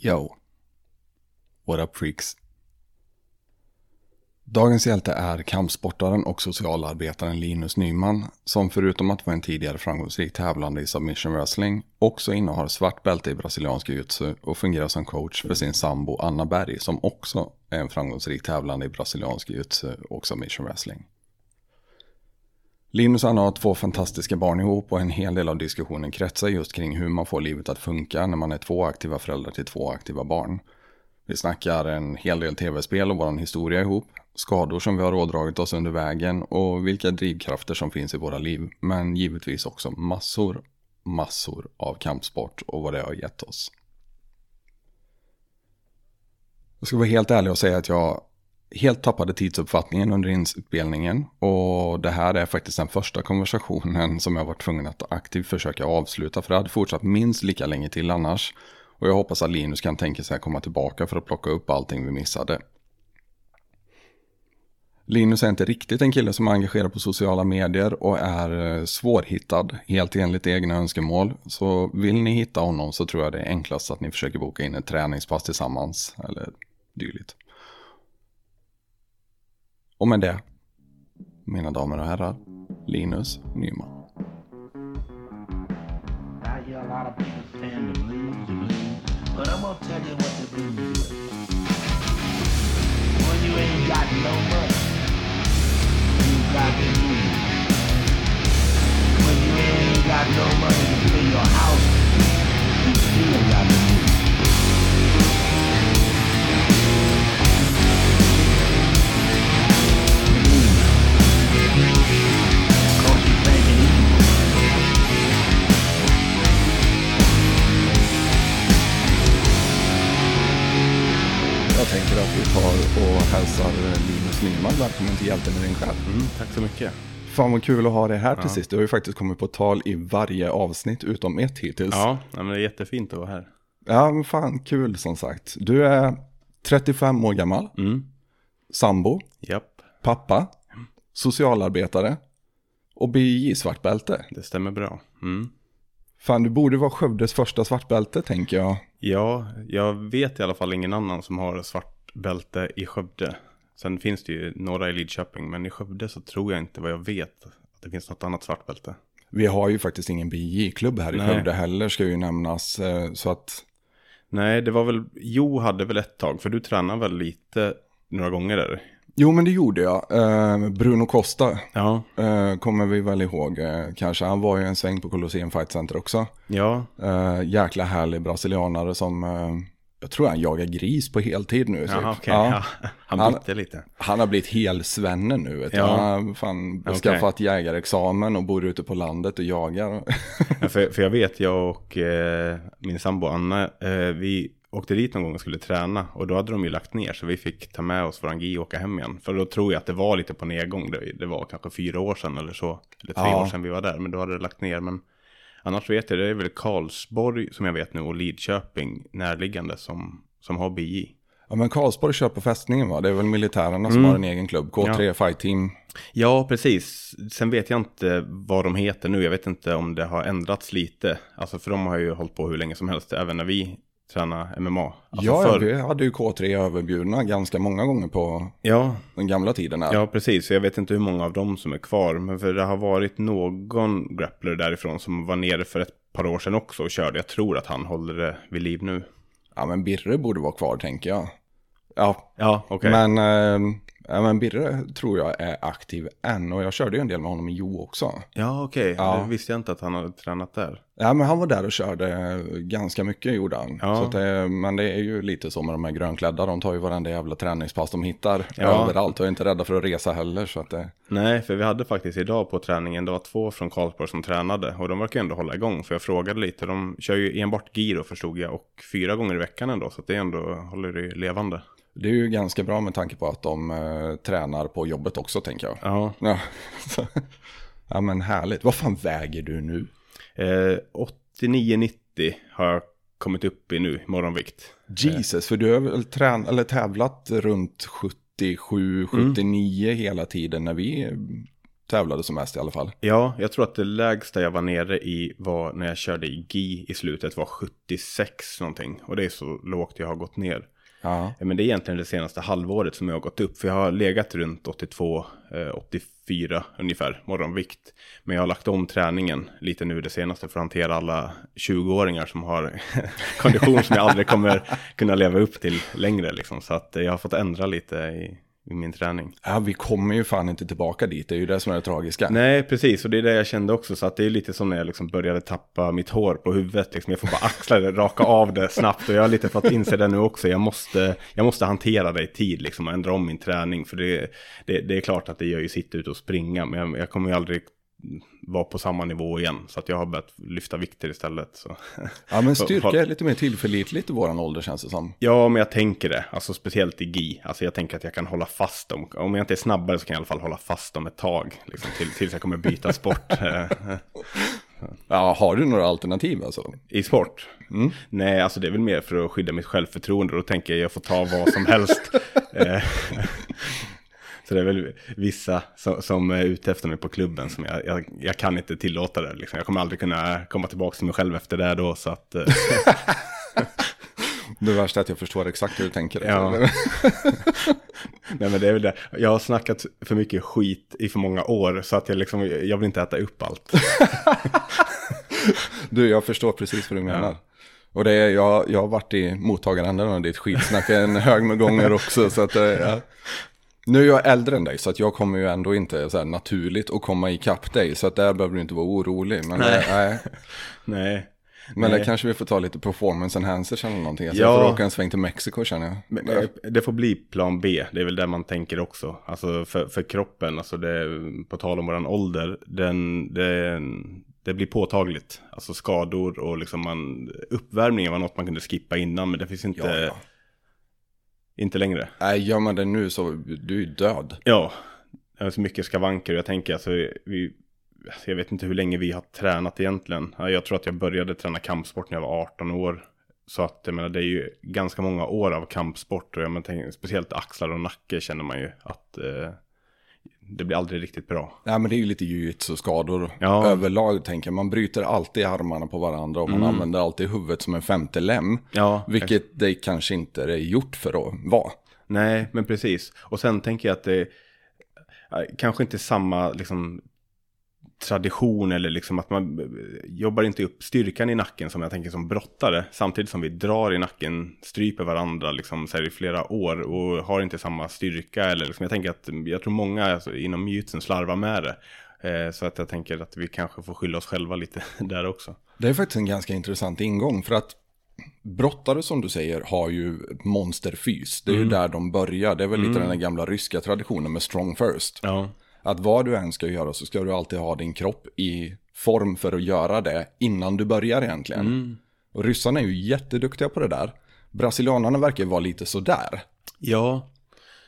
Yo. What up freaks? Dagens hjälte är kampsportaren och socialarbetaren Linus Nyman, som förutom att vara en tidigare framgångsrik tävlande i submission wrestling, också innehar svart bälte i brasiliansk jiu och fungerar som coach för sin sambo Anna Berg, som också är en framgångsrik tävlande i brasiliansk jiu och submission wrestling. Linus och Anna har två fantastiska barn ihop och en hel del av diskussionen kretsar just kring hur man får livet att funka när man är två aktiva föräldrar till två aktiva barn. Vi snackar en hel del tv-spel och vår historia ihop, skador som vi har ådragit oss under vägen och vilka drivkrafter som finns i våra liv. Men givetvis också massor, massor av kampsport och vad det har gett oss. Jag ska vara helt ärlig och säga att jag helt tappade tidsuppfattningen under inspelningen och det här är faktiskt den första konversationen som jag varit tvungen att aktivt försöka avsluta för det hade fortsatt minst lika länge till annars. Och jag hoppas att Linus kan tänka sig att komma tillbaka för att plocka upp allting vi missade. Linus är inte riktigt en kille som är engagerad på sociala medier och är eh, svårhittad, helt enligt egna önskemål. Så vill ni hitta honom så tror jag det är enklast att ni försöker boka in ett träningspass tillsammans eller dylikt. Och med det, mina damer och herrar, Linus Nyman. got no money to pay your house tänker att vi tar och hälsar Linus Nyman välkommen till Hjälten i din själ. Mm, tack så mycket. Fan vad kul att ha dig här till sist. Du har ju faktiskt kommit på tal i varje avsnitt utom ett hittills. Ja, men det är jättefint att vara här. Ja, men fan kul som sagt. Du är 35 år gammal, Mm, sambo, japp, pappa, socialarbetare och BJ svartbälte. det stämmer bra. Mm. Fan, du borde vara Skövdes första svartbälte tänker jag. Ja, jag vet i alla fall ingen annan som har svart bälte i Skövde. Sen finns det ju några i Lidköping, men i Skövde så tror jag inte vad jag vet att det finns något annat svart bälte. Vi har ju faktiskt ingen BJ-klubb här i Nej. Skövde heller, ska ju nämnas. eh, Så att, Nej, det var väl, Jo hade väl ett tag, för du tränar väl lite några gånger där? Jo men det gjorde jag. Eh, Bruno Costa Ja, eh, kommer vi väl ihåg. eh, Kanske, han var ju en sväng på Colosseum Fight Center också. ja, Uh, jäkla härlig brasilianare som, eh, jag tror han jagar gris på heltid nu. typ. Jaha, okej. Ja. Ja. Han bytte lite. Han har blivit helsvenne nu. Vet. Ja. Han har fan Okej. skaffat jägarexamen och bor ute på landet och jagar. Ja, för, för jag vet, jag och eh, min sambo Anna, eh, vi åkte dit någon gång och skulle träna. Och då hade de ju lagt ner, så vi fick ta med oss våran GI och åka hem igen. För då tror jag att det var lite på nedgång. Det, det var kanske fyra år sedan eller så. Eller tre Ja. år sedan vi var där, men då hade det lagt ner. Men annars vet jag, det är väl Karlsborg som jag vet nu och Lidköping närliggande som, som har BI. ja, men Karlsborg kör på fästningen va? Det är väl militärerna som Mm. har en egen klubb. K3 Ja. Fight Team. Ja, precis. Sen vet jag inte vad de heter nu. Jag vet inte om det har ändrats lite. Alltså för de har ju hållit på hur länge som helst, även när vi tränar MMA. Alltså ja, förr- vi hade ju K3 överbjudna ganska många gånger på ja, den gamla tiden. Här. Ja, precis. Jag vet inte hur många av dem som är kvar. Men för det har varit någon grappler därifrån som var nere för ett par år sedan också och körde. Jag tror att han håller det vid liv nu. ja, men Birre borde vara kvar tänker jag. Ja, Ja, okej. Men, eh, ja, men Birre tror jag är aktiv än och jag körde ju en del med honom i Jo också. Ja, okej. Ja. Det visste jag inte att han hade tränat där. Ja men han var där och körde ganska mycket gjorde han. Ja. Så det, men det är ju lite så med de här grönklädda, de tar ju varenda jävla träningspass de hittar Ja. överallt och är inte rädda för att resa heller. Så att det, Nej, för vi hade faktiskt idag på träningen, det var två från Karlsborg som tränade och de verkar ändå hålla igång. För jag frågade lite, de kör ju enbart giro förstod jag och fyra gånger i veckan ändå. Så det ändå håller det levande. Det är ju ganska bra med tanke på att de eh, tränar på jobbet också tänker jag. Ja, Ja, så, ja men härligt. Vad fan väger du nu? eh, 89-90 har jag kommit upp i nu, morgonvikt. Jesus, för du har väl trän eller tävlat runt 77, 79 hela tiden när vi tävlade som mest i alla fall. Ja, jag tror att det lägsta jag var nere i var när jag körde i GI i slutet var 76 någonting. Och det är så lågt jag har gått ner. Ja. Eh, men det är egentligen det senaste halvåret som jag har gått upp. För jag har legat runt 82-84 eh, ungefär morgonvikt. Men jag har lagt om träningen lite nu det senaste för att hantera alla 20-åringar som har kondition som jag aldrig kommer kunna leva upp till längre. Liksom. Så att eh, jag har fått ändra lite i, i min träning. ja, vi kommer ju fan inte tillbaka dit. Det är ju det som är det tragiska. Nej, precis. Och det är det jag kände också. Så att det är lite som när jag liksom började tappa mitt hår på huvudet. Liksom. Jag får bara axla det, raka av det snabbt. Och jag har lite fått inse det nu också. Jag måste, jag måste hantera det i tid liksom, och ändra om min träning. För det, det, det är klart att det gör ju sitta ute och springa. Men jag, jag kommer ju aldrig vara på samma nivå igen. Så att jag har börjat lyfta vikter istället. Så. Ja, men styrka är lite mer tillförlitligt i våran ålder känns det som. Ja, men jag tänker det. Alltså speciellt i GI. Alltså jag tänker att jag kan hålla fast dem. Om jag inte är snabbare så kan jag i alla fall hålla fast dem ett tag. Liksom, till, tills jag kommer byta sport. Eh, Ja, har du några alternativ alltså? I sport? Nej, alltså det är väl mer för att skydda mitt självförtroende. Då tänker jag att jag får ta vad som helst. Så det är väl vissa som, som är ute efter mig på klubben som jag, jag, jag kan inte tillåta det. Liksom. Jag kommer aldrig kunna komma tillbaka till mig själv efter det då. Så att, eh, Det värsta är att jag förstår exakt hur du tänker. Ja. nej men det är väl det. Jag har snackat för mycket skit i för många år. Så att jag liksom, jag vill inte äta upp allt. Du, jag förstår precis vad du menar. Och det är, jag, jag har varit i mottagaränden av ditt skitsnack en hög med gånger också. Så att, eh, ja. Nu är jag äldre än dig så att jag kommer ju ändå inte så här naturligt att komma ikapp dig. Så att där behöver du inte vara orolig. Men, Nej. nej. nej. nej. men Nej. det kanske vi får ta lite performance enhancers eller någonting. Så Ja. jag får åka en sväng till Mexiko känner jag. Men, eh, Det får bli plan B, det är väl det man tänker också. Alltså för, för kroppen, alltså det, på tal om våran ålder, den, det, det blir påtagligt. Alltså skador och liksom man, uppvärmningen var något man kunde skippa innan, men det finns inte, Ja, ja. Inte längre. Nej, gör man det nu så du är död. Ja, det är så mycket skavanker och jag tänker alltså, vi, alltså, jag vet inte hur länge vi har tränat egentligen. Ja, Jag tror att jag började träna kampsport när jag var 18 år. Så att jag menar, det är ju ganska många år av kampsport och jag menar, speciellt axlar och nacke känner man ju att eh, det blir aldrig riktigt bra. Nej men det är ju lite jujutsu-skador Ja. Mm. överlag tänker jag. Man bryter alltid armarna på varandra och man använder alltid huvudet som en femte lem. Ja, Vilket det kanske inte är gjort för att vara. Nej, men precis. Och sen tänker jag att det eh, kanske inte samma liksom, tradition eller liksom att man jobbar inte upp styrkan i nacken som jag tänker som brottare. Samtidigt som vi drar i nacken, stryper varandra liksom, så här, i flera år och har inte samma styrka. Eller, liksom, jag tänker att jag tror många alltså, inom jujutsun slarvar med det. Eh, så att jag tänker att vi kanske får skylla oss själva lite där också. Det är faktiskt en ganska intressant ingång för att brottare som du säger har ju monsterfys. Det är Mm. ju där de börjar. Det är väl lite den gamla ryska traditionen med strong first. Ja, Att vad du än ska göra så ska du alltid ha din kropp i form för att göra det innan du börjar egentligen. Mm. Och ryssarna är ju jätteduktiga på det där. Brasilianarna verkar vara lite sådär. Ja,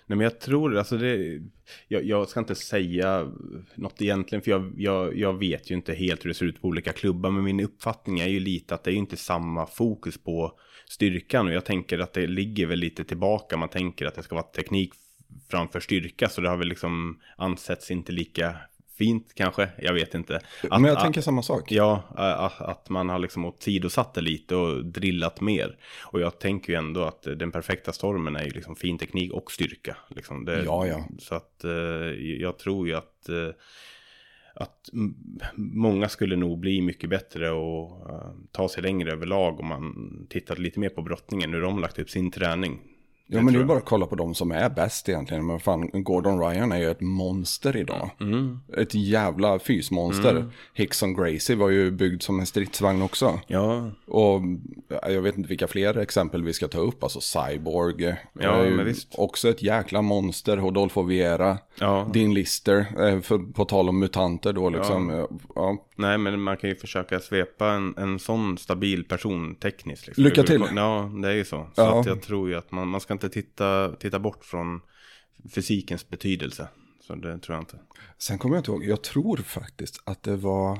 nej men jag tror, alltså det, jag, jag ska inte säga något egentligen, för jag, jag, jag vet ju inte helt hur det ser ut på olika klubbar, men min uppfattning är ju lite att det är ju inte samma fokus på styrkan, och jag tänker att det ligger väl lite tillbaka, man tänker att det ska vara teknik framför styrka, så det har väl liksom ansetts inte lika fint kanske, jag vet inte. Att- Men jag att- tänker samma sak. Ja, att, att man har liksom åsidosatt det lite och drillat mer. Och jag tänker ju ändå att den perfekta stormen är ju liksom fin teknik och styrka. Liksom det, Ja, ja. Så att eh, jag tror ju att, eh, att många skulle nog bli mycket bättre och eh, ta sig längre överlag om man tittar lite mer på brottningen, hur de lagt upp sin träning. Ja, men det är bara att kolla på de som är bäst egentligen. Men fan, Gordon Ryan är ju ett monster idag. Mm. Ett jävla fysmonster. Hickson Gracie var ju byggd som en stridsvagn också. Ja, Och ja, jag vet inte vilka fler exempel vi ska ta upp. Alltså Cyborg. Ja, är ju men visst. Också ett jäkla monster. Rodolfo Viera. ja. Din Lister. eh, För, på tal om mutanter då liksom. Ja. Ja. Nej, men man kan ju försöka svepa en, en sån stabil person tekniskt. Liksom. Lycka till. Ja, det är ju så. Så Ja. att jag tror ju att man, man ska inte titta, titta bort från fysikens betydelse. Så det tror jag inte. Sen kommer jag inte ihåg. Jag tror faktiskt att det var.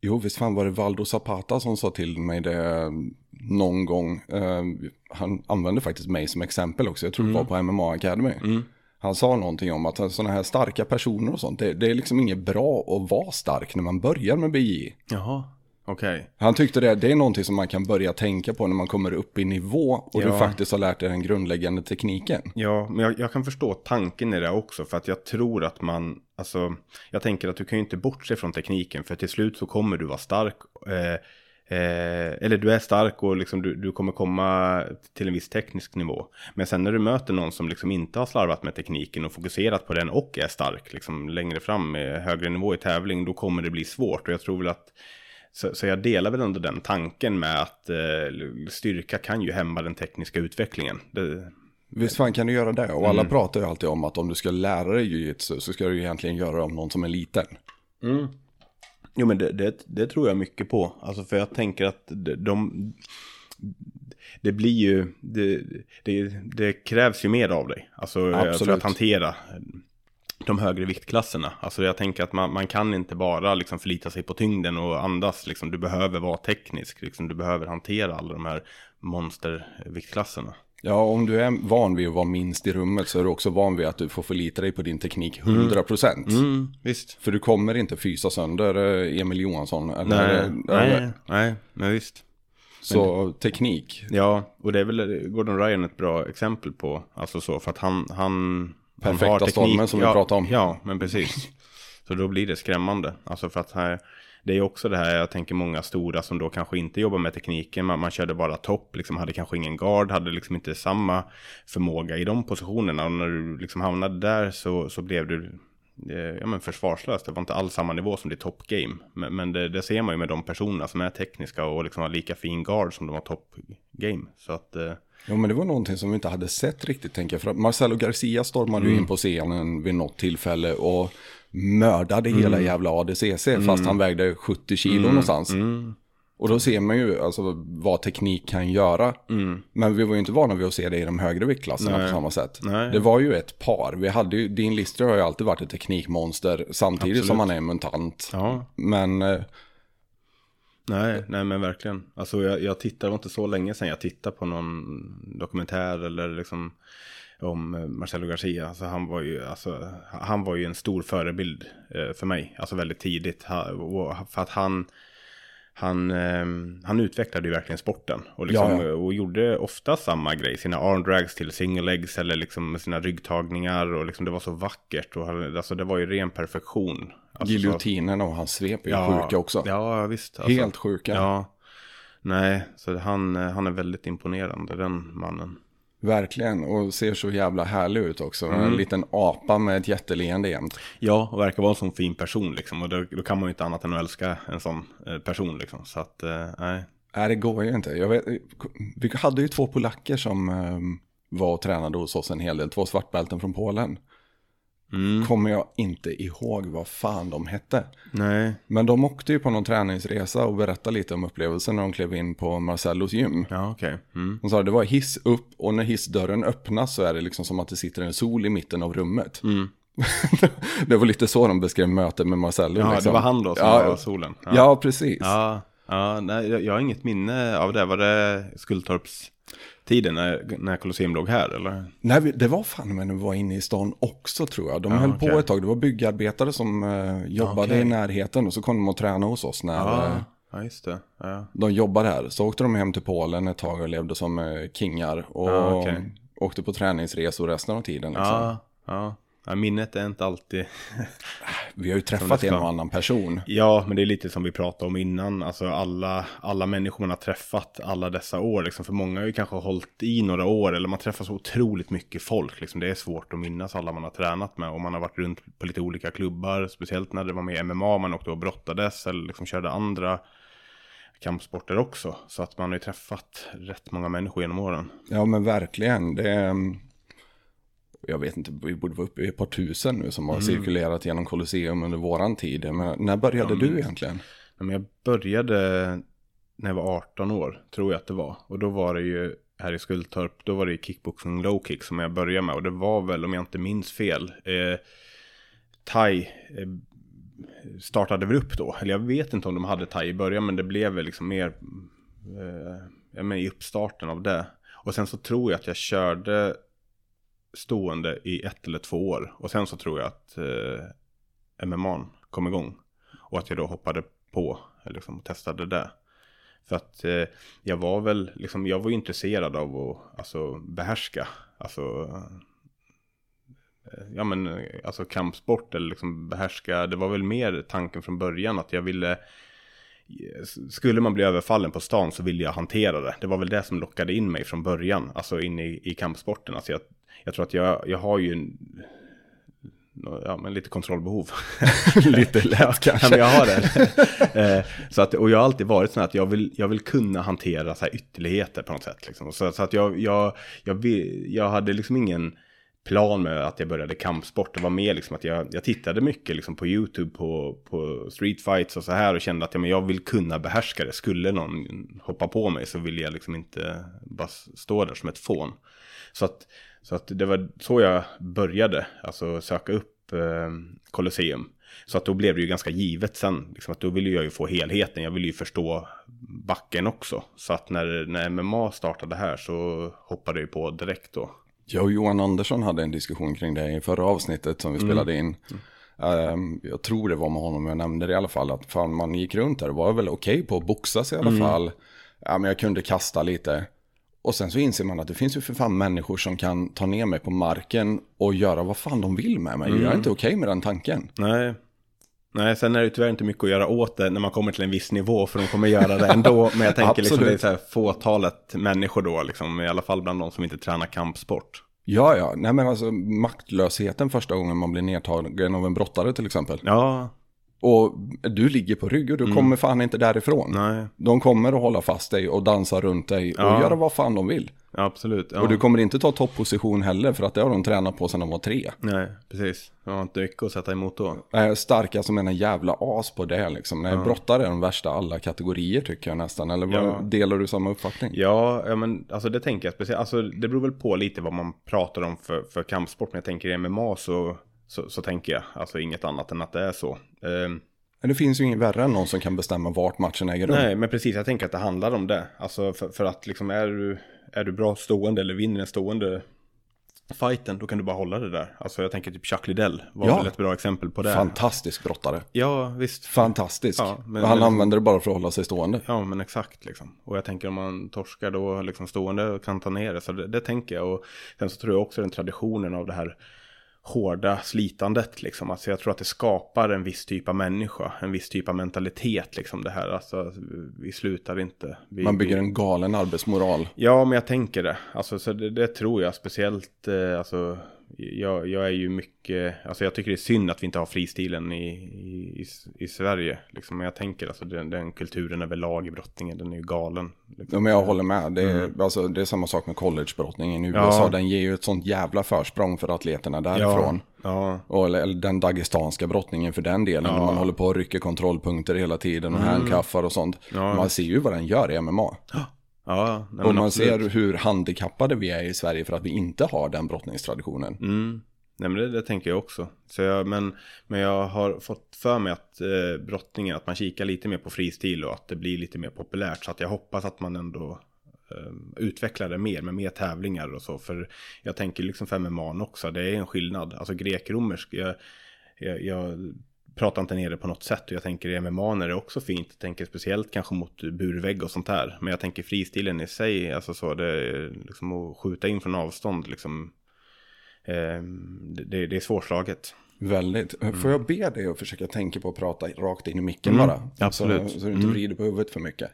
Jo, visst fan var det Valdo Zapata som sa till mig det någon gång. Eh, han använde faktiskt mig som exempel också. Jag tror det var på MMA Academy. Mm. Han sa någonting om att sådana här starka personer och sånt, det, det är liksom inget bra att vara stark när man börjar med BJ. Jaha, okej. Han tyckte det, det är någonting som man kan börja tänka på när man kommer upp i nivå och du Ja. faktiskt har lärt dig den grundläggande tekniken. Ja, men jag, jag kan förstå tanken i det också för att jag tror att man, alltså, jag tänker att du kan ju inte bortse från tekniken för till slut så kommer du vara stark. Eh, eh, eller du är stark och liksom du, du kommer komma till en viss teknisk nivå. Men sen när du möter någon som liksom inte har slarvat med tekniken och fokuserat på den och är stark liksom längre fram med högre nivå i tävling, då kommer det bli svårt. Och jag tror väl att så, så jag delar väl ändå den tanken med att eh, styrka kan ju hämma den tekniska utvecklingen. Det, Visst fan kan du göra det? Och alla Mm. pratar ju alltid om att om du ska lära dig jujutsu så ska du egentligen göra det om någon som är liten. Jo men det, det, det tror jag mycket på. Alltså för jag tänker att de, de det blir ju, det, det, krävs ju mer av dig. Alltså eh, för Absolut. att hantera de högre viktklasserna. Alltså jag tänker att man, man kan inte bara liksom förlita sig på tyngden och andas. Liksom. Du behöver vara teknisk. Liksom. Du behöver hantera alla de här monsterviktklasserna. Ja, om du är van vid att vara minst i rummet så är du också van vid att du får förlita dig på din teknik 100%. Mm, visst. För du kommer inte fysa sönder eh, Emil Johansson. Eller, Nej, eller, nej, nej, men visst. Så teknik. Ja, och det är väl Gordon Ryan ett bra exempel på. Alltså så, för att han... han Perfekta stormen som vi ja, pratade om. Ja, men precis. Så då blir det skrämmande. Alltså för att här, det är också det här, jag tänker många stora som då kanske inte jobbar med tekniken. Man, man körde bara topp, liksom hade kanske ingen guard, hade liksom inte samma förmåga i de positionerna. Och när du liksom hamnade där så, så blev du eh, ja, men försvarslös. Det var inte alls samma nivå som det top game. Men, men det, det ser man ju med de personerna som är tekniska och liksom har lika fin guard som de har top game. Så att... Ja, men det var någonting som vi inte hade sett riktigt, tänker jag. För Marcelo Garcia stormade Mm. ju in på scenen vid något tillfälle och mördade hela Mm. jävla ADCC, fast han vägde 70 kilo någonstans. mm. Och då ser man ju alltså, vad teknik kan göra. Men vi var ju inte vana vid att se det i de högre viktklasserna Mm. Nej. på samma sätt. Nej. Det var ju ett par. Vi hade ju, Dean Lister har ju alltid varit ett teknikmonster samtidigt Absolut. som han är en mutant. Ja, Men eh, nej, nej men verkligen. Alltså jag, jag tittade, det var inte så länge sedan jag tittade på någon dokumentär eller liksom om eh, Marcelo Garcia. Alltså han var ju, alltså, han var ju en stor förebild eh, för mig. Alltså väldigt tidigt. För att han, han, eh, han utvecklade ju verkligen sporten. Och, liksom, Ja, ja. och gjorde ofta samma grej. Sina arm drags till single legs eller liksom sina ryggtagningar. Och liksom det var så vackert. Och, han- alltså det var ju ren perfektion. Alltså, så- giljotinen och hans svep är ju sjuka också. Ja, visst. alltså. Helt sjuka. Ja. Nej, så han, eh, han är väldigt imponerande, den mannen. Verkligen, och ser så jävla härlig ut också. Mm. En liten apa med ett jätteleende jämt. Ja, och verkar vara en sån fin person liksom. Och då, då kan man ju inte annat än att älska en sån eh, person liksom. Så att, eh, nej. Nej, det går ju inte. Jag vet, vi hade ju två polacker som eh, var och tränade hos oss en hel del. Två svartbälten från Polen. Mm. Kommer jag inte ihåg vad fan de hette. Nej, Men de åkte ju på någon träningsresa och berättade lite om upplevelsen när de klev in på Marcellos gym. ja okej. Mm. De sa att det var hiss upp och när hissdörren öppnas så är det liksom som att det sitter en sol i mitten av rummet. Mm. det var lite så de beskrev mötet med Marcello. Ja, liksom. det var han då som ja, var solen. Ja, precis. Ja, ja nej, jag, jag har inget minne av det. Var det Skultorps tiden när, när Colosseum låg här eller? Nej, vi- det var fan men det var inne i stan också tror jag. De Ja, höll okej. på ett tag. Det var byggarbetare som eh, jobbade Okej. i närheten och så kom de och träna hos oss när eh, Ja, ja just det. Ja. de jobbade här. Så åkte de hem till Polen ett tag och levde som eh, kingar. Och Ja, okej. åkte på träningsresor resten av tiden. Liksom. Ja, ja. Ja, minnet är inte alltid... Vi har ju träffat en och annan person. Ja, men det är lite som vi pratade om innan. Alltså alla, alla människor man har träffat alla dessa år. Liksom, för många har ju kanske hållit i några år. Eller man träffar så otroligt mycket folk. Liksom, det är svårt att minnas alla man har tränat med. Och man har varit runt på lite olika klubbar. Speciellt när det var med MMA. Man åkte och brottades. Eller liksom körde andra kampsporter också. Så att man har ju träffat rätt många människor genom åren. Ja men verkligen. Det är, mm, jag vet inte, vi borde vara uppe i ett par tusen nu som har Mm. cirkulerat genom Colosseum under våran tid. Men när började du egentligen? Ja, Men jag började när jag var 18 år, tror jag att det var. Och då var det ju här i Skultorp, då var det kickboxing low kick som jag började med. Och det var väl, om jag inte minns fel, eh, thai eh, startade väl upp då. Eller jag vet inte om de hade thai i början, men det blev väl liksom mer eh, ja, i uppstarten av det. Och sen så tror jag att jag körde stående i ett eller två år. Och sen så tror jag att eh, MMA kom igång. Och att jag då hoppade på eh, liksom, och testade det. För att eh, jag var väl, liksom, jag var intresserad av att alltså, behärska. Alltså, eh, ja men, eh, alltså kampsport eller liksom behärska. Det var väl mer tanken från början att jag ville skulle man bli överfallen på stan så ville jag hantera det. Det var väl det som lockade in mig från början, alltså in i, i kampsporten. Alltså jag, jag tror att jag, jag har ju en, ja, men lite kontrollbehov. Lite lätt kanske. Ja, men jag har det. Eh, så att, och jag har alltid varit sån att jag vill, jag vill kunna hantera så här ytterligheter på något sätt. Liksom. Så, så att jag, jag, jag, jag hade liksom ingen plan med att jag började kampsport. Det var mer liksom att jag, jag tittade mycket liksom på YouTube på, på streetfights och så här och kände att ja, men jag vill kunna behärska det. Skulle någon hoppa på mig så vill jag liksom inte bara stå där som ett fån. Så att, så att det var så jag började, alltså söka upp eh, Colosseum. Så att då blev det ju ganska givet sen, liksom att då ville jag ju få helheten, jag ville ju förstå backen också. Så att när, när MMA startade här så hoppade jag ju på direkt då. Jag och Johan Andersson hade en diskussion kring det i förra avsnittet som vi spelade in. Um, jag tror det var med honom jag nämnde det i alla fall. Att fan man gick runt där och var väl okej okay på att boxas i alla fall. Ja, men jag kunde kasta lite. Och sen så inser man att det finns ju för fan människor som kan ta ner mig på marken och göra vad fan de vill med mig. Jag är inte okej okay med den tanken. Nej. Nej, sen är det tyvärr inte mycket att göra åt det när man kommer till en viss nivå, för de kommer göra det ändå. Men jag tänker liksom det är så här fåtalet människor då, liksom, i alla fall bland de som inte tränar kampsport. Ja, ja, nej men alltså maktlösheten första gången man blir nedtagen av en brottare till exempel. Ja. Och du ligger på rygg och du kommer fan inte därifrån. Nej. De kommer att hålla fast dig och dansa runt dig och Ja. göra vad fan de vill. Ja, absolut. Ja. Och du kommer inte ta topposition heller för att det har de tränat på sedan de var tre. Nej, precis. Jag har inte mycket att sätta emot då. Är starka som en jävla as på det liksom. Nej, brottare är de värsta alla kategorier tycker jag nästan. Eller Ja. delar du samma uppfattning? Ja, ja, men alltså det tänker jag speciellt. Alltså det beror väl på lite vad man pratar om för, för kampsport. Men jag tänker MMA så, så, så tänker jag alltså inget annat än att det är så. Ehm, Men det finns ju inget värre än någon som kan bestämma vart matchen äger rum. Nej, men precis. Jag tänker att det handlar om det. Alltså för, för att liksom är du, är du bra stående eller vinner en stående fighten, då kan du bara hålla det där. Alltså jag tänker typ Chuck Liddell var Ja. väl ett bra exempel på det. Fantastisk brottare. Ja, visst. Fantastisk. Ja, men- han men- använder det bara för att hålla sig stående. Ja, men exakt liksom. Och jag tänker om man torskar då liksom stående och kan ta ner det. Så det, det tänker jag. Och sen så tror jag också den traditionen av det här hårda slitandet liksom. Alltså jag tror att det skapar en viss typ av människa. En viss typ av mentalitet liksom det här. Alltså vi slutar inte. Vi, Man bygger en galen arbetsmoral. Ja, men jag tänker det. Alltså, så det, det tror jag speciellt. Eh, alltså, jag, jag är ju mycket, alltså jag tycker det är synd att vi inte har fristilen i, i, i, Sverige. Liksom, men jag tänker alltså den, den kulturen överlag i brottningen, den är ju galen. Liksom. Ja, men jag håller med. Det är, alltså, det är samma sak med collegebrottningen i USA. Den ger ju ett sånt jävla försprång för atleterna därifrån. Ja, Och, eller, eller den dagestanska brottningen för den delen. När man håller på och rycker kontrollpunkter hela tiden och handcuffar och sånt. Ja. Man ser ju vad den gör i MMA. Ja. nej, och man absolut. ser hur handikappade vi är i Sverige för att vi inte har den brottningstraditionen. Mm. Nej men det, det tänker jag också. Så jag, men, men jag har fått för mig att eh, brottningen, att man kikar lite mer på fristil och att det blir lite mer populärt. Så att jag hoppas att man ändå eh, utvecklar det mer med mer tävlingar och så. För jag tänker liksom för MMA också, det är en skillnad. Alltså grek-romersk, jag, jag, jag pratar inte ner det på något sätt. Och jag tänker MMA är det också fint. Jag tänker speciellt kanske mot burvägg och sånt där. Men jag tänker fristilen i sig, alltså så, det är liksom att skjuta in från avstånd liksom. Eh, det, det är svårslaget. Väldigt. Får jag be dig att försöka tänka på att prata rakt in i micken Mm, bara? absolut. Så, så du inte vrider på huvudet för mycket.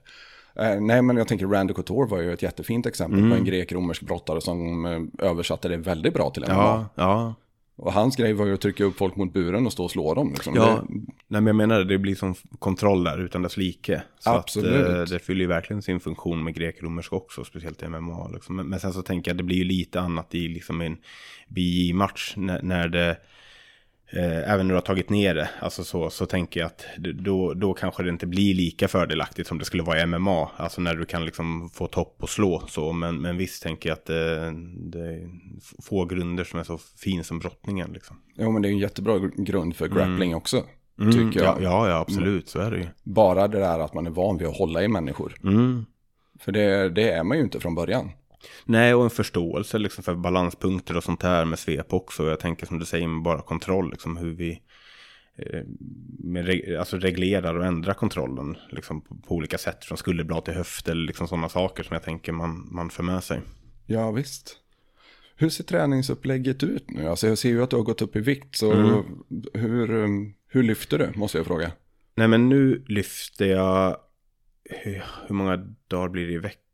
Eh, nej, men jag tänker Randy Couture var ju ett jättefint exempel på en grek-romersk brottare som eh, översatte det väldigt bra till MMA. Ja, ja. Och hans grej var ju att trycka upp folk mot buren och stå och slå dem. Liksom. Ja, Det, nej men jag menar det blir som kontroll där utan dess like. Så Absolut. Att, eh, det fyller ju verkligen sin funktion med grek-romersk också, speciellt i MMA. Liksom. Men, men sen så tänker jag det blir ju lite annat i liksom en BJ-match när, när det, eh, även när du har tagit ner det, alltså så, så tänker jag att då, då kanske det inte blir lika fördelaktigt som det skulle vara i MMA. Alltså när du kan liksom få topp och slå så. Men, men visst tänker jag att det, det är få grunder som är så fin som brottningen liksom. jo, men det är en jättebra grund för grappling också. Tycker jag. Ja, ja, ja, absolut, så är det ju. Bara det där att man är van vid att hålla i människor. Mm. För det, det är man ju inte från början. Nej, och en förståelse liksom för balanspunkter och sånt här med svep också. Jag tänker som du säger med bara kontroll, liksom hur vi eh, med alltså reglerar och ändrar kontrollen liksom på, olika sätt. Från skulderblad till höft eller liksom sådana saker som jag tänker man, man för med sig. Ja, visst. Hur ser träningsupplägget ut nu? Alltså jag ser ju att du har gått upp i vikt, så mm. hur, um, hur lyfter du, måste jag fråga? Nej, men nu lyfter jag, hur många dagar blir det i veckan?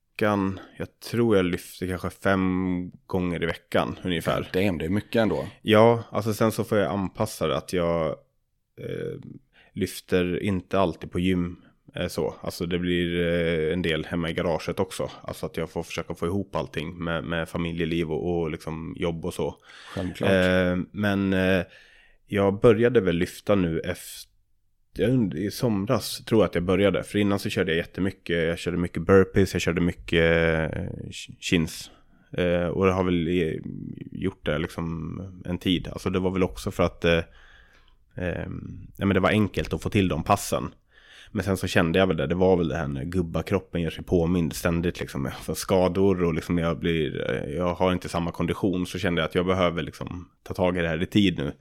Jag tror jag lyfter kanske fem gånger i veckan ungefär. Damn, det är mycket ändå. Ja, alltså sen så får jag anpassa det att jag eh, lyfter inte alltid på gym Eh, så, alltså det blir eh, en del hemma i garaget också. Alltså att jag får försöka få ihop allting med, med familjeliv och, och liksom jobb och så. Självklart. Eh, men eh, jag började väl lyfta nu efter i somras tror jag att jag började. För innan så körde jag jättemycket. Jag körde mycket burpees, jag körde mycket eh, chins. Eh, och det har väl gjort det liksom en tid. Alltså det var väl också för att eh, eh, ja, men det var enkelt att få till de passen. Men sen så kände jag väl det, det var väl det här när gubbakroppen gör sig påmind ständigt liksom. Alltså skador och liksom jag blir, jag har inte samma kondition. Så kände jag att jag behöver liksom ta tag i det här i tid nu.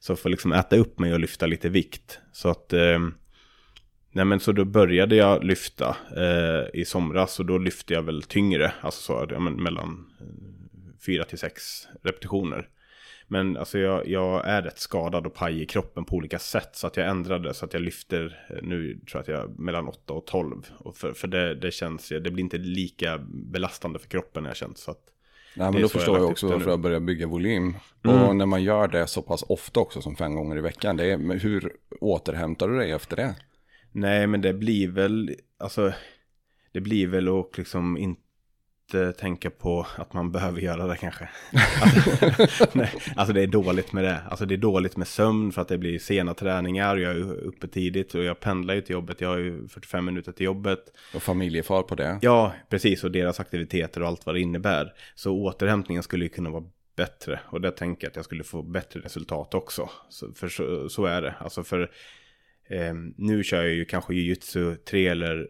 Så för liksom äta upp mig och lyfta lite vikt. Så att, eh, nej men så då började jag lyfta eh, i somras och då lyfte jag väl tyngre. Alltså så, ja, men mellan eh, fyra till sex repetitioner. Men alltså jag, jag, är rätt skadad och paj i kroppen på olika sätt. Så att jag ändrade så att jag lyfter eh, nu tror jag att jag mellan 8 och 12. Och för, för det, det känns, det blir inte lika belastande för kroppen har jag känt. Så att Nej men då förstår jag, jag också varför jag börjar bygga volym. Mm. Och när man gör det så pass ofta också som fem gånger i veckan. Det är, hur återhämtar du dig efter det? Nej men det blir väl, alltså det blir väl att liksom inte tänka på att man behöver göra det kanske. Alltså, nej, alltså det är dåligt med det. Alltså det är dåligt med sömn för att det blir sena träningar. Jag är uppe tidigt och jag pendlar ju till jobbet. Jag har ju 45 minuter till jobbet. Och familjefar på det. Ja, precis. Och deras aktiviteter och allt vad det innebär. Så återhämtningen skulle ju kunna vara bättre. Och det tänker jag att jag skulle få bättre resultat också. Så, för så, så är det. Alltså för eh, nu kör jag ju kanske jujutsu tre eller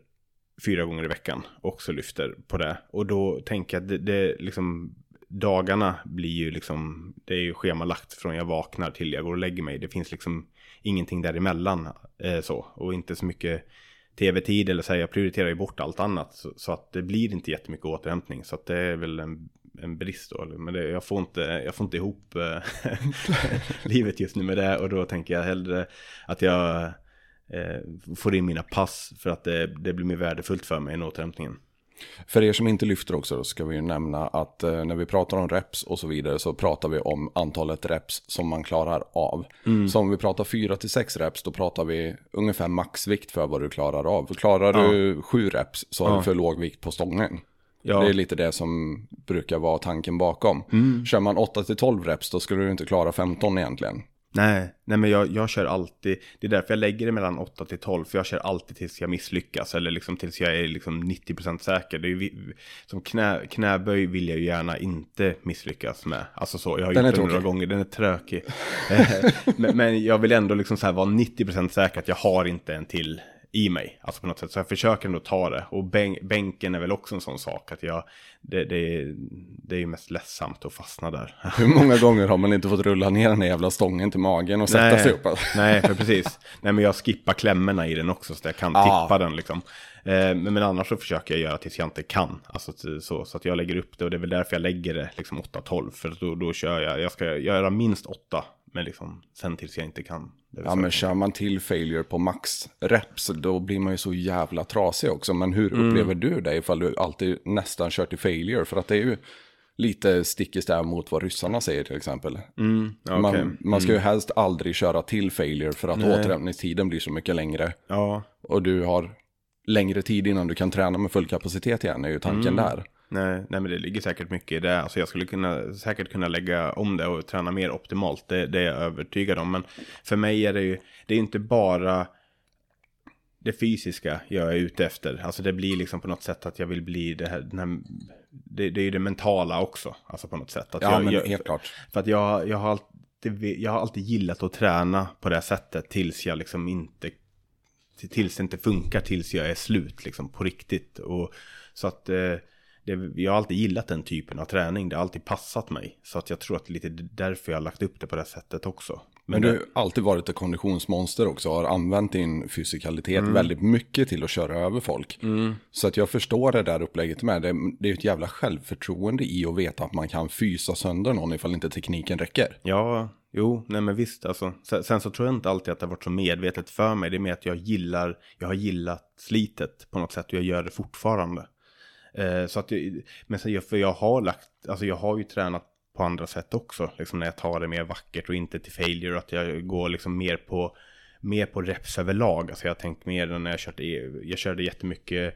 fyra gånger i veckan också lyfter på det. Och då tänker jag att det, det liksom dagarna blir ju liksom, det är ju schemalagt från jag vaknar till jag går och lägger mig. Det finns liksom ingenting däremellan eh, så. Och inte så mycket tv-tid eller så här, jag prioriterar ju bort allt annat. Så, så, att det blir inte jättemycket återhämtning. Så att det är väl en, en brist då. Men det, jag, får inte, jag får inte ihop eh, livet just nu med det. Och då tänker jag hellre att jag eh, får in mina pass för att det, det blir mer värdefullt för mig än återhämtningen. För er som inte lyfter också då ska vi ju nämna att eh, när vi pratar om reps och så vidare så pratar vi om antalet reps som man klarar av. Mm. Så om vi pratar 4-6 reps då pratar vi ungefär maxvikt för vad du klarar av. För klarar ja. du 7 reps så har ja. du för låg vikt på stången. Ja. Det är lite det som brukar vara tanken bakom. Mm. Kör man 8-12 reps då skulle du inte klara 15 egentligen. Nej, nej men jag, jag kör alltid, det är därför jag lägger det mellan 8 till 12, för jag kör alltid tills jag misslyckas, eller liksom tills jag är liksom 90% säker. Det är ju, som knä, knäböj vill jag ju gärna inte misslyckas med. Alltså så, jag har den gjort det några gånger, den är trökig. men, men, jag vill ändå liksom så här vara 90% säker att jag har inte en till i mig. Alltså på något sätt. Så jag försöker ändå ta det. Och bänk, bänken är väl också en sån sak. Att jag, det, det, det är ju mest ledsamt att fastna där. Hur många gånger har man inte fått rulla ner den jävla stången till magen och sätta nej, sig upp? Nej, för precis. Nej, men jag skippar klämmorna i den också. Så jag kan ah. tippa den liksom. Eh, men, men annars så försöker jag göra tills jag inte kan. Alltså, så, så att jag lägger upp det. Och det är väl därför jag lägger det liksom 8-12. För då, då kör jag. Jag ska göra minst 8 men liksom, sen tills jag inte kan. Ja, men kör man till failure på max reps, då blir man ju så jävla trasig också. Men hur mm. upplever du det ifall du alltid nästan kör till failure? För att det är ju lite stick i stäv mot vad ryssarna säger till exempel. Mm, okay. man, man, ska ju mm. helst aldrig köra till failure för att Nej. återhämtningstiden blir så mycket längre. Ja. Och du har längre tid innan du kan träna med full kapacitet igen, är ju tanken mm. där. Nej, nej, men det ligger säkert mycket i det. Alltså jag skulle kunna, säkert kunna lägga om det och träna mer optimalt. Det, det är jag övertygad om. Men för mig är det ju, det är inte bara det fysiska jag är ute efter. Alltså det blir liksom på något sätt att jag vill bli det här, här det, det, är ju det mentala också. Alltså på något sätt. Att ja, jag, men jag, helt klart. För att jag, jag, har alltid, jag har alltid gillat att träna på det sättet tills jag liksom inte, tills det inte funkar, tills jag är slut liksom på riktigt. Och så att eh, det, jag har alltid gillat den typen av träning. Det har alltid passat mig. Så att jag tror att det är lite därför jag har lagt upp det på det sättet också. Men, det, du har alltid varit ett konditionsmonster också. Har använt din fysikalitet Mm. väldigt mycket till att köra över folk. Så att jag förstår det där upplägget med. Det, det är ett jävla självförtroende i att veta att man kan fysa sönder någon ifall inte tekniken räcker. Ja, jo, nej men visst alltså. Sen, sen så tror jag inte alltid att det har varit så medvetet för mig. Det är mer att jag gillar, jag har gillat slitet på något sätt och jag gör det fortfarande. Eh, så att, jag, men sen, jag- för jag har lagt, alltså jag har ju tränat på andra sätt också. Liksom när jag tar det mer vackert och inte till failure. Att jag går liksom mer på, mer på reps överlag. Alltså jag har tänkt mer när jag körde, jag körde jättemycket,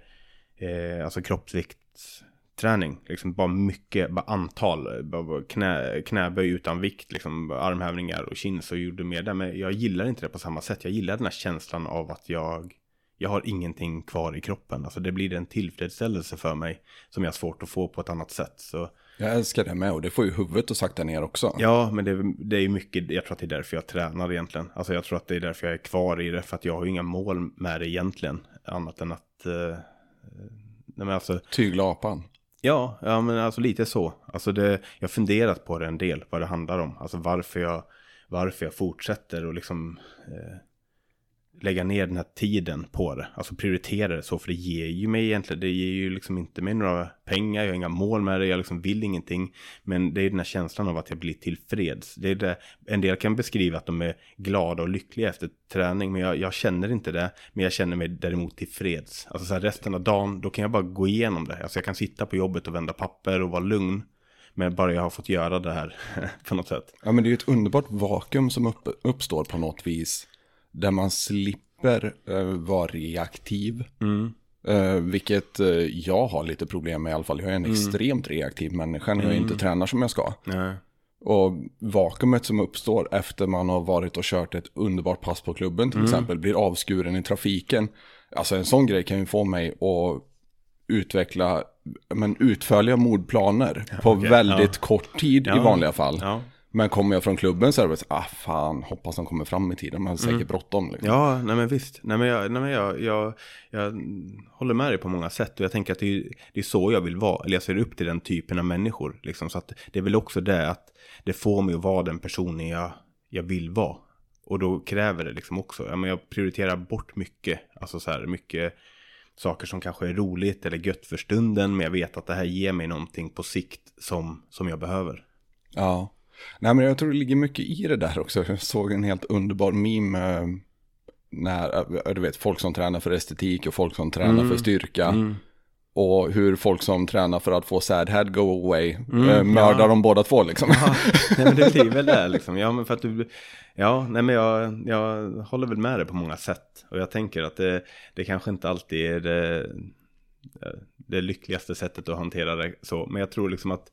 eh, alltså kroppsviktsträning. Liksom bara mycket, bara antal, bara bara knä, knäböj utan vikt, liksom armhävningar och chins och gjorde mer där. Men jag gillar inte det på samma sätt. Jag gillar den här känslan av att jag, jag har ingenting kvar i kroppen. Alltså det blir en tillfredsställelse för mig som jag har svårt att få på ett annat sätt. Så Jag älskar det med och det får ju huvudet att sakta ner också. Ja, men det, det är mycket, jag tror att det är därför jag tränar egentligen. Alltså jag tror att det är därför jag är kvar i det, för att jag har ju inga mål med det egentligen. Annat än att, eh, nej men alltså, Tygla apan. ja, ja men alltså lite så. Alltså det, jag har funderat på det en del, vad det handlar om. Alltså varför jag, varför jag fortsätter och liksom eh, lägga ner den här tiden på det. Alltså prioritera det så, för det ger ju mig egentligen, det ger ju liksom inte mig några pengar, jag har inga mål med det, jag liksom vill ingenting. Men det är den här känslan av att jag blir tillfreds. Det är det, en del kan beskriva att de är glada och lyckliga efter träning, men jag, jag känner inte det. Men jag känner mig däremot tillfreds. Alltså så här, resten av dagen, då kan jag bara gå igenom det. Alltså jag kan sitta på jobbet och vända papper och vara lugn. Men bara jag har fått göra det här på något sätt. Ja men det är ju ett underbart vakuum som upp, uppstår på något vis. Där man slipper eh, vara reaktiv. Eh, vilket eh, jag har lite problem med i alla fall. Jag är en extremt reaktiv människa när jag inte tränar som jag ska. Nej. Och vakuumet som uppstår efter man har varit och kört ett underbart pass på klubben till exempel, blir avskuren i trafiken. Alltså en sån grej kan ju få mig att utveckla men, utförliga mordplaner på okej, väldigt ja. kort tid i Ja. vanliga fall. Men kommer jag från klubben så är det ah fan, hoppas de kommer fram i tiden, man har säkert bråttom. Liksom. Ja, nej men visst. Nej men, jag, nej men jag, jag, jag håller med dig på många sätt. Och jag tänker att det är, det är så jag vill vara. Eller jag ser upp till den typen av människor. Liksom. Så att det är väl också det att det får mig att vara den personen jag, jag vill vara. Och då kräver det liksom också. Ja, men jag prioriterar bort mycket. Alltså så här mycket saker som kanske är roligt eller gött för stunden. Men jag vet att det här ger mig någonting på sikt som, som jag behöver. Ja. Nej men jag tror det ligger mycket i det där också. Jag såg en helt underbar meme. eh, När, eh, du vet, folk som tränar för estetik och folk som tränar för styrka. Och hur folk som tränar för att få sad head go away eh, mördar ja. dem båda två liksom. nej men det blir väl det liksom. Ja men för att du, ja nej men jag, jag håller väl med dig på många sätt. Och jag tänker att det, det kanske inte alltid är det, det lyckligaste sättet att hantera det så. Men jag tror liksom att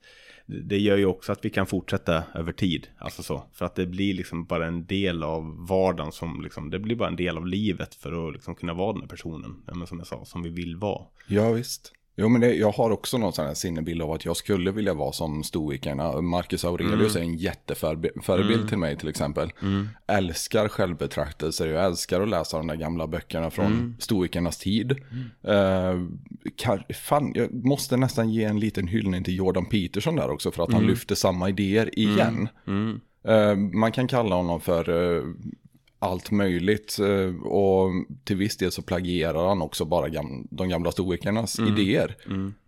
det gör ju också att vi kan fortsätta över tid. Alltså så. För att det blir liksom bara en del av vardagen som liksom, det blir bara en del av livet för att liksom kunna vara den här personen. Ja, men som jag sa, som vi vill vara. Ja visst. Jo men det, jag har också någon sån här sinnebild av att jag skulle vilja vara som stoikerna. Marcus Aurelius är en jätteförebild till mig till exempel. Älskar självbetraktelser, jag älskar att läsa de där gamla böckerna från stoikernas tid. Uh, kan, fan, jag måste nästan ge en liten hyllning till Jordan Peterson där också för att han lyfter samma idéer igen. Eh, man kan kalla honom för eh, allt möjligt eh, och till viss del så plagierar han också bara gam de gamla stoikernas idéer.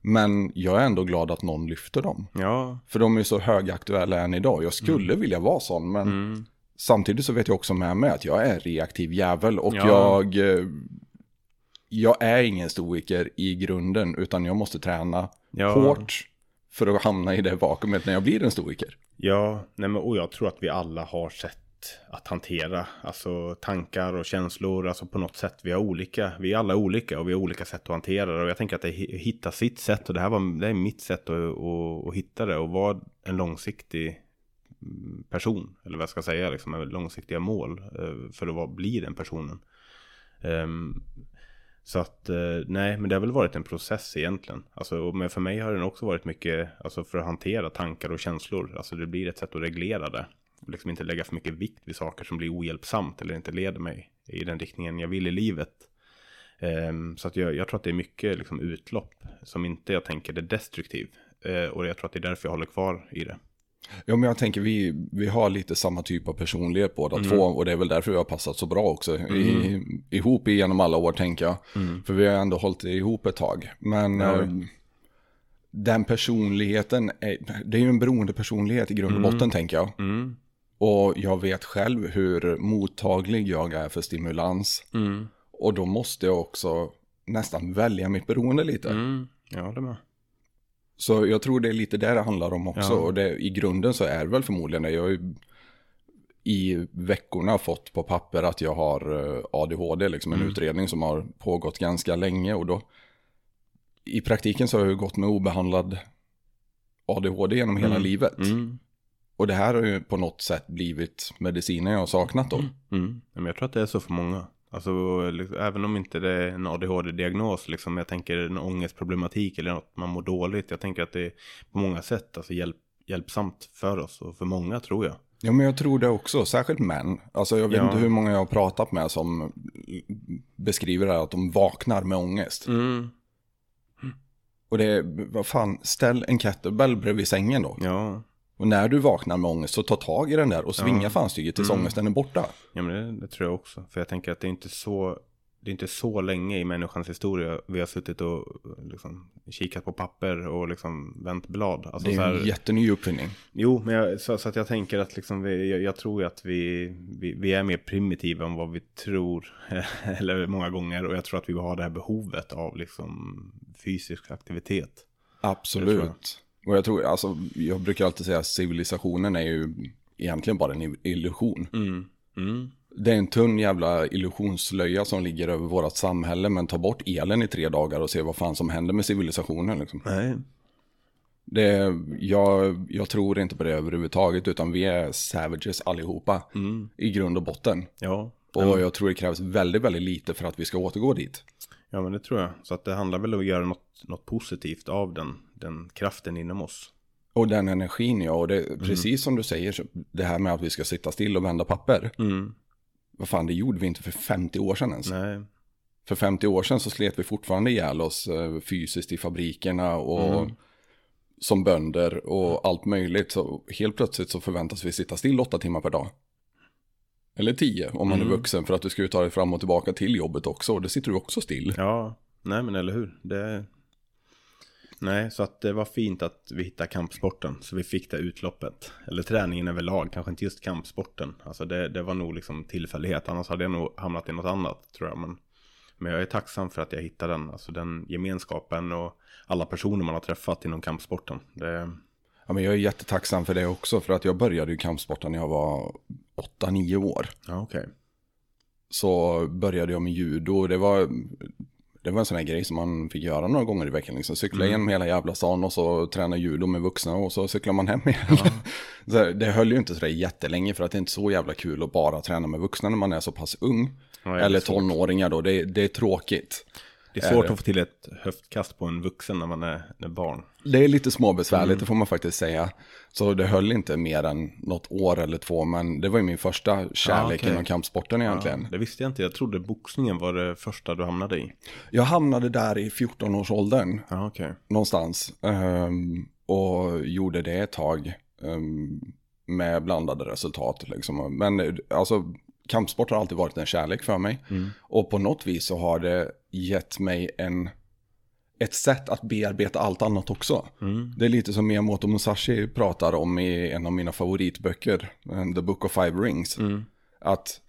Men jag är ändå glad att någon lyfter dem. Ja, För de är så högaktuella än idag. Jag skulle vilja vara sån men samtidigt så vet jag också med mig att jag är en reaktiv jävel och Ja. jag eh, jag är ingen stoiker i grunden utan jag måste träna Ja. hårt för att hamna i det vakuumet när jag blir en stoiker. Ja, nej men, och jag tror att vi alla har sätt att hantera alltså tankar och känslor, alltså på något sätt. Vi är olika, vi är alla olika och vi har olika sätt att hantera det. Och jag tänker att det är hitta sitt sätt och det här var, det är mitt sätt att, att, att hitta det och vara en långsiktig mm, person, eller vad jag ska säga, liksom, långsiktiga mål eh, för att vara, bli den personen. Um, så att eh, nej, men det har väl varit en process egentligen. Alltså, men för mig har den också varit mycket alltså, för att hantera tankar och känslor. Alltså det blir ett sätt att reglera det. Liksom inte lägga för mycket vikt vid saker som blir ohjälpsamt eller inte leder mig i den riktningen jag vill i livet. Ehm, så att jag, jag tror att det är mycket liksom utlopp som inte jag tänker är destruktiv. Eh, och jag tror att det är därför jag håller kvar i det. Ja, men jag tänker vi, vi har lite samma typ av personlighet båda Mm. två. Och det är väl därför vi har passat så bra också. I, ihop genom alla år tänker jag. Mm. För vi har ändå hållit ihop ett tag. Men Ja. eh, den personligheten, är, det är ju en beroende personlighet i grund och botten tänker jag. Och jag vet själv hur mottaglig jag är för stimulans. Mm. Och då måste jag också nästan välja mitt beroende lite. Mm. Ja, det med. Så jag tror det är lite där det handlar om också. Ja. Och det, i grunden så är det väl förmodligen det. Jag har ju i veckorna fått på papper att jag har eh, ADHD, liksom en Mm. utredning som har pågått ganska länge. Och då i praktiken så har jag ju gått med obehandlad ADHD genom hela Mm. livet. Mm. Och det här har ju på något sätt blivit medicinen jag har saknat då. Mm. Men jag tror att det är så för många. Alltså, liksom, även om inte det är en ADHD-diagnos, liksom, jag tänker en ångestproblematik eller något man mår dåligt. Jag tänker att det är på många sätt alltså, hjälp, hjälpsamt för oss och för många tror jag. Ja men jag tror det också, särskilt män. Alltså jag vet Ja. inte hur många jag har pratat med som beskriver det här att de vaknar med ångest. Mm. Och det är, vad fan, ställ en kettlebell bredvid sängen då. Ja, Och när du vaknar med ångest så ta tag i den där och svinga Ja. fanstyget tills Mm. ångesten är borta. ja men det, det tror jag också. För jag tänker att det är inte så, det är inte så länge i människans historia vi har suttit och liksom, kikat på papper och liksom vänt blad. Alltså, Det är här, en jätteny uppfinning. Jo, men jag, så, så att jag tänker att liksom vi, jag, jag tror att vi, vi, vi är mer primitiva än vad vi tror. eller många gånger. Och jag tror att vi har det här behovet av liksom fysisk aktivitet. Absolut. Och jag tror, alltså, jag brukar alltid säga att civilisationen är ju egentligen bara en illusion. Mm. Mm. Det är en tunn jävla illusionslöja som ligger över vårt samhälle, men ta bort elen i tre dagar och se vad fan som händer med civilisationen. Liksom. Nej. Det, jag, jag tror inte på det överhuvudtaget, utan vi är savages allihopa Mm. i grund och botten. Ja. Och jag tror det krävs väldigt, väldigt lite för att vi ska återgå dit. ja, men det tror jag. Så att det handlar väl om att göra något, något positivt av den, den kraften inom oss. Och den energin, ja. Och det, precis som du säger, det här med att vi ska sitta still och vända papper. Mm. Vad fan, det gjorde vi inte för 50 år sedan ens. Nej. För 50 år sedan så slet vi fortfarande ihjäl oss eh, fysiskt i fabrikerna och Mm. som bönder och allt möjligt. Så helt plötsligt så förväntas vi sitta still åtta timmar per dag. Eller tio om man är Mm. vuxen för att du ska ju ta dig fram och tillbaka till jobbet också. Och det sitter du också still. Ja, nej men eller hur. Det... Nej, så att det var fint att vi hittade kampsporten. Så vi fick det utloppet. Eller träningen överlag, kanske inte just kampsporten. Alltså det, det var nog liksom tillfällighet. Annars hade jag nog hamnat i något annat tror jag. Men, men jag är tacksam för att jag hittade den. Alltså den gemenskapen och alla personer man har träffat inom kampsporten. Det, Ja, men jag är jättetacksam för det också. För att jag började ju kampsporten när jag var 8-9 år. ja, okej. så började jag med judo. Det var, det var en sån här grej som man fick göra några gånger i veckan. Liksom. Cykla Mm. igenom hela jävla stan och så träna judo med vuxna och så cyklar man hem igen. så det höll ju inte sådär jättelänge för att det är inte så jävla kul att bara träna med vuxna när man är så pass ung. Ja, Eller tonåringar då, det, det är tråkigt. Det är svårt Är att få till ett höftkast på en vuxen när man är, är barn. Det är lite småbesvärligt, Mm. det får man faktiskt säga. Så det höll inte mer än något år eller två, men det var ju min första kärlek okej. inom kampsporten egentligen. Ja, det visste jag inte. Jag trodde boxningen var det första du hamnade i. Jag hamnade där i 14-årsåldern. Ja, okej. någonstans. ehm, och gjorde det ett tag ehm, med blandade resultat. Liksom. Men alltså, kampsport har alltid varit en kärlek för mig. Mm. Och på något vis så har det gett mig en, ett sätt att bearbeta allt annat också. Mm. Det är lite som Miyamoto Musashi pratar om i en av mina favoritböcker, eh, The Book of Five Rings. Mm. Att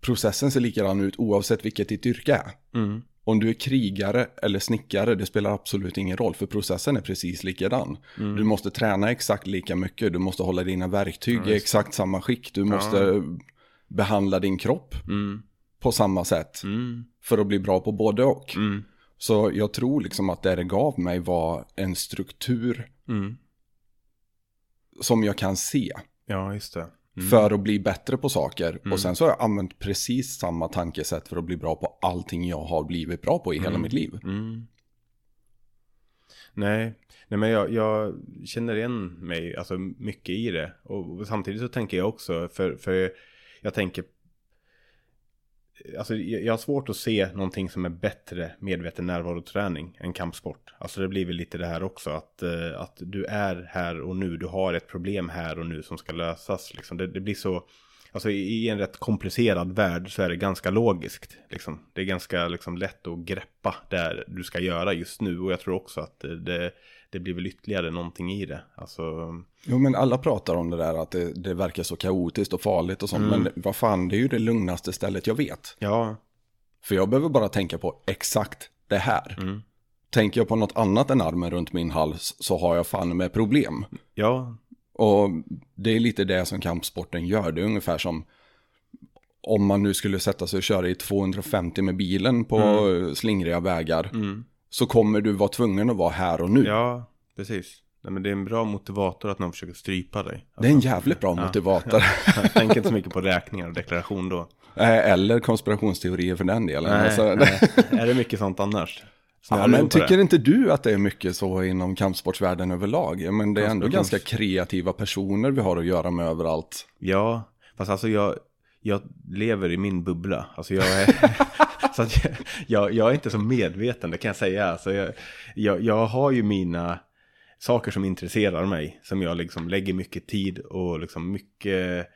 processen ser likadan ut oavsett vilket ditt yrke är. Mm. Om du är krigare eller snickare, det spelar absolut ingen roll, för processen är precis likadan. Mm. Du måste träna exakt lika mycket, du måste hålla dina verktyg Ja, i exakt samma skick, du måste behandla din kropp Mm. på samma sätt Mm. för att bli bra på både och. Mm. Så jag tror liksom att det det gav mig var en struktur Mm. som jag kan se Ja, just det. Mm. för att bli bättre på saker. Mm. Och sen så har jag använt precis samma tankesätt för att bli bra på allting jag har blivit bra på i hela Mm. mitt liv. Mm. Nej, nej men jag, jag känner igen mig alltså mycket i det. Och samtidigt så tänker jag också, för, för jag tänker Alltså jag har svårt att se någonting som är bättre medveten närvaroträning än kampsport. Alltså det blir väl lite det här också att, eh, att du är här och nu, du har ett problem här och nu som ska lösas. Liksom. Det, det blir så, alltså i en rätt komplicerad värld så är det ganska logiskt. Liksom. Det är ganska liksom, lätt att greppa det du ska göra just nu och jag tror också att eh, det, det, blir väl ytterligare någonting i det. Alltså, Jo men alla pratar om det där att det, det verkar så kaotiskt och farligt och sånt. Mm. Men vad fan, det är ju det lugnaste stället jag vet. ja, För jag behöver bara tänka på exakt det här. Mm. Tänker jag på något annat än armen runt min hals så har jag fan med problem. ja, Och det är lite det som kampsporten gör. Det är ungefär som om man nu skulle sätta sig och köra i 250 med bilen på Mm. slingriga vägar. Så kommer du vara tvungen att vara här och nu. ja, precis. Nej, men det är en bra motivator att någon försöker strypa dig. Det är en jävligt bra motivator. Jag tänker inte så mycket på räkningar och deklaration då. Eller konspirationsteorier för den delen. Nej, Alltså, nej. Är det mycket sånt annars? Ja, men tycker det? inte du att det är mycket så inom kampsportsvärlden överlag? Ja, Men det är ändå ganska kreativa personer vi har att göra med överallt. Ja, fast alltså jag, jag lever i min bubbla. Alltså jag är... så att jag, jag, jag är inte så medveten, det kan jag säga. Alltså jag, jag, jag har ju mina saker som intresserar mig. Som jag liksom lägger mycket tid och liksom mycket,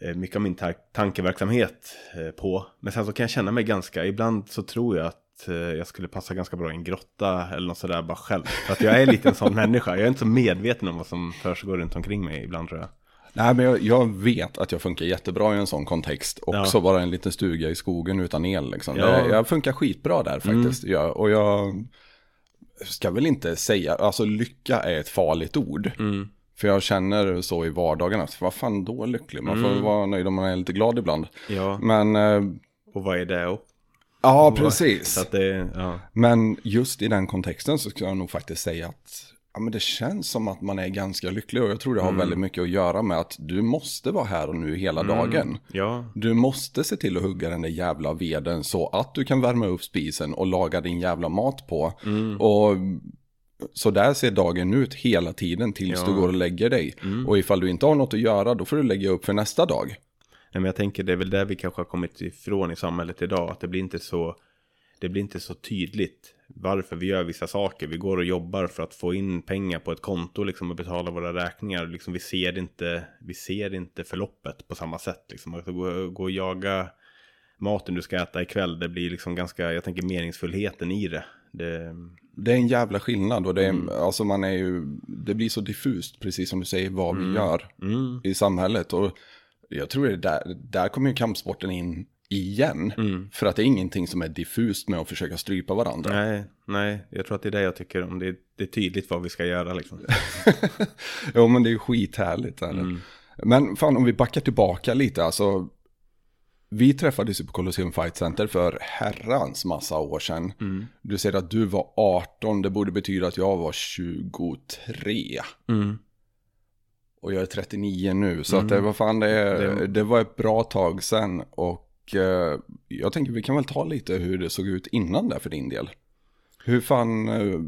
eh, mycket av min ta- tankeverksamhet eh, på. Men sen så kan jag känna mig ganska, ibland så tror jag att eh, jag skulle passa ganska bra i en grotta eller något sådär bara själv. För att jag är lite en sån människa. Jag är inte så medveten om vad som försiggår runt omkring mig ibland tror jag. Nej, men jag, jag vet att jag funkar jättebra i en sån kontext. Också Ja. bara en liten stuga i skogen utan el. Liksom. Ja. Mm. Det, jag funkar skitbra där faktiskt. Jag, och jag ska väl inte säga, alltså lycka är ett farligt ord. Mm. För jag känner så i vardagen att vad fan då lycklig? Man får vara nöjd om man är lite glad ibland. Ja, Men, eh, och vad är det? Ja precis. det, ja. Men just i den kontexten så ska jag nog faktiskt säga att ja, men det känns som att man är ganska lycklig. Och jag tror det har väldigt mycket att göra med att du måste vara här och nu hela dagen. Ja, Du måste se till att hugga den där jävla veden så att du kan värma upp spisen och laga din jävla mat på. Och så där ser dagen ut hela tiden tills Ja. du går och lägger dig. Och ifall du inte har något att göra då får du lägga upp för nästa dag. Nej, men jag tänker det är väl där vi kanske har kommit ifrån i samhället idag. Att det blir inte så, det blir inte så tydligt varför vi gör vissa saker. Vi går och jobbar för att få in pengar på ett konto liksom, och betala våra räkningar. Liksom, vi, ser inte, vi ser inte förloppet på samma sätt. Liksom. Att gå, gå och jaga maten du ska äta ikväll. Det blir liksom ganska, jag tänker meningsfullheten i det. det Det är en jävla skillnad och det, är, Mm. alltså man är ju, det blir så diffust, precis som du säger, vad vi gör mm, i samhället. Och jag tror det är där, där kommer ju kampsporten in igen. mm. För att det är ingenting som är diffust med att försöka strypa varandra. Nej, nej, jag tror att det är det jag tycker om. Det, det är tydligt vad vi ska göra liksom. Jo men det är ju skithärligt. Är det. Mm. Men fan om vi backar tillbaka lite, alltså. Vi träffades ju på Colosseum Fight Center för herrans massa år sedan. Mm. Du säger att du var 18, det borde betyda att jag var 23. Mm. Och jag är 39 nu, så att det var fan det, Det- det var ett bra tag sedan. Och Eh, jag tänker vi kan väl ta lite hur det såg ut innan där för din del. Hur fan eh,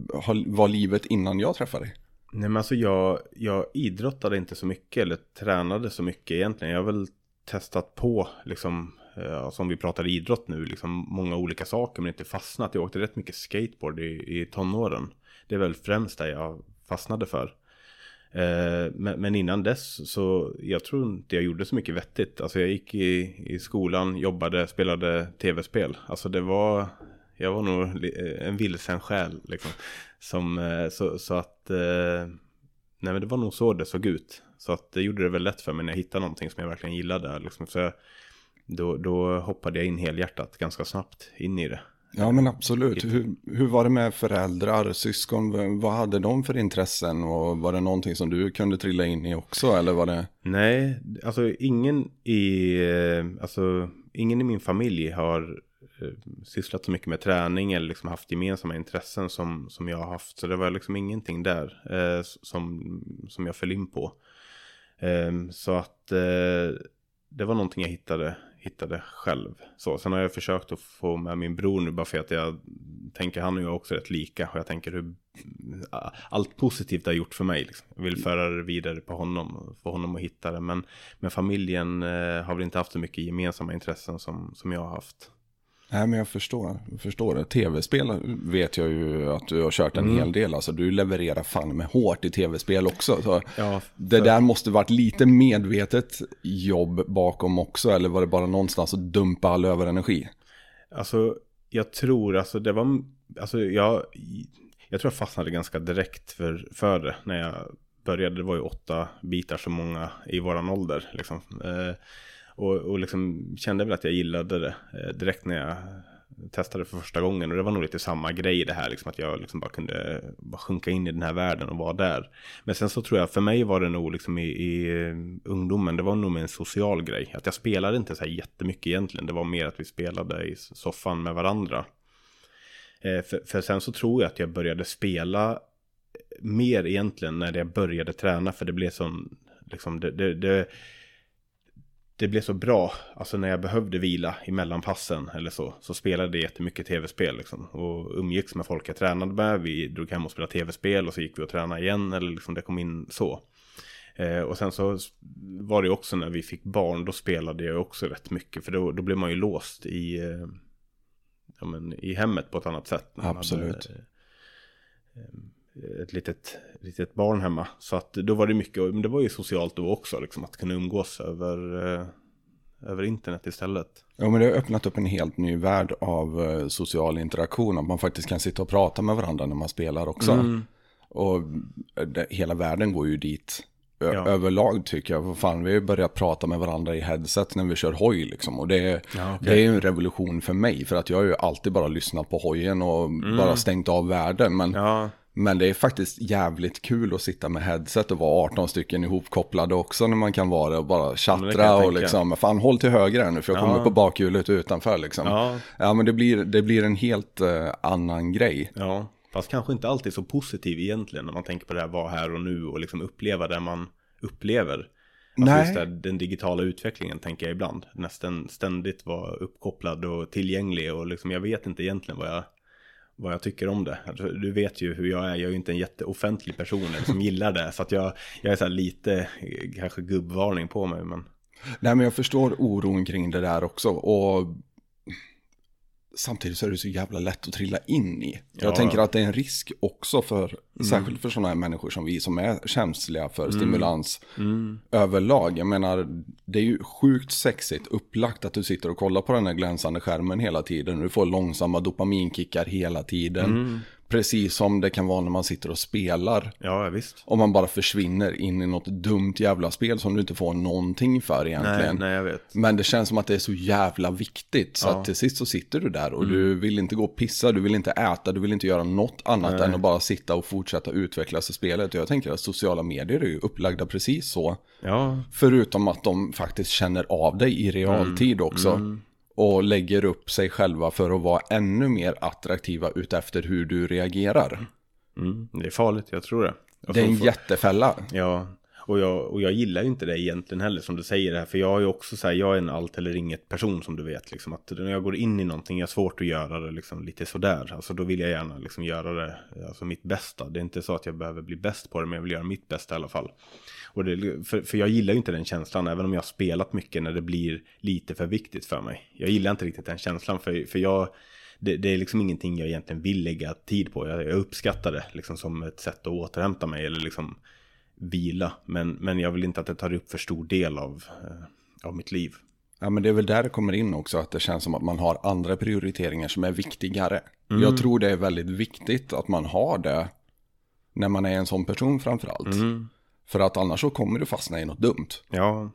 var livet innan jag träffade dig? Nej men alltså jag, jag idrottade inte så mycket eller tränade så mycket egentligen. Jag har väl testat på liksom, eh, som vi pratar idrott nu, liksom många olika saker men inte fastnat. Jag åkte rätt mycket skateboard i, i tonåren. Det är väl främst det jag fastnade för. Eh, men, innan dess så jag tror inte jag gjorde så mycket vettigt. Alltså jag gick i, i skolan, jobbade, spelade tv-spel. Alltså det var, jag var nog eh, en vilsen själ liksom. Som, eh, så, så att, nej men det var nog så det såg ut. Så att det gjorde det väl lätt för mig när jag hittade någonting som jag verkligen gillade. Liksom. Så jag, då, då hoppade jag in helhjärtat ganska snabbt in i det. Ja men absolut. Hur, hur var det med föräldrar, syskon? Vad hade de för intressen? Och var det någonting som du kunde trilla in i också? Eller var det... Nej, alltså ingen i, eh, alltså, ingen i min familj har eh, sysslat så mycket med träning eller liksom haft gemensamma intressen som, som jag har haft. Så det var liksom ingenting där eh, som, som jag föll in på. Eh, så att eh, det var någonting jag hittade hittade själv. Så, sen har jag försökt att få med min bror nu bara för att jag tänker han och jag är också rätt lika. Och jag tänker hur äh, allt positivt har gjort för mig. Liksom. Jag vill föra det vidare på honom och få honom att hitta det. Men, men familjen eh, har väl inte haft så mycket gemensamma intressen som, som jag har haft. Nej, men jag förstår, jag förstår det. Tv-spel vet jag ju att du har kört en Mm. hel del. Alltså du levererar fan med hårt i tv-spel också. Så Ja, det för- där måste varit lite medvetet jobb bakom också. Eller var det bara någonstans att dumpa all överenergi? Alltså, jag tror, alltså det var, alltså jag, jag tror jag fastnade ganska direkt för, för det när jag började. Det var ju åtta bitar så många i våran ålder liksom. Eh, och, och liksom kände väl att jag gillade det eh, direkt när jag testade för första gången. Och det var nog lite samma grej det här, liksom att jag liksom bara kunde bara sjunka in i den här världen och vara där. Men sen så tror jag, för mig var det nog liksom i, i eh, ungdomen, det var nog med en social grej. Att jag spelade inte så här jättemycket egentligen, det var mer att vi spelade i soffan med varandra. Eh, för, för sen så tror jag att jag började spela eh, mer egentligen när jag började träna, för det blev sån, liksom, det, det, det, det blev så bra, alltså när jag behövde vila i mellanpassen eller så, så spelade jag jättemycket tv-spel liksom. Och umgicks med folk jag tränade med, vi drog hem och spelade tv-spel och så gick vi och tränade igen, eller liksom det kom in så. Eh, och sen så var det också när vi fick barn, då spelade jag också rätt mycket, för då, då blev man ju låst i, eh, ja, men, i hemmet på ett annat sätt. Absolut. Hade, eh, ett litet, litet barn hemma. Så att då var det mycket, men det var ju socialt då också, liksom, att kunna umgås över, eh, över internet istället. Ja, men det har öppnat upp en helt ny värld av eh, social interaktion. Att man faktiskt kan sitta och prata med varandra när man spelar också. Mm. Och det, hela världen går ju dit. Ö- Ja. Överlag tycker jag. Fan, vi har ju börjat prata med varandra i headset när vi kör hoj liksom. Och det, är- Ja, okej. det är ju en revolution för mig. För att jag har ju alltid bara lyssnat på hojen och bara stängt av världen. Men, Mm. Ja, men det är faktiskt jävligt kul att sitta med headset och vara 18 stycken ihopkopplade också när man kan vara det och bara kan jag och liksom, fan håll till höger här nu för jag kommer Ja. på bakhjulet utanför liksom. ja, Ja men det blir, det blir en helt eh, annan grej. ja. Fast kanske inte alltid så positiv egentligen när man tänker på det här vara här och nu och liksom uppleva det man upplever. Alltså Nej. just det, här, den digitala utvecklingen tänker jag ibland. Nästan ständigt vara uppkopplad och tillgänglig och liksom jag vet inte egentligen vad jag, vad jag tycker om det. Alltså, Du vet ju hur jag är, jag är ju inte en jätteoffentlig person som gillar det. Så att jag, jag är så här lite, eh, kanske gubbvarning på mig men. Nej men jag förstår oron kring det där också. Och samtidigt så är det så jävla lätt att trilla in i. Jag Ja. tänker att det är en risk också för, särskilt för sådana här människor som vi som är känsliga för stimulans överlag. Jag menar, det är ju sjukt sexigt upplagt att du sitter och kollar på den här glänsande skärmen hela tiden. Du får långsamma dopaminkickar hela tiden. Precis som det kan vara när man sitter och spelar. Ja, visst. Om man bara försvinner in i något dumt jävla spel som du inte får någonting för Nej, egentligen. nej, jag vet. Men det känns som att det är så jävla viktigt. Så Ja. Mm. att till sist så sitter du där och du vill inte gå och pissa, du vill inte äta, du vill inte göra något annat än att bara sitta och fortsätta utvecklas i spelet. Och jag tänker att sociala medier är ju upplagda precis så. Ja, Förutom att de faktiskt känner av dig i realtid också. Och lägger upp sig själva för att vara ännu mer attraktiva utefter hur du reagerar. mm, det är farligt, jag tror det. Och Det är en får- jättefälla. Ja, och jag, och jag gillar ju inte det egentligen heller som du säger det här. För jag är ju också så här, jag är en allt eller inget person som du vet. Liksom, att när jag går in i någonting, jag har svårt att göra det liksom, lite sådär. Alltså då vill jag gärna liksom, göra det, alltså mitt bästa. Det är inte så att jag behöver bli bäst på det, men jag vill göra mitt bästa i alla fall. Och det, för, för jag gillar ju inte den känslan, även om jag har spelat mycket när det blir lite för viktigt för mig. Jag gillar inte riktigt den känslan, för, för jag... Det, det är liksom ingenting jag egentligen vill lägga tid på. Jag, jag uppskattar det liksom som ett sätt att återhämta mig eller liksom vila. Men, men jag vill inte att det tar upp för stor del av, eh, av mitt liv. Ja, men det är väl där det kommer in också, att det känns som att man har andra prioriteringar som är viktigare. Mm. Jag tror det är väldigt viktigt att man har det när man är en sån person framförallt. Mm. För att annars så kommer du fastna i något dumt. Ja.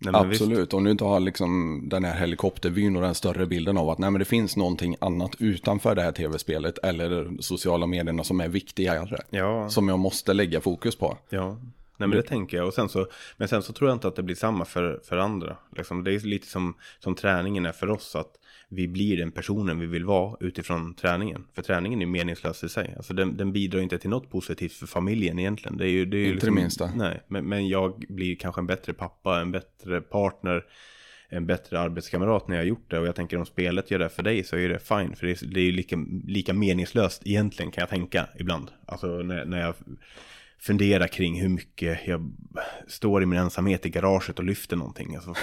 Nej, men visst. Absolut, om du inte har liksom den här helikoptervyn och den större bilden av att nej, men det finns någonting annat utanför det här tv-spelet eller sociala medierna som är viktigare. Ja. Som jag måste lägga fokus på. Ja, nej men det tänker jag. Och sen så, men sen så tror jag inte att det blir samma för, för andra. Liksom, det är lite som, som träningen är för oss. Att vi blir den personen vi vill vara utifrån träningen. För träningen är meningslös i sig. Alltså den, den bidrar inte till något positivt för familjen egentligen. Det är ju, det är ju Inte liksom, det minsta. Nej, men, men jag blir kanske en bättre pappa, en bättre partner. en bättre arbetskamrat när jag har gjort det. Och jag tänker om spelet gör det för dig så är det fine. För det är, det är ju lika, lika meningslöst egentligen kan jag tänka ibland. Alltså när, när jag funderar kring hur mycket jag står i min ensamhet i garaget och lyfter någonting. Alltså,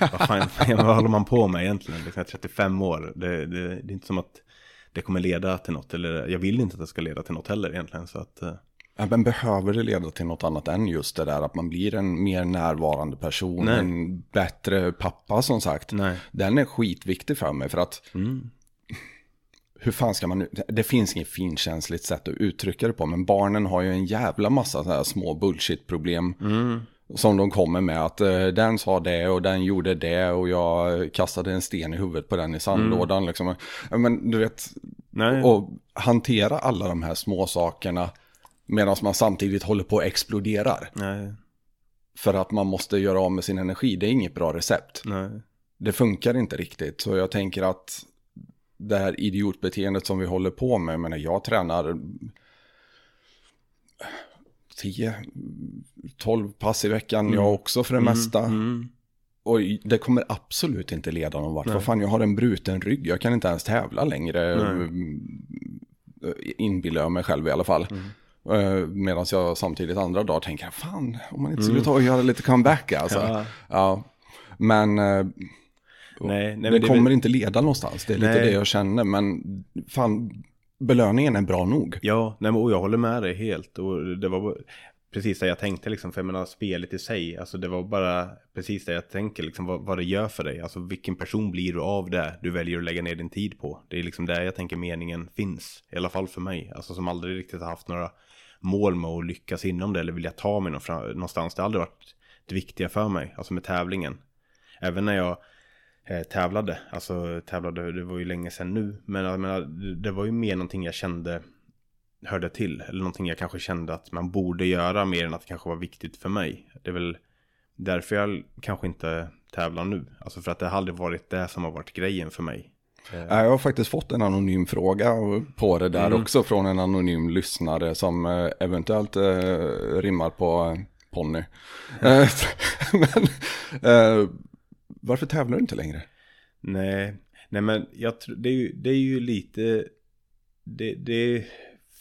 vad, fan, vad håller man på med egentligen? Liksom, jag är 35 år. Det, det, det är inte som att det kommer leda till något. Eller jag vill inte att det ska leda till något heller egentligen. Så att, eh, Ja, men behöver det leda till något annat än just det där att man blir en mer närvarande person, Nej. en bättre pappa som sagt. Nej. Den är skitviktig för mig för att hur fan ska man nu, det finns inget finkänsligt sätt att uttrycka det på, men barnen har ju en jävla massa så här små bullshit-problem. Som de kommer med att eh, den sa det och den gjorde det och jag kastade en sten i huvudet på den i sandlådan. Liksom. Ja, Men du vet, Nej. och hantera alla de här små sakerna medan man samtidigt håller på att exploderar. Nej, För att man måste göra av med sin energi, det är inget bra recept. nej. Det funkar inte riktigt, så jag tänker att det här idiotbeteendet som vi håller på med, men jag tränar 10, 12 pass i veckan, jag också för det mesta. Mm. Och det kommer absolut inte leda någon vart. Vad fan, jag har en bruten rygg, jag kan inte ens tävla längre. Inbillar jag mig själv i alla fall. Medan jag samtidigt andra dagar tänker, fan, om man inte skulle ta och göra lite comeback alltså. Ja. Ja. Men eh, Nej, nej, det, men det kommer väl- inte leda någonstans, det är lite Nej. det jag känner. Men fan, belöningen är bra nog. Ja, nej och jag håller med dig helt. Och det var precis det jag tänkte liksom. För jag menar spelet i sig. Alltså det var bara precis det jag tänker liksom. Vad, vad det gör för dig. Alltså vilken person blir du av det du väljer att lägga ner din tid på. Det är liksom där jag tänker meningen finns. I alla fall för mig. Alltså som aldrig riktigt har haft några mål med att lyckas inom det. Eller vilja ta mig någonstans. Det har aldrig varit det viktiga för mig. Alltså med tävlingen. Även när jag tävlade. Alltså tävlade, det var ju länge sedan nu. Men jag menar, det- var ju mer någonting jag kände hörde till. Eller någonting jag kanske kände att man borde göra mer än att det kanske var viktigt för mig. Det är väl därför jag kanske inte tävlar nu. Alltså för att det har aldrig varit det som har varit grejen för mig. Jag har faktiskt fått en anonym fråga på det där också från en anonym lyssnare som eh, eventuellt eh, rimmar på eh, ponny. Eh, Men eh, varför tävlar du inte längre? Nej, nej men jag tror, det är ju, det är ju lite, det, det är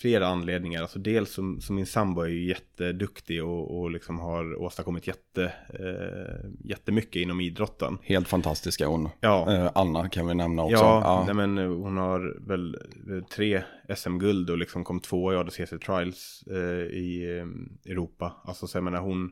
flera anledningar. Alltså dels som, som min sambo är ju jätteduktig och, och liksom har åstadkommit jätte, eh, jättemycket inom idrotten. Helt fantastiska hon. Ja. Eh, Anna kan vi nämna också. Ja, Ja, Nej, men eh, hon har väl eh, tre SM-guld och liksom kom tvåa i ADCC Trials eh, i eh, Europa. Alltså så jag menar hon,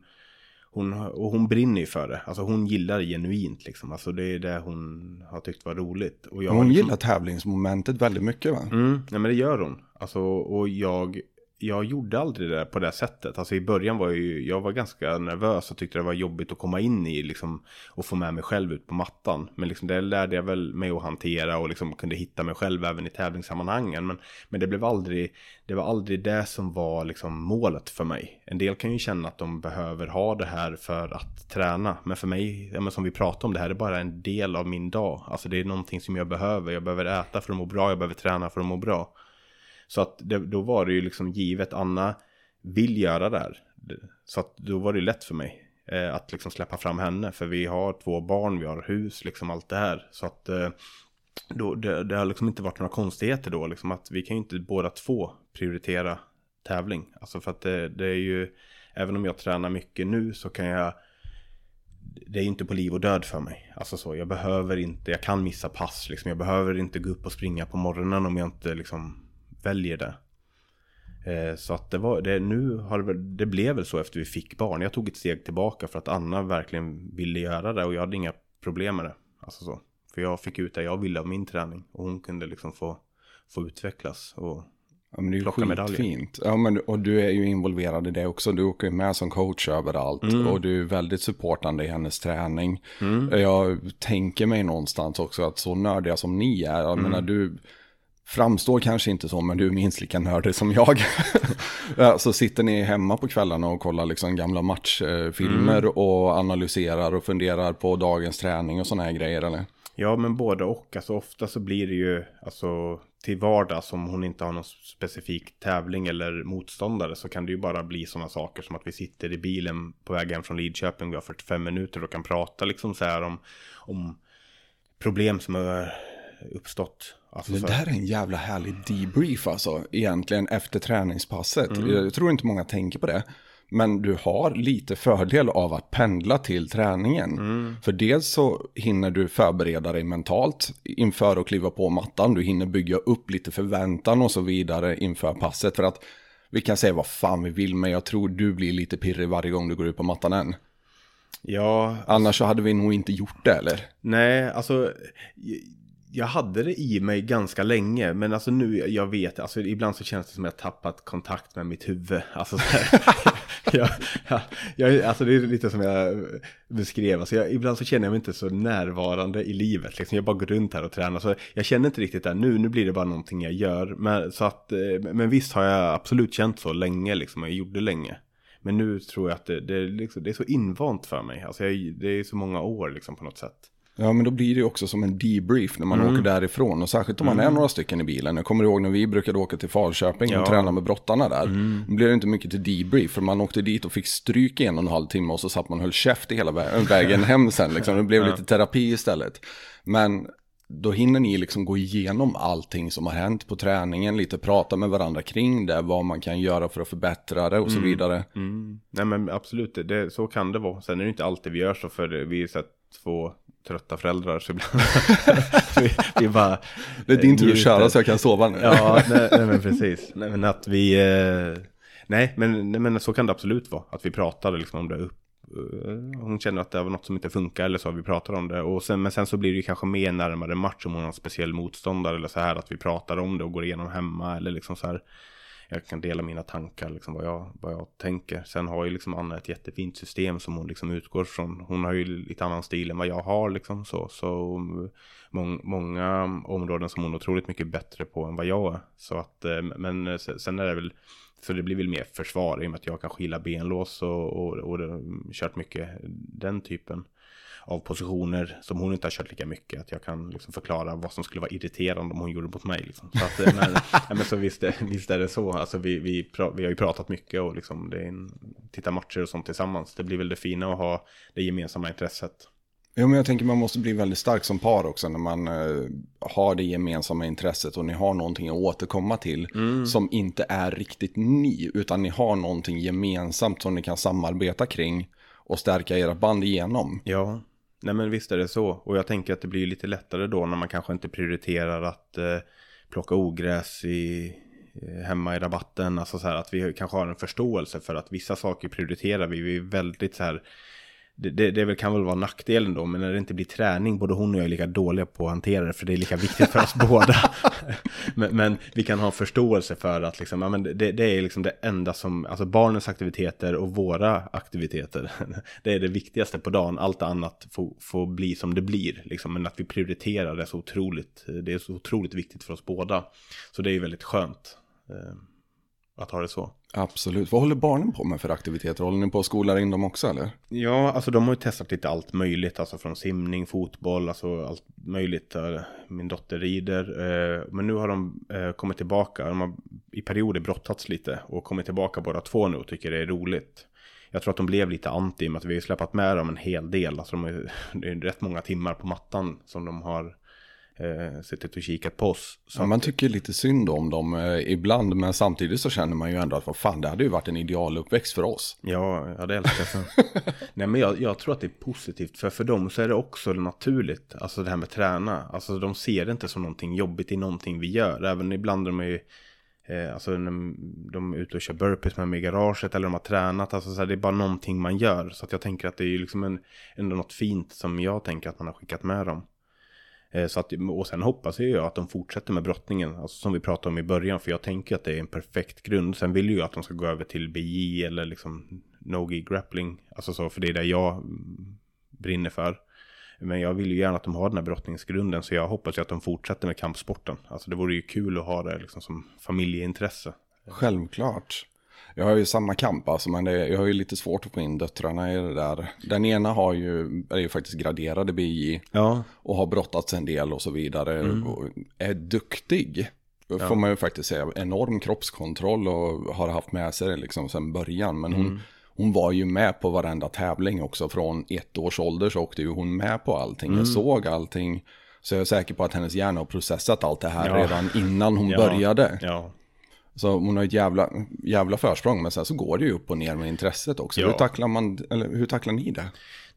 hon, och hon brinner ju för det. Alltså hon gillar det genuint liksom. Alltså det är det hon har tyckt var roligt. Och jag hon liksom, gillar tävlingsmomentet väldigt mycket va? Mm, nej men det gör hon. Alltså, och jag, jag gjorde aldrig det på det sättet. Alltså i början var jag ju, jag var ganska nervös och tyckte det var jobbigt att komma in i liksom och få med mig själv ut på mattan. Men liksom det lärde jag väl mig att hantera och liksom kunde hitta mig själv även i tävlingssammanhangen. Men, men det blev aldrig, det var aldrig det som var liksom målet för mig. En del kan ju känna att de behöver ha det här för att träna. Men för mig, ja, men som vi pratade om, det här är bara en del av min dag. Alltså det är någonting som jag behöver. Jag behöver äta för att må bra, jag behöver träna för att må bra. Så att det, då var det ju liksom givet, Anna vill göra det här. Så att då var det lätt för mig eh, att liksom släppa fram henne. För vi har två barn, vi har hus, liksom allt det här. Så att eh, då, det, det har liksom inte varit några konstigheter då. Liksom att vi kan ju inte båda två prioritera tävling. Alltså för att det, det är ju, även om jag tränar mycket nu så kan jag det är ju inte på liv och död för mig. Alltså så, jag behöver inte, jag kan missa pass liksom. Jag behöver inte gå upp och springa på morgonen om jag inte liksom väljer det. Eh, så att det var, det, nu har det, det blev väl så efter vi fick barn. Jag tog ett steg tillbaka för att Anna verkligen ville göra det och jag hade inga problem med det. Alltså så. För jag fick ut det jag ville av min träning och hon kunde liksom få, få utvecklas. Och, Ja, men det är Plocka medaljer. skitfint. Ja, men, och du är ju involverad i det också. Du åker ju med som coach överallt. Mm. Och du är väldigt supportande i hennes träning. Jag tänker mig någonstans också att så nördiga som ni är. Jag Mm. menar, du framstår kanske inte så, men du är minst lika nördig som jag. Ja, så sitter ni hemma på kvällarna och kollar liksom gamla matchfilmer Mm. och analyserar och funderar på dagens träning och sådana här grejer, eller? Ja, men både och. Alltså ofta så blir det ju alltså till vardags om hon inte har någon specifik tävling eller motståndare så kan det ju bara bli sådana saker som att vi sitter i bilen på väg hem från Lidköping, vi har 45 minuter och kan prata liksom så här om, om problem som har uppstått. Alltså Det där är en jävla härlig debrief alltså, egentligen efter träningspasset. Jag tror inte många tänker på det. Men du har lite fördel av att pendla till träningen. För dels så hinner du förbereda dig mentalt inför att kliva på mattan. Du hinner bygga upp lite förväntan och så vidare inför passet. För att vi kan säga vad fan vi vill, men jag tror du blir lite pirrig varje gång du går ut på mattan än. Ja, Annars så hade vi nog inte gjort det, eller? Nej, alltså jag hade det i mig ganska länge, men alltså nu, jag vet, alltså ibland så känns det som att jag tappat kontakt med mitt huvud. Alltså, så här, jag, jag, jag, alltså det är lite som jag beskrev, alltså jag, ibland så känner jag mig inte så närvarande i livet. Liksom. Jag bara går runt här och tränar, så jag känner inte riktigt det nu, nu blir det bara någonting jag gör. Men, så att, eh, men visst har jag absolut känt så länge, liksom, och jag gjorde länge. Men nu tror jag att det, det, är liksom, det är så invant för mig, alltså jag, det är så många år liksom på något sätt. Ja, men då blir det också som en debrief när man åker därifrån. Och särskilt om man är några stycken i bilen. Jag kommer ihåg när vi brukade åka till Falköping och Ja. träna med brottarna där. Då blev det inte mycket till debrief. För man åkte dit och fick stryk i en och en halv timme och så satt man och höll käft i hela vä- vägen hem sen. Liksom. Det blev lite terapi istället. Men då hinner ni liksom gå igenom allting som har hänt på träningen. Lite prata med varandra kring det. Vad man kan göra för att förbättra det och så vidare. Mm. Nej men absolut, det, så kan det vara. Sen är det inte alltid vi gör så för vi är så två trötta föräldrar så ibland vi, vi bara Det är din tur att köra så jag kan sova nu. Ja, nej, nej men precis. Nej men att vi, eh, nej men, nej men så kan det absolut vara. Att vi pratar liksom om det upp. eh, Hon känner att det var något som inte funkar eller så har vi pratat om det. Och sen, men sen så blir det kanske mer närmare match om hon har en speciell motståndare eller så här. Att vi pratar om det och går igenom hemma eller liksom så här. Jag kan dela mina tankar, liksom vad jag, vad jag tänker. Sen har ju liksom Anna ett jättefint system som hon liksom utgår från. Hon har ju lite annan stil än vad jag har liksom så. Så många områden som hon är otroligt mycket bättre på än vad jag är. Så att, eh, men eh, sen sen är det väl, så det blir väl mer försvar i och med att jag kanske gillar benlås och, och, och det, kört mycket den typen av positioner som hon inte har kört lika mycket. Att jag kan liksom förklara vad som skulle vara irriterande om hon gjorde mot mig. Liksom. Så, att, eh, men, ja, men så visst, är- visst är det så. Alltså, vi, vi, vi har ju pratat mycket och liksom, det är en, titta matcher och sånt tillsammans. Det blir väl det fina att ha det gemensamma intresset. Jo, men jag tänker man måste bli väldigt stark som par också när man eh, har det gemensamma intresset och ni har någonting att återkomma till som inte är riktigt ni, utan ni har någonting gemensamt som ni kan samarbeta kring och stärka era band igenom. Ja, nej men visst är det så. Och jag tänker att det blir lite lättare då när man kanske inte prioriterar att eh, plocka ogräs i, eh, hemma i rabatten. Alltså så här att vi kanske har en förståelse för att vissa saker prioriterar vi. Vi är väldigt så här det, det, det kan väl vara nackdelen då, men när det inte blir träning, både hon och jag är lika dåliga på att hantera det, för det är lika viktigt för oss båda. men, men vi kan ha förståelse för att liksom, ja, men det, det är liksom det enda som, alltså barnens aktiviteter och våra aktiviteter, det är det viktigaste på dagen, allt annat får, får bli som det blir, liksom, men att vi prioriterar det så otroligt, det är så otroligt viktigt för oss båda. Så det är ju väldigt skönt eh, att ha det så. Absolut. Vad håller barnen på med för aktiviteter? Håller ni på att skola in dem också eller? Ja, alltså de har ju testat lite allt möjligt, alltså från simning, fotboll, alltså allt möjligt. Min dotter rider, eh, men nu har de eh, kommit tillbaka, de har i perioder brottats lite och kommit tillbaka båda två nu och tycker det är roligt. Jag tror att de blev lite anti med att vi har släpat med dem en hel del, alltså de har, det är rätt många timmar på mattan som de har eh, suttit och kikat på oss. Så Ja, man tycker lite synd om dem eh, ibland, men samtidigt så känner man ju ändå att vad fan, det hade ju varit en idealuppväxt för oss. Ja, ja det älskar jag. Nej men jag, jag tror att det är positivt. För för dem så är det också naturligt. Alltså det här med träna. Alltså de ser det inte som någonting jobbigt i någonting vi gör. Även ibland de är ju eh, Alltså när de är ute och kör burpees med mig i garaget eller de har tränat. Alltså så här, det är bara någonting man gör. Så att jag tänker att det är ju liksom en, ändå något fint som jag tänker att man har skickat med dem. Eh, så att, och sen hoppas jag ju att de fortsätter med brottningen, alltså som vi pratade om i början, för jag tänker att det är en perfekt grund. Sen vill jag ju att de ska gå över till BJ eller liksom Nogi grappling, alltså så, för det är det jag mm, brinner för. Men jag vill ju gärna att de har den här brottningsgrunden, så jag hoppas ju att de fortsätter med kampsporten. Alltså det vore ju kul att ha det liksom som familjeintresse. Självklart. Jag har ju samma kamp alltså, men det, jag har ju lite svårt att få in döttrarna i det där. Den ena har ju, är ju faktiskt graderade BJ Ja, och har brottats en del och så vidare. Och är duktig. får man ju faktiskt säga, enorm kroppskontroll och har haft med sig det liksom sedan början. Men hon, hon var ju med på varenda tävling också. Från ett års ålder så åkte ju hon med på allting. Jag såg allting. Så jag är säker på att hennes hjärna har processat allt det här Ja. redan innan hon Ja. började. Ja. Så hon har ett jävla, jävla försprång. Men sen så går det ju upp och ner med intresset också. Ja. Hur tacklar man, eller hur tacklar ni det?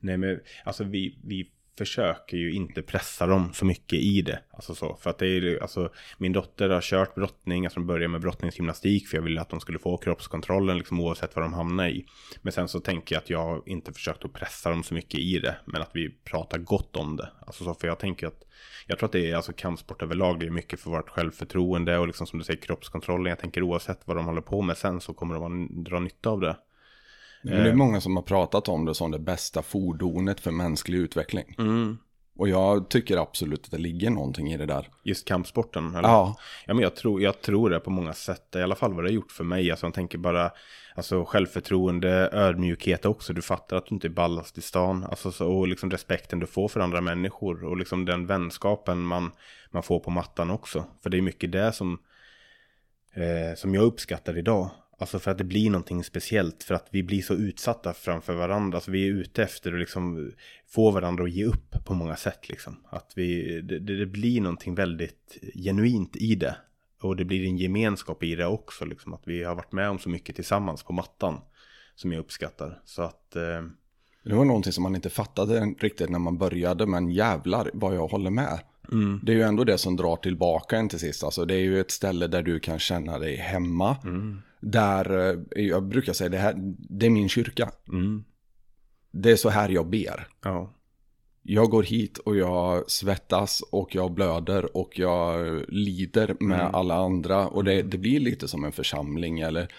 Nej men alltså vi, vi försöker ju inte pressa dem så mycket i det. Alltså så, för att det är ju, alltså min dotter har kört brottning, alltså de började med brottningsgymnastik för jag ville att de skulle få kroppskontrollen liksom oavsett vad de hamnar i. Men sen så tänker jag att jag inte försökt att pressa dem så mycket i det, men att vi pratar gott om det. Alltså så, för jag tänker att jag tror att det är alltså kampsport överlag, det är mycket för vårt självförtroende och liksom som du säger kroppskontrollen. Jag tänker oavsett vad de håller på med sen så kommer de att dra nytta av det. Men det är många som har pratat om det som det bästa fordonet för mänsklig utveckling. Mm. Och jag tycker absolut att det ligger någonting i det där. Just kampsporten? Eller? Ja, Ja, men jag tror, jag tror det på många sätt. I alla fall vad det har gjort för mig. Alltså, jag tänker bara alltså, självförtroende, ödmjukhet också. Du fattar att du inte är ballast i stan. Alltså, så, och liksom respekten du får för andra människor. Och liksom den vänskapen man, man får på mattan också. För det är mycket det som, eh, som jag uppskattar idag. Alltså för att det blir någonting speciellt. För att vi blir så utsatta framför varandra. Alltså vi är ute efter att liksom få varandra att ge upp på många sätt. Liksom. Att vi, det, det blir någonting väldigt genuint i det. Och det blir en gemenskap i det också. Liksom. Att vi har varit med om så mycket tillsammans på mattan. Som jag uppskattar. Så att... Eh, det var någonting som man inte fattade riktigt när man började. Men jävlar vad jag håller med. Det är ju ändå det som drar tillbaka en till sist. Alltså det är ju ett ställe där du kan känna dig hemma. Där, eh, jag brukar säga det här, det är min kyrka. mm, Det är så här jag ber. ja. Jag går hit och jag svettas och jag blöder och jag lider med alla andra. Och det, det blir lite som en församling eller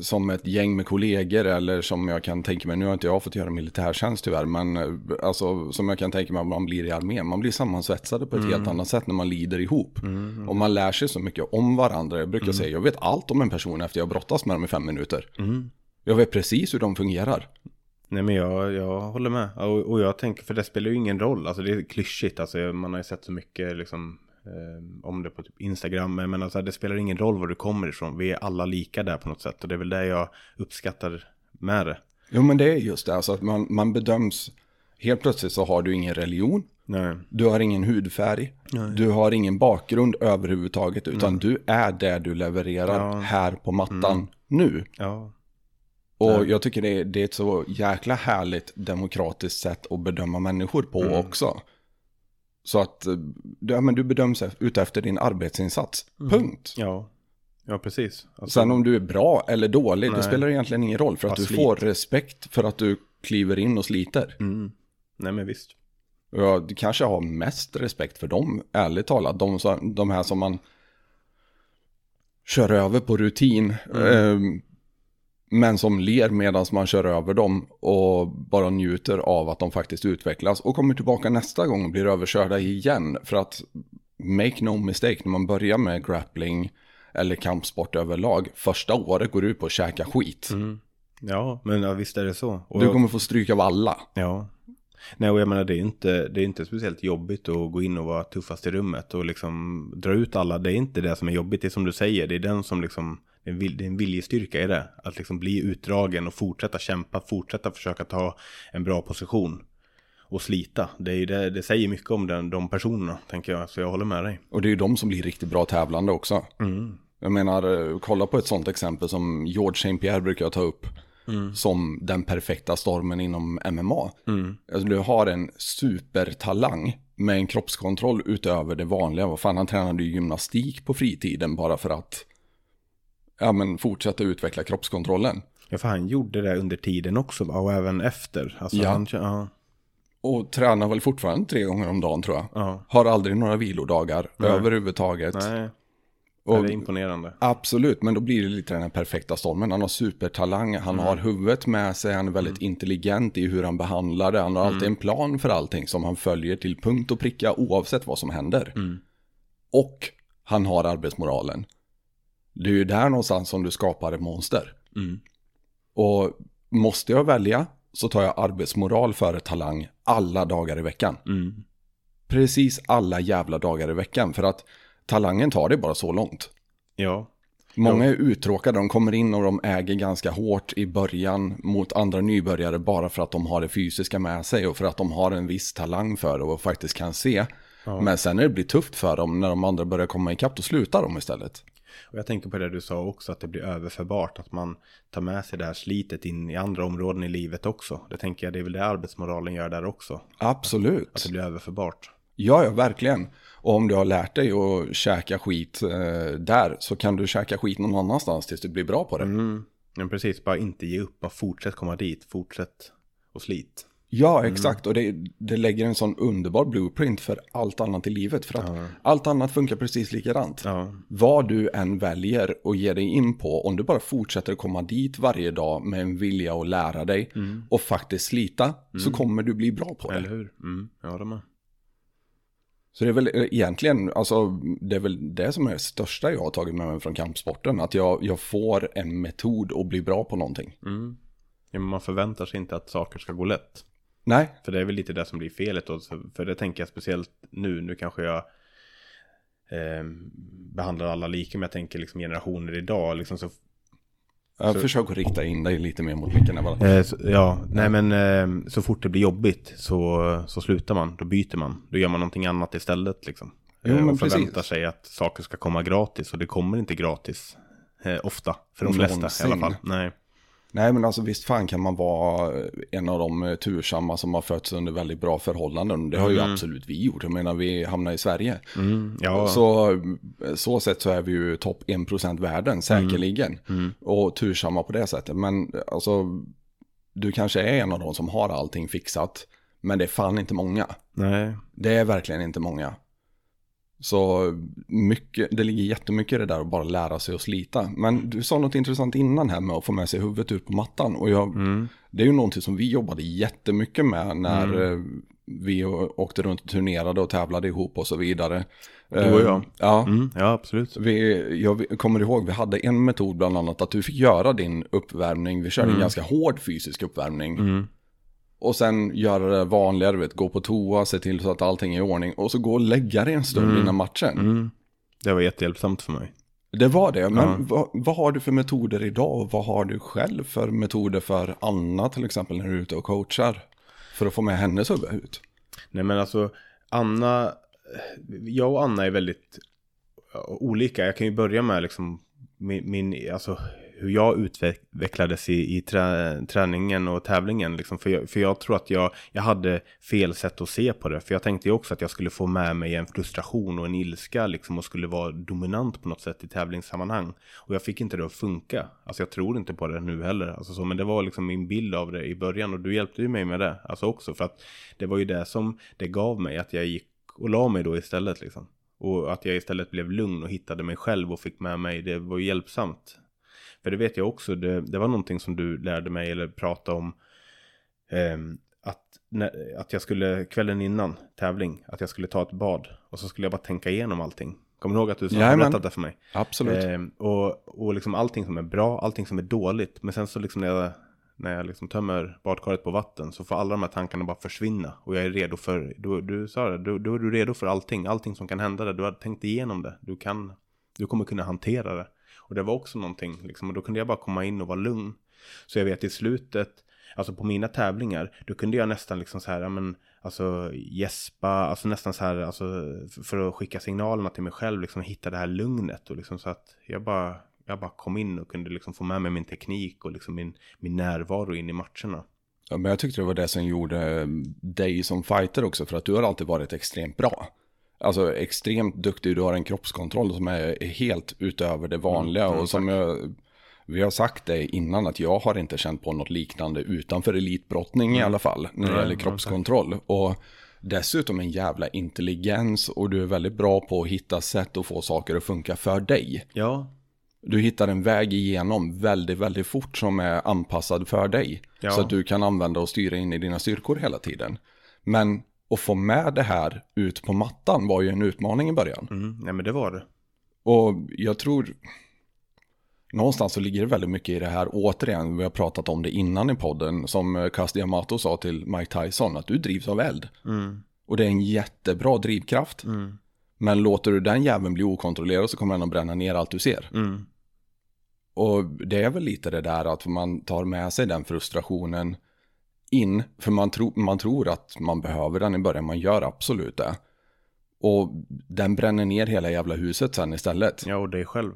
som ett gäng med kollegor eller som jag kan tänka mig, nu har inte jag fått göra militärtjänst tyvärr, men eh, alltså som jag kan tänka mig att man blir i armén. Man blir sammansvetsade på ett helt annat sätt när man lider ihop. Och man lär sig så mycket om varandra. Jag brukar säga, jag vet allt om en person efter jag brottas med dem i fem minuter. Jag vet precis hur de fungerar. Nej men jag, jag håller med. Och, och jag tänker, för det spelar ju ingen roll. Alltså det är klyschigt. Alltså man har ju sett så mycket liksom om det på typ Instagram. Men alltså det spelar ingen roll var du kommer ifrån. Vi är alla lika där på något sätt. Och det är väl det jag uppskattar med det. Jo men det är just det, alltså att man, man bedöms, helt plötsligt så har du ingen religion, Nej. du har ingen hudfärg, du har ingen bakgrund överhuvudtaget, utan du är det du levererar Ja. här på mattan nu. Ja. Och jag tycker det är, det är ett så jäkla härligt demokratiskt sätt att bedöma människor på också. Så att eh, ja, men du bedöms utefter din arbetsinsats, punkt. Ja. Ja precis. Alltså, Sen om du är bra eller dålig, det Nej. spelar egentligen ingen roll. För att Bara du slit. får respekt för att du kliver in och sliter. mm. Nej men visst. Jag kanske har mest respekt för dem, ärligt talat. De, de här som man kör över på rutin. Eh, men som ler medan man kör över dem och bara njuter av att de faktiskt utvecklas. Och kommer tillbaka nästa gång och blir överkörda igen. För att, make no mistake, när man börjar med grappling eller kampsport överlag. Första året går du ut på att käka skit. Ja men ja, visst är det så. Och Du kommer få stryk av alla. Ja. Nej, och jag menar det är inte, det är inte speciellt jobbigt att gå in och vara tuffast i rummet och liksom dra ut alla. Det är inte det som är jobbigt, det är som du säger, det är den som liksom, det är en, vil, det är en viljestyrka i det. Att liksom bli utdragen och fortsätta kämpa, fortsätta försöka ta en bra position. Och slita, det, är det, det säger mycket om den, de personerna, tänker jag, så jag håller med dig. Och det är ju de som blir riktigt bra tävlande också. Jag menar, kolla på ett sånt exempel som George St. Pierre brukar jag ta upp. Som den perfekta stormen inom MMA. Alltså, du har en supertalang med en kroppskontroll utöver det vanliga. Vad fan, han tränade ju gymnastik på fritiden bara för att ja, men, fortsätta utveckla kroppskontrollen. Ja, för han gjorde det under tiden också, va? och även efter. Alltså, Ja. Han, ja, Och tränar väl fortfarande tre gånger om dagen tror jag. ja. Har aldrig några vilodagar överhuvudtaget. Nej, Och det är imponerande. Absolut, men då blir det lite den här perfekta stormen. Han har supertalang, han har huvudet med sig, han är väldigt intelligent i hur han behandlar det. Han har alltid en plan för allting som han följer till punkt och pricka oavsett vad som händer. Och han har arbetsmoralen. Det är ju där någonstans som du skapar ett monster. Mm. Och måste jag välja så tar jag arbetsmoral före talang alla dagar i veckan. Mm. Precis alla jävla dagar i veckan. För att Talangen tar det bara så långt. Ja. Många är uttråkade, de kommer in och de äger ganska hårt i början mot andra nybörjare bara för att de har det fysiska med sig och för att de har en viss talang för det och faktiskt kan se. Men sen när det blir tufft för dem, när de andra börjar komma ikapp, då slutar de istället. Och jag tänker på det du sa också, att det blir överförbart. Att man tar med sig det här slitet in i andra områden i livet också. Det tänker jag, det är väl det arbetsmoralen gör där också. Absolut. Att det blir överförbart. Ja, ja, verkligen. Och om du har lärt dig att käka skit eh, där så kan du käka skit någon annanstans tills du blir bra på det. Mm. Men precis, bara inte ge upp, bara fortsätt komma dit, fortsätt och slit. Ja, exakt. Och det, det lägger en sån underbar blueprint för allt annat i livet. För att allt annat funkar precis likadant. Ja. Vad du än väljer och ger dig in på, om du bara fortsätter komma dit varje dag med en vilja att lära dig och faktiskt slita, så kommer du bli bra på det. Eller hur? Mm. Ja, de är. Så det är väl egentligen, alltså det är väl det som är det största jag har tagit med mig från kampsporten. Att jag, jag får en metod att bli bra på någonting. Mm. Ja, man förväntar sig inte att saker ska gå lätt. Nej, För det är väl lite det som blir felet då. Så- För det tänker jag speciellt nu. Nu kanske jag eh, behandlar alla lika. Men jag tänker liksom generationer idag. Liksom så, jag försöker rikta in dig lite mer mot micken. eh, så, ja, nej men eh, så fort det blir jobbigt så, så slutar man. Då byter man. Då gör man någonting annat istället liksom. Jo, men och förväntar precis. sig att saker ska komma gratis. Och det kommer inte gratis. Eh, ofta. För de flesta Någonsin. i alla fall. Nej. Nej, men alltså visst fan kan man vara en av de eh, tursamma som har fötts under väldigt bra förhållanden. Det har ju absolut vi gjort. Jag menar, vi hamnar i Sverige. Mm, ja. Så, så sett så är vi ju topp 1% världen, säkerligen. Och tursamma på det sättet. Men alltså, du kanske är en av de som har allting fixat. Men det är fan inte många. Nej. Det är verkligen inte många. Så mycket, det ligger jättemycket i det där att bara lära sig att slita. Men du sa något intressant innan här med att få med sig huvudet ut på mattan. Och jag, det är ju någonting som vi jobbade jättemycket med när eh, vi åkte runt och turnerade och tävlade ihop och så vidare. Du och jag. Eh, Ja. Mm, ja, absolut. Vi, jag kommer ihåg, vi hade en metod bland annat att du fick göra din uppvärmning. Vi körde en ganska hård fysisk uppvärmning. Och sen göra det vanligare, vet, gå på toa, se till så att allting är i ordning. Och så gå och lägga dig en stund innan matchen. Mm. Det var jättehjälpsamt för mig. Det var det, men vad, vad har du för metoder idag? Och vad har du själv för metoder för Anna till exempel när du är ute och coachar? För att få med hennes huvud ut. Nej men alltså, Anna, jag och Anna är väldigt ja, olika. Jag kan ju börja med liksom min, min alltså hur jag utvecklades i, i trä, träningen och tävlingen. Liksom. För, jag, för jag tror att jag, jag hade fel sätt att se på det. För jag tänkte ju också att jag skulle få med mig en frustration och en ilska liksom, och skulle vara dominant på något sätt i tävlingssammanhang. Och jag fick inte det att funka. Alltså jag tror inte på det nu heller. Alltså, så, men det var liksom min bild av det i början och du hjälpte ju mig med det. Alltså också för att det var ju det som det gav mig att jag gick och la mig då istället liksom. Och att jag istället blev lugn och hittade mig själv och fick med mig, det var ju hjälpsamt. För det vet jag också, det, det var någonting som du lärde mig eller pratade om. ehm, att, när, att jag skulle, kvällen innan tävling, att jag skulle ta ett bad. Och så skulle jag bara tänka igenom allting. Kommer du ihåg att du Jajamän. berättade det för mig? Absolut. Ehm, och, och liksom allting som är bra, allting som är dåligt. Men sen så liksom när jag, när jag liksom tömmer badkaret på vatten så får alla de här tankarna bara försvinna. Och jag är redo för, du, du sa det, du, då är du redo för allting. Allting som kan hända där, du har tänkt igenom det. Du kan, du kommer kunna hantera det. Och det var också någonting, liksom, och då kunde jag bara komma in och vara lugn. Så jag vet i slutet, alltså på mina tävlingar, då kunde jag nästan liksom så här, ja men, alltså gäspa, alltså nästan så här, alltså för- för att skicka signalerna till mig själv, liksom hitta det här lugnet och liksom så att jag bara, jag bara kom in och kunde liksom få med mig min teknik och liksom min, min närvaro in i matcherna. Ja, men jag tyckte det var det som gjorde eh, dig som fighter också, för att du har alltid varit extremt bra. Alltså extremt duktig, du har en kroppskontroll som är helt utöver det vanliga. och som jag, vi har sagt det innan, att jag har inte känt på något liknande utanför elitbrottning i alla fall, när det gäller kroppskontroll. Och dessutom en jävla intelligens och du är väldigt bra på att hitta sätt att få saker att funka för dig. Ja, Du hittar en väg igenom väldigt, väldigt fort som är anpassad för dig. Ja. Så att du kan använda och styra in i dina styrkor hela tiden. Men att få med det här ut på mattan var ju en utmaning i början. mm, nej men det var det. Och jag tror, någonstans så ligger det väldigt mycket i det här, återigen, vi har pratat om det innan i podden, som Kaz Yamato sa till Mike Tyson, att du drivs av eld. Mm, Och det är en jättebra drivkraft. mm, Men låter du den jäveln bli okontrollerad så kommer den att bränna ner allt du ser. Mm. Och det är väl lite det där att man tar med sig den frustrationen in. För man, tro, man tror att man behöver den i början, man gör absolut det. Och den bränner ner hela jävla huset sen istället. Ja, och dig själv.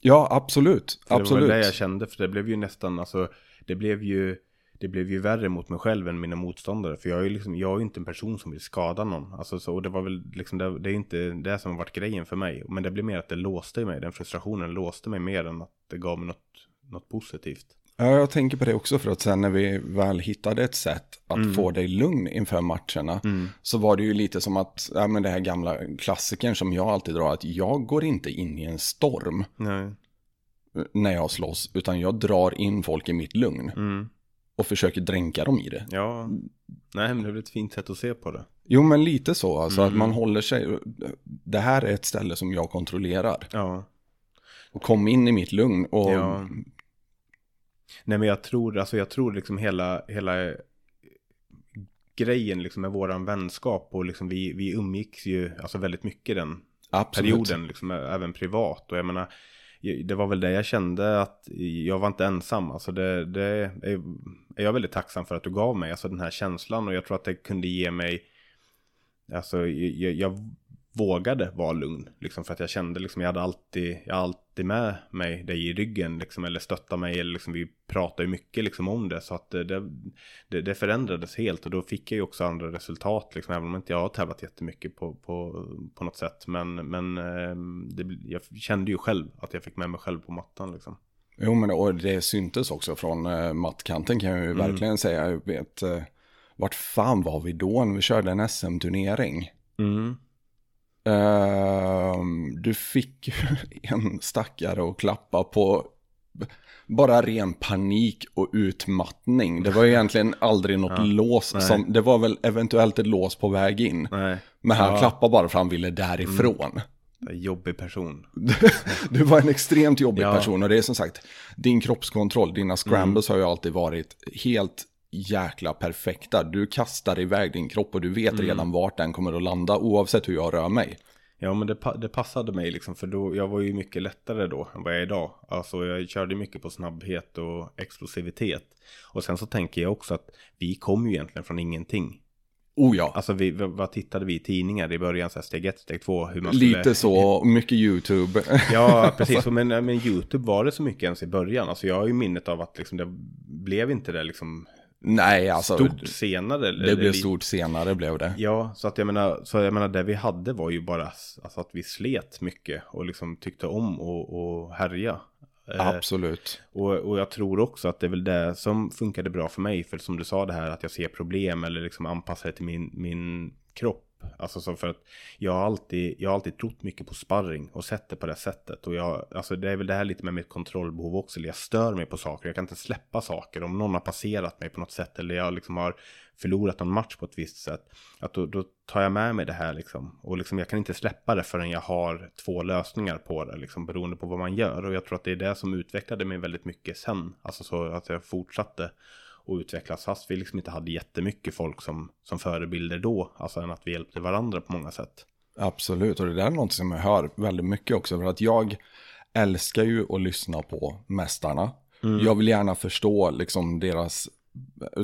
Ja, absolut. För absolut. Det var det jag kände, för det blev ju nästan, alltså, det blev ju, det blev ju värre mot mig själv än mina motståndare. För jag är ju liksom, jag är ju inte en person som vill skada någon. Alltså, så, och det var väl liksom, det, det är inte det som har varit grejen för mig. Men det blev mer att det låste mig, den frustrationen låste mig mer än att det gav mig något, något positivt. Ja, jag tänker på det också för att sen när vi väl hittade ett sätt att få dig lugn inför matcherna så var det ju lite som att, ja men det här gamla klassikern som jag alltid drar, att jag går inte in i en storm Nej. när jag slåss, utan jag drar in folk i mitt lugn Mm. och försöker dränka dem i det. Ja, nej men det är väl ett fint sätt att se på det. Jo, men lite så, alltså att man håller sig, det här är ett ställe som jag kontrollerar. Ja. Och kom in i mitt lugn och Ja. Nej men jag tror, alltså jag tror liksom hela, hela grejen liksom med våran vänskap och liksom vi, vi umgicks ju alltså väldigt mycket den absolut. perioden, liksom, även privat. Och jag menar, det var väl det jag kände att jag var inte ensam. Alltså det, det är, är jag väldigt tacksam för att du gav mig, alltså den här känslan. Och jag tror att det kunde ge mig, alltså jag, jag vågade vara lugn. Liksom, för att jag kände liksom, jag hade alltid, jag hade alltid med mig dig i ryggen. Liksom, eller stötta mig, eller liksom, vi pratade ju mycket liksom, om det. Så att det, det, det förändrades helt. Och då fick jag ju också andra resultat. Liksom, även om inte jag har tävlat jättemycket på, på, på något sätt. Men, men ehm, det, jag kände ju själv att jag fick med mig själv på mattan. Liksom. Jo, men och det syntes också från uh, mattkanten kan jag ju verkligen säga. Jag vet, uh, vart fan var vi då när vi körde en SM-turnering? Mm. Ehm, du fick en stackare att klappa på bara ren panik och utmattning. Det var egentligen aldrig något lås. nej. Som, det var väl eventuellt ett lås på väg in. Nej, Men han Ja. Mm. klappade bara för han ville därifrån. jobbig person. Du var en extremt jobbig Ja. person och det är som sagt, din kroppskontroll, dina scrambles Mm. har ju alltid varit helt jäkla perfekta. Du kastar iväg din kropp och du vet Mm. redan vart den kommer att landa oavsett hur jag rör mig. Ja men det, det passade mig liksom för då, jag var ju mycket lättare då än vad jag är idag. Alltså jag körde mycket på snabbhet och explosivitet. Och sen så tänker jag också att vi kom ju egentligen från ingenting. Oh ja, Alltså vi, vad vad tittade vi i tidningar i början, så här, steg ett, steg två, hur man skulle... lite så, mycket YouTube. Ja, precis. Men, men YouTube var det så mycket ens i början. Alltså jag har ju minnet av att liksom, det blev inte det liksom Nej, alltså. stort senare. eller- det blev stort senare, blev det. Ja, så att jag menar, så jag menar det vi hade var ju bara alltså att vi slet mycket och liksom tyckte om och, och härja. Eh, Absolut. och, och jag tror också att det är väl det som funkade bra för mig. För som du sa det här att jag ser problem eller liksom anpassar det till min, min kropp. Alltså så för att jag har, alltid, jag har alltid trott mycket på sparring och sett det på det sättet. Och jag, alltså det är väl det här lite med mitt kontrollbehov också. Jag stör mig på saker, jag kan inte släppa saker. Om någon har passerat mig på något sätt eller jag liksom har förlorat någon match på ett visst sätt. Att då, då tar jag med mig det här liksom. Och liksom jag kan inte släppa det förrän jag har två lösningar på det. Liksom beroende på vad man gör. Och jag tror att det är det som utvecklade mig väldigt mycket sen. Alltså så att jag fortsatte och utvecklas fast vi liksom inte hade jättemycket folk som, som förebilder då. Alltså än att vi hjälpte varandra på många sätt. Absolut, och det där är något som jag hör väldigt mycket också. För att jag älskar ju att lyssna på mästarna. Jag vill gärna förstå liksom deras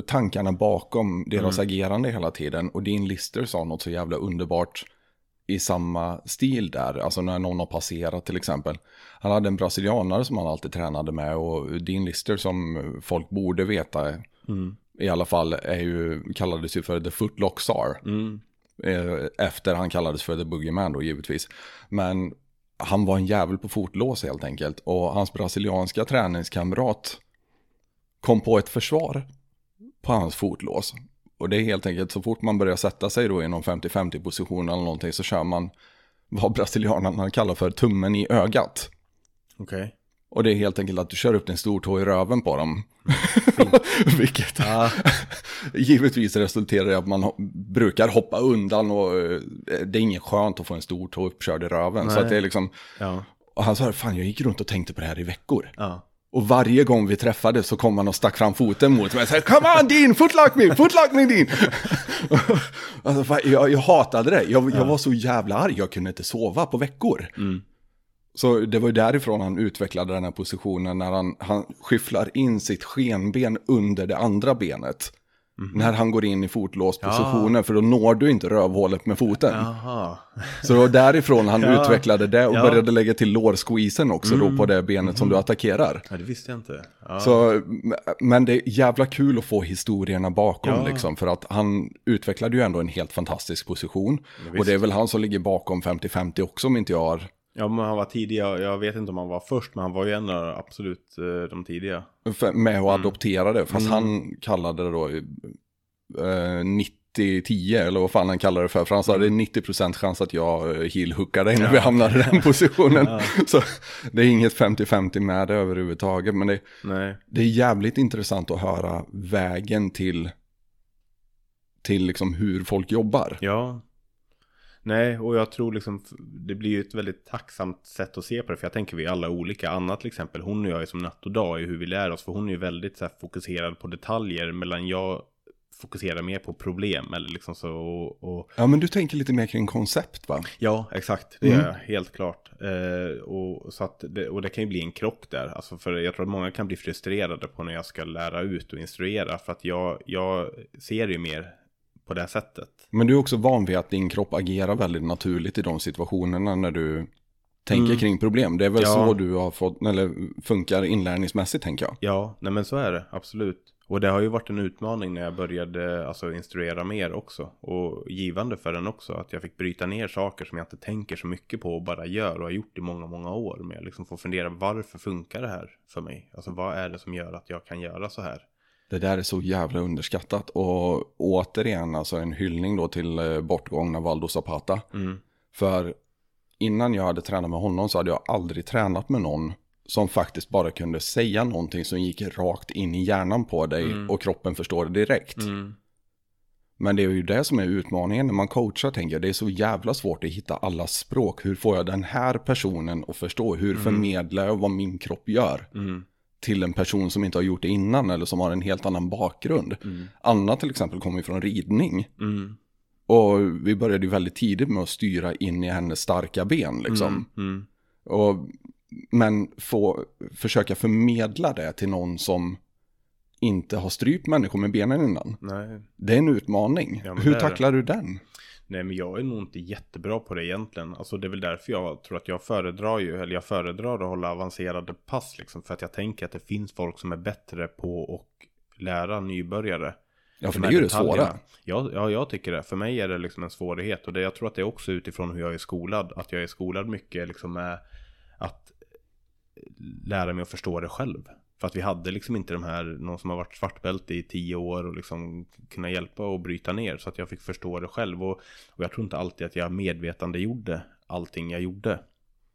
tankarna bakom deras agerande hela tiden. Och din Lister sa något så jävla underbart i samma stil där. Alltså när någon har passerat till exempel. Han hade en brasilianare som han alltid tränade med och din Lister som folk borde veta i alla fall är ju, kallades ju för The Footlock Czar. Eh, Efter han kallades för The Boogeyman då givetvis. Men han var en jävel på fotlås helt enkelt. Och hans brasilianska träningskamrat kom på ett försvar på hans fotlås. Och det är helt enkelt så fort man börjar sätta sig då i någon 50-50 position eller någonting så kör man vad brasilianerna kallar för tummen i ögat. Okej. Och det är helt enkelt att du kör upp din stortå i röven på dem. Vilket givetvis resulterar i att man brukar hoppa undan och eh, det är inget skönt att få en stortå uppkörd i röven. Så Nej. att det är liksom, Ja. och han sa, fan jag gick runt och tänkte på det här i veckor. Ja. Och varje gång vi träffades så kom han och stack fram foten mot mig och sa Come on Dean, footlock me, footlock me Dean! alltså, jag, jag hatade det, jag, jag var så jävla arg, jag kunde inte sova på veckor. Så det var ju därifrån han utvecklade den här positionen när han, han skyfflar in sitt skenben under det andra benet. När han går in i fotlåspositionen, för då når du inte rövhålet med foten. Jaha. Så det var därifrån han Ja. utvecklade det och Ja. Mm. började lägga till lårsqueezen också då på det benet som du attackerar. Ja, det visste jag inte. Ja. Så, men det är jävla kul att få historierna bakom Ja. liksom, för att han utvecklade ju ändå en helt fantastisk position. Och det är väl han som ligger bakom 50-50 också om inte jag har ja, men han var tidig. Jag, jag vet inte om han var först, men han var ju en av absolut eh, de tidiga. för- med Mm. att adoptera det. Fast han kallade det då eh, 90-10 eller vad fan han kallade det för. För han sa det är 90% chans att jag eh, heelhookar dig när vi hamnar i den positionen. Så det är inget 50-50 med det överhuvudtaget. Men det, Nej. det är jävligt intressant att höra vägen till, till liksom hur folk jobbar. Ja. Nej, och jag tror liksom det blir ju ett väldigt tacksamt sätt att se på det. För jag tänker vi är alla olika. Anna till exempel, hon och jag är som natt och dag i hur vi lär oss. För hon är ju väldigt så här, fokuserad på detaljer. Medan jag fokuserar mer på problem. Eller liksom så och, och Ja men du tänker lite mer kring koncept va? Ja, exakt. Det Mm. är helt klart. Eh, och, så att det, och det kan ju bli en krock där. Alltså för jag tror att många kan bli frustrerade på när jag ska lära ut och instruera. För att jag, jag ser ju mer på det sättet. Men du är också van vid att din kropp agerar väldigt naturligt i de situationerna när du tänker kring problem. Det är väl Mm. Ja. så du har fått, eller funkar inlärningsmässigt tänker jag. Ja, nej men så är det. Absolut. Och det har ju varit en utmaning när jag började alltså, instruera mer också. Och givande för den också. Att jag fick bryta ner saker som jag inte tänker så mycket på och bara gör och har gjort i många, många år. Men jag liksom får fundera varför funkar det här för mig? Alltså vad är det som gör att jag kan göra så här? Det där är så jävla underskattat. Och återigen, alltså en hyllning då till eh, bortgångna Valdo Zapata. Mm. För innan jag hade tränat med honom så hade jag aldrig tränat med någon som faktiskt bara kunde säga någonting som gick rakt in i hjärnan på dig och kroppen förstår det direkt. Mm. Men det är ju det som är utmaningen när man coachar, tänker jag. Det är så jävla svårt att hitta alla språk. Hur får jag den här personen att förstå? Hur förmedlar jag vad min kropp gör? Mm. Till en person som inte har gjort det innan eller som har en helt annan bakgrund. Anna till exempel kommer ju från ridning. Mm. Och vi började ju väldigt tidigt med att styra in i hennes starka ben liksom. Mm. Och, men få försöka förmedla det till någon som inte har strypt människor med benen innan. Nej. Det är en utmaning. Ja, Hur det. tacklar du den? Nej men jag är nog inte jättebra på det egentligen. Alltså det är väl därför jag tror att jag föredrar ju, eller jag föredrar att hålla avancerade pass liksom. För att jag tänker att det finns folk som är bättre på att lära nybörjare. Ja, för de det är ju det svåra. Ja, ja, jag tycker det. För mig är det liksom en svårighet. Och det, jag tror att det är också utifrån hur jag är skolad. Att jag är skolad mycket liksom med att lära mig att förstå det själv. För att vi hade liksom inte de här, någon som har varit svartbälte i tio år och liksom kunna hjälpa och bryta ner. Så att jag fick förstå det själv. Och, och jag tror inte alltid att jag medvetande gjorde allting jag gjorde.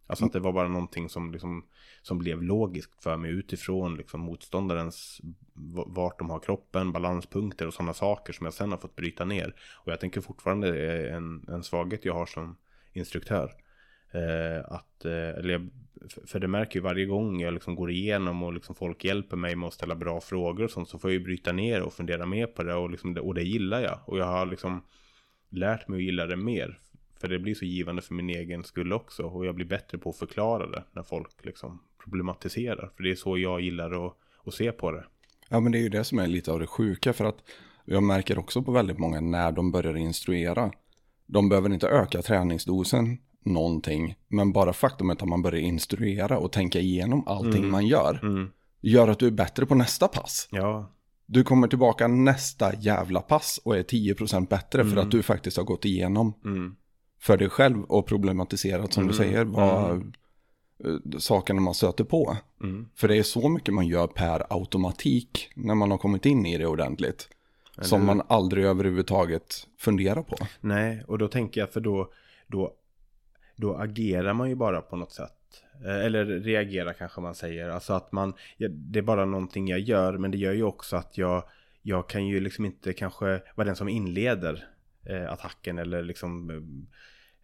Alltså att det var bara någonting som, liksom, som blev logiskt för mig utifrån liksom, motståndarens vart de har kroppen, balanspunkter och sådana saker som jag sen har fått bryta ner. Och jag tänker fortfarande det är en, en svaghet jag har som instruktör. Eh, att, eh, eller jag, för- det märker ju varje gång jag liksom går igenom och liksom folk hjälper mig med att ställa bra frågor och sånt så får jag ju bryta ner och fundera mer på det och, liksom, det- och det gillar jag. Och jag har liksom lärt mig att gilla det mer. För det blir så givande för min egen skull också. Och jag blir bättre på att förklara det när folk liksom problematiserar. För det är så jag gillar att, att se på det. Ja, men det är ju det som är lite av det sjuka för att jag märker också på väldigt många när de börjar instruera. De behöver inte öka träningsdosen någonting, men bara faktumet att man börjar instruera och tänka igenom allting man gör, Mm. gör att du är bättre på nästa pass. Ja, Du kommer tillbaka nästa jävla pass och är 10% bättre för att du faktiskt har gått igenom mm. för dig själv och problematiserat som du säger vad eh, sakerna man stöter på. Mm. För det är så mycket man gör per automatik när man har kommit in i det ordentligt. som man aldrig överhuvudtaget funderar på. Nej, och då tänker jag för då, då, då agerar man ju bara på något sätt. Eh, eller reagerar kanske man säger. Alltså att man, det är bara någonting jag gör. Men det gör ju också att jag, jag kan ju liksom inte kanske vara den som inleder eh, attacken. Eller liksom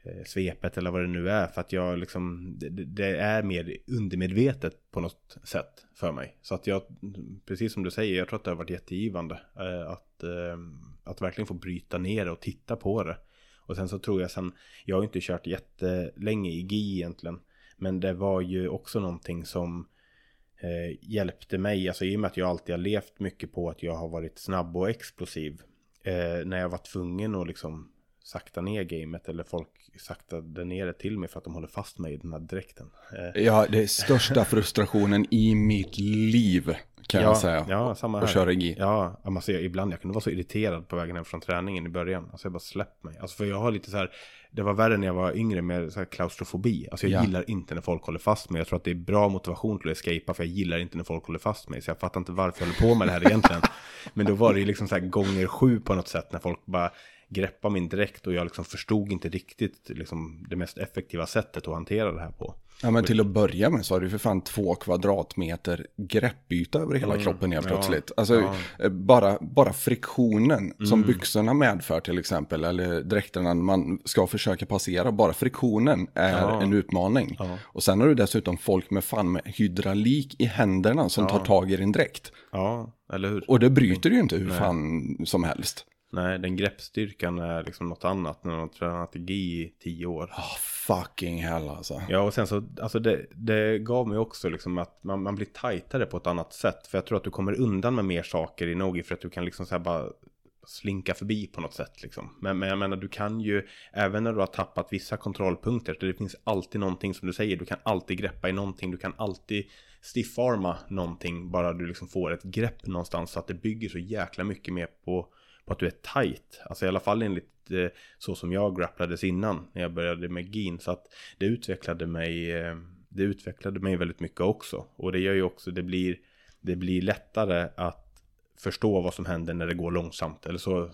eh, svepet eller vad det nu är. För att jag liksom, det, det, är mer undermedvetet på något sätt för mig. Så att jag, precis som du säger, jag tror att det har varit jättegivande. Att, att verkligen få bryta ner det och titta på det. Och sen så tror jag sen, jag har inte kört jättelänge i GI egentligen. Men det var ju också någonting som eh, hjälpte mig, alltså i och med att jag alltid har levt mycket på att jag har varit snabb och explosiv. Eh, när jag var tvungen att liksom sakta ner gamet eller folk saktade ner det till mig för att de håller fast mig i den här dräkten. Eh. Ja, det är största frustrationen i mitt liv kan ja, jag säga. Ja, samma här. Och köra GI. Ja, alltså, ibland jag kunde vara så irriterad på vägen hem från träningen i början. Alltså jag bara släpp mig. Alltså för jag har lite så här, det var värre när jag var yngre med så här klaustrofobi. Alltså jag ja. gillar inte när folk håller fast mig. Jag tror att det är bra motivation till att escapa för jag gillar inte när folk håller fast mig. Så jag fattar inte varför jag håller på med det här egentligen. Men då var det ju liksom så här gånger sju på något sätt när folk bara greppa min direkt och jag liksom förstod inte riktigt liksom, det mest effektiva sättet att hantera det här på. Ja men till att börja med så har du för fan två kvadratmeter greppyta över hela mm, kroppen helt plötsligt. Ja, alltså ja. Eh, bara, bara friktionen mm. som byxorna medför till exempel, eller dräkterna man ska försöka passera, bara friktionen är ja. en utmaning. Och sen har du dessutom folk med fan med hydraulik i händerna som tar tag i din dräkt. Ja, eller hur? Och det bryter ju inte hur Nej. fan som helst. Nej, den greppstyrkan är liksom något annat när man har tränat i GI i tio år. Oh, fucking hell alltså. Ja, och sen så, alltså det, det gav mig också liksom att man, man blir tajtare på ett annat sätt. För jag tror att du kommer undan med mer saker i Nogi för att du kan liksom så här bara slinka förbi på något sätt liksom. Men, men jag menar, du kan ju, även när du har tappat vissa kontrollpunkter, det finns alltid någonting som du säger, du kan alltid greppa i någonting, du kan alltid stiffarma någonting, bara du liksom får ett grepp någonstans så att det bygger så jäkla mycket mer på på att du är tight. Alltså i alla fall enligt eh, så som jag grapplades innan när jag började med gin. Så att det utvecklade mig, eh, det utvecklade mig väldigt mycket också. Och det gör ju också, det blir, det blir lättare att förstå vad som händer när det går långsamt. Eller så,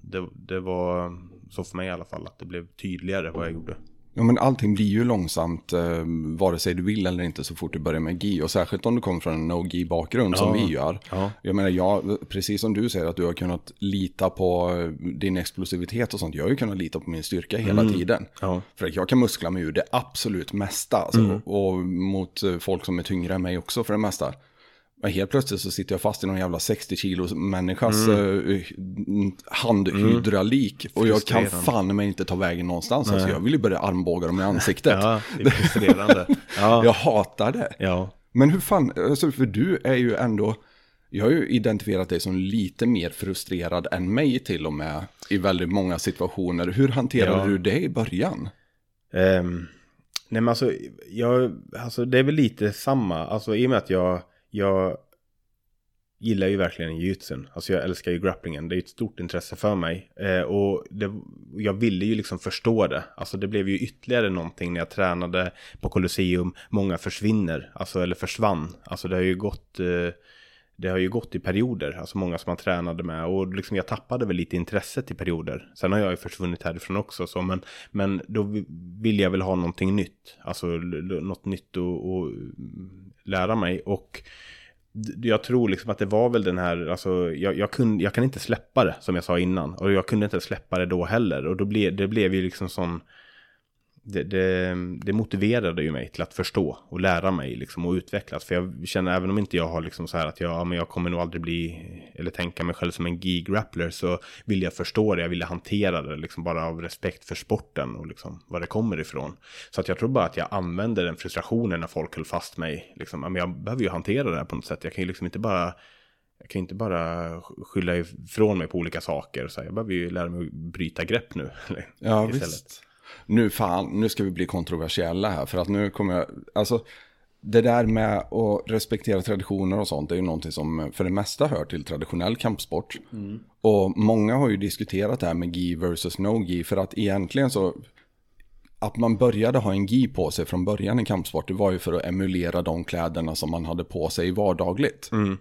det, det var så för mig i alla fall att det blev tydligare vad jag gjorde. Ja men allting blir ju långsamt eh, vare sig du vill eller inte så fort du börjar med GI. Och särskilt om du kommer från en no-GI bakgrund ja. som vi gör. Ja. Jag menar, jag, precis som du säger att du har kunnat lita på eh, din explosivitet och sånt. Jag har ju kunnat lita på min styrka hela mm. tiden. Ja. För att jag kan muskla mig ur det absolut mesta. Alltså, mm. Och mot eh, folk som är tyngre än mig också för det mesta. Men helt plötsligt så sitter jag fast i någon jävla 60 kilos människas mm. uh, handhydraulik. Mm. Och jag kan fan mig inte ta vägen någonstans. Alltså jag vill ju börja armbåga dem i ansiktet. ja, det är frustrerande. ja. Jag hatar det. Ja. Men hur fan, alltså för du är ju ändå, jag har ju identifierat dig som lite mer frustrerad än mig till och med i väldigt många situationer. Hur hanterade ja. du det i början? Um, nej men alltså, jag, alltså det är väl lite samma, alltså i och med att jag jag gillar ju verkligen jujutsun. Alltså jag älskar ju grapplingen. Det är ett stort intresse för mig. Eh, och det, jag ville ju liksom förstå det. Alltså det blev ju ytterligare någonting när jag tränade på Colosseum. Många försvinner, alltså eller försvann. Alltså det har ju gått... Eh, det har ju gått i perioder, alltså många som man tränade med och liksom jag tappade väl lite intresset i perioder. Sen har jag ju försvunnit härifrån också så men, men då vill jag väl ha någonting nytt, alltså något nytt och lära mig. Och jag tror liksom att det var väl den här, alltså jag, jag, kunde, jag kan inte släppa det som jag sa innan. Och jag kunde inte släppa det då heller. Och då blev det blev ju liksom sån det, det, det, motiverade ju mig till att förstå och lära mig liksom och utvecklas. För jag känner även om inte jag har liksom så här att jag, ja, men jag kommer nog aldrig bli eller tänka mig själv som en gig-grappler så vill jag förstå det, jag vill hantera det liksom bara av respekt för sporten och liksom var det kommer ifrån. Så att jag tror bara att jag använder den frustrationen när folk höll fast mig. Liksom, men jag behöver ju hantera det här på något sätt. Jag kan ju liksom inte bara jag kan inte bara skylla ifrån mig på olika saker. Så jag behöver ju lära mig att bryta grepp nu. Ja, visst nu fan, nu ska vi bli kontroversiella här. För att nu kommer jag, alltså det där med att respektera traditioner och sånt är ju någonting som för det mesta hör till traditionell kampsport. Mm. Och många har ju diskuterat det här med gi versus no gi för att egentligen så att man började ha en gi på sig från början i kampsport det var ju för att emulera de kläderna som man hade på sig vardagligt. Mm.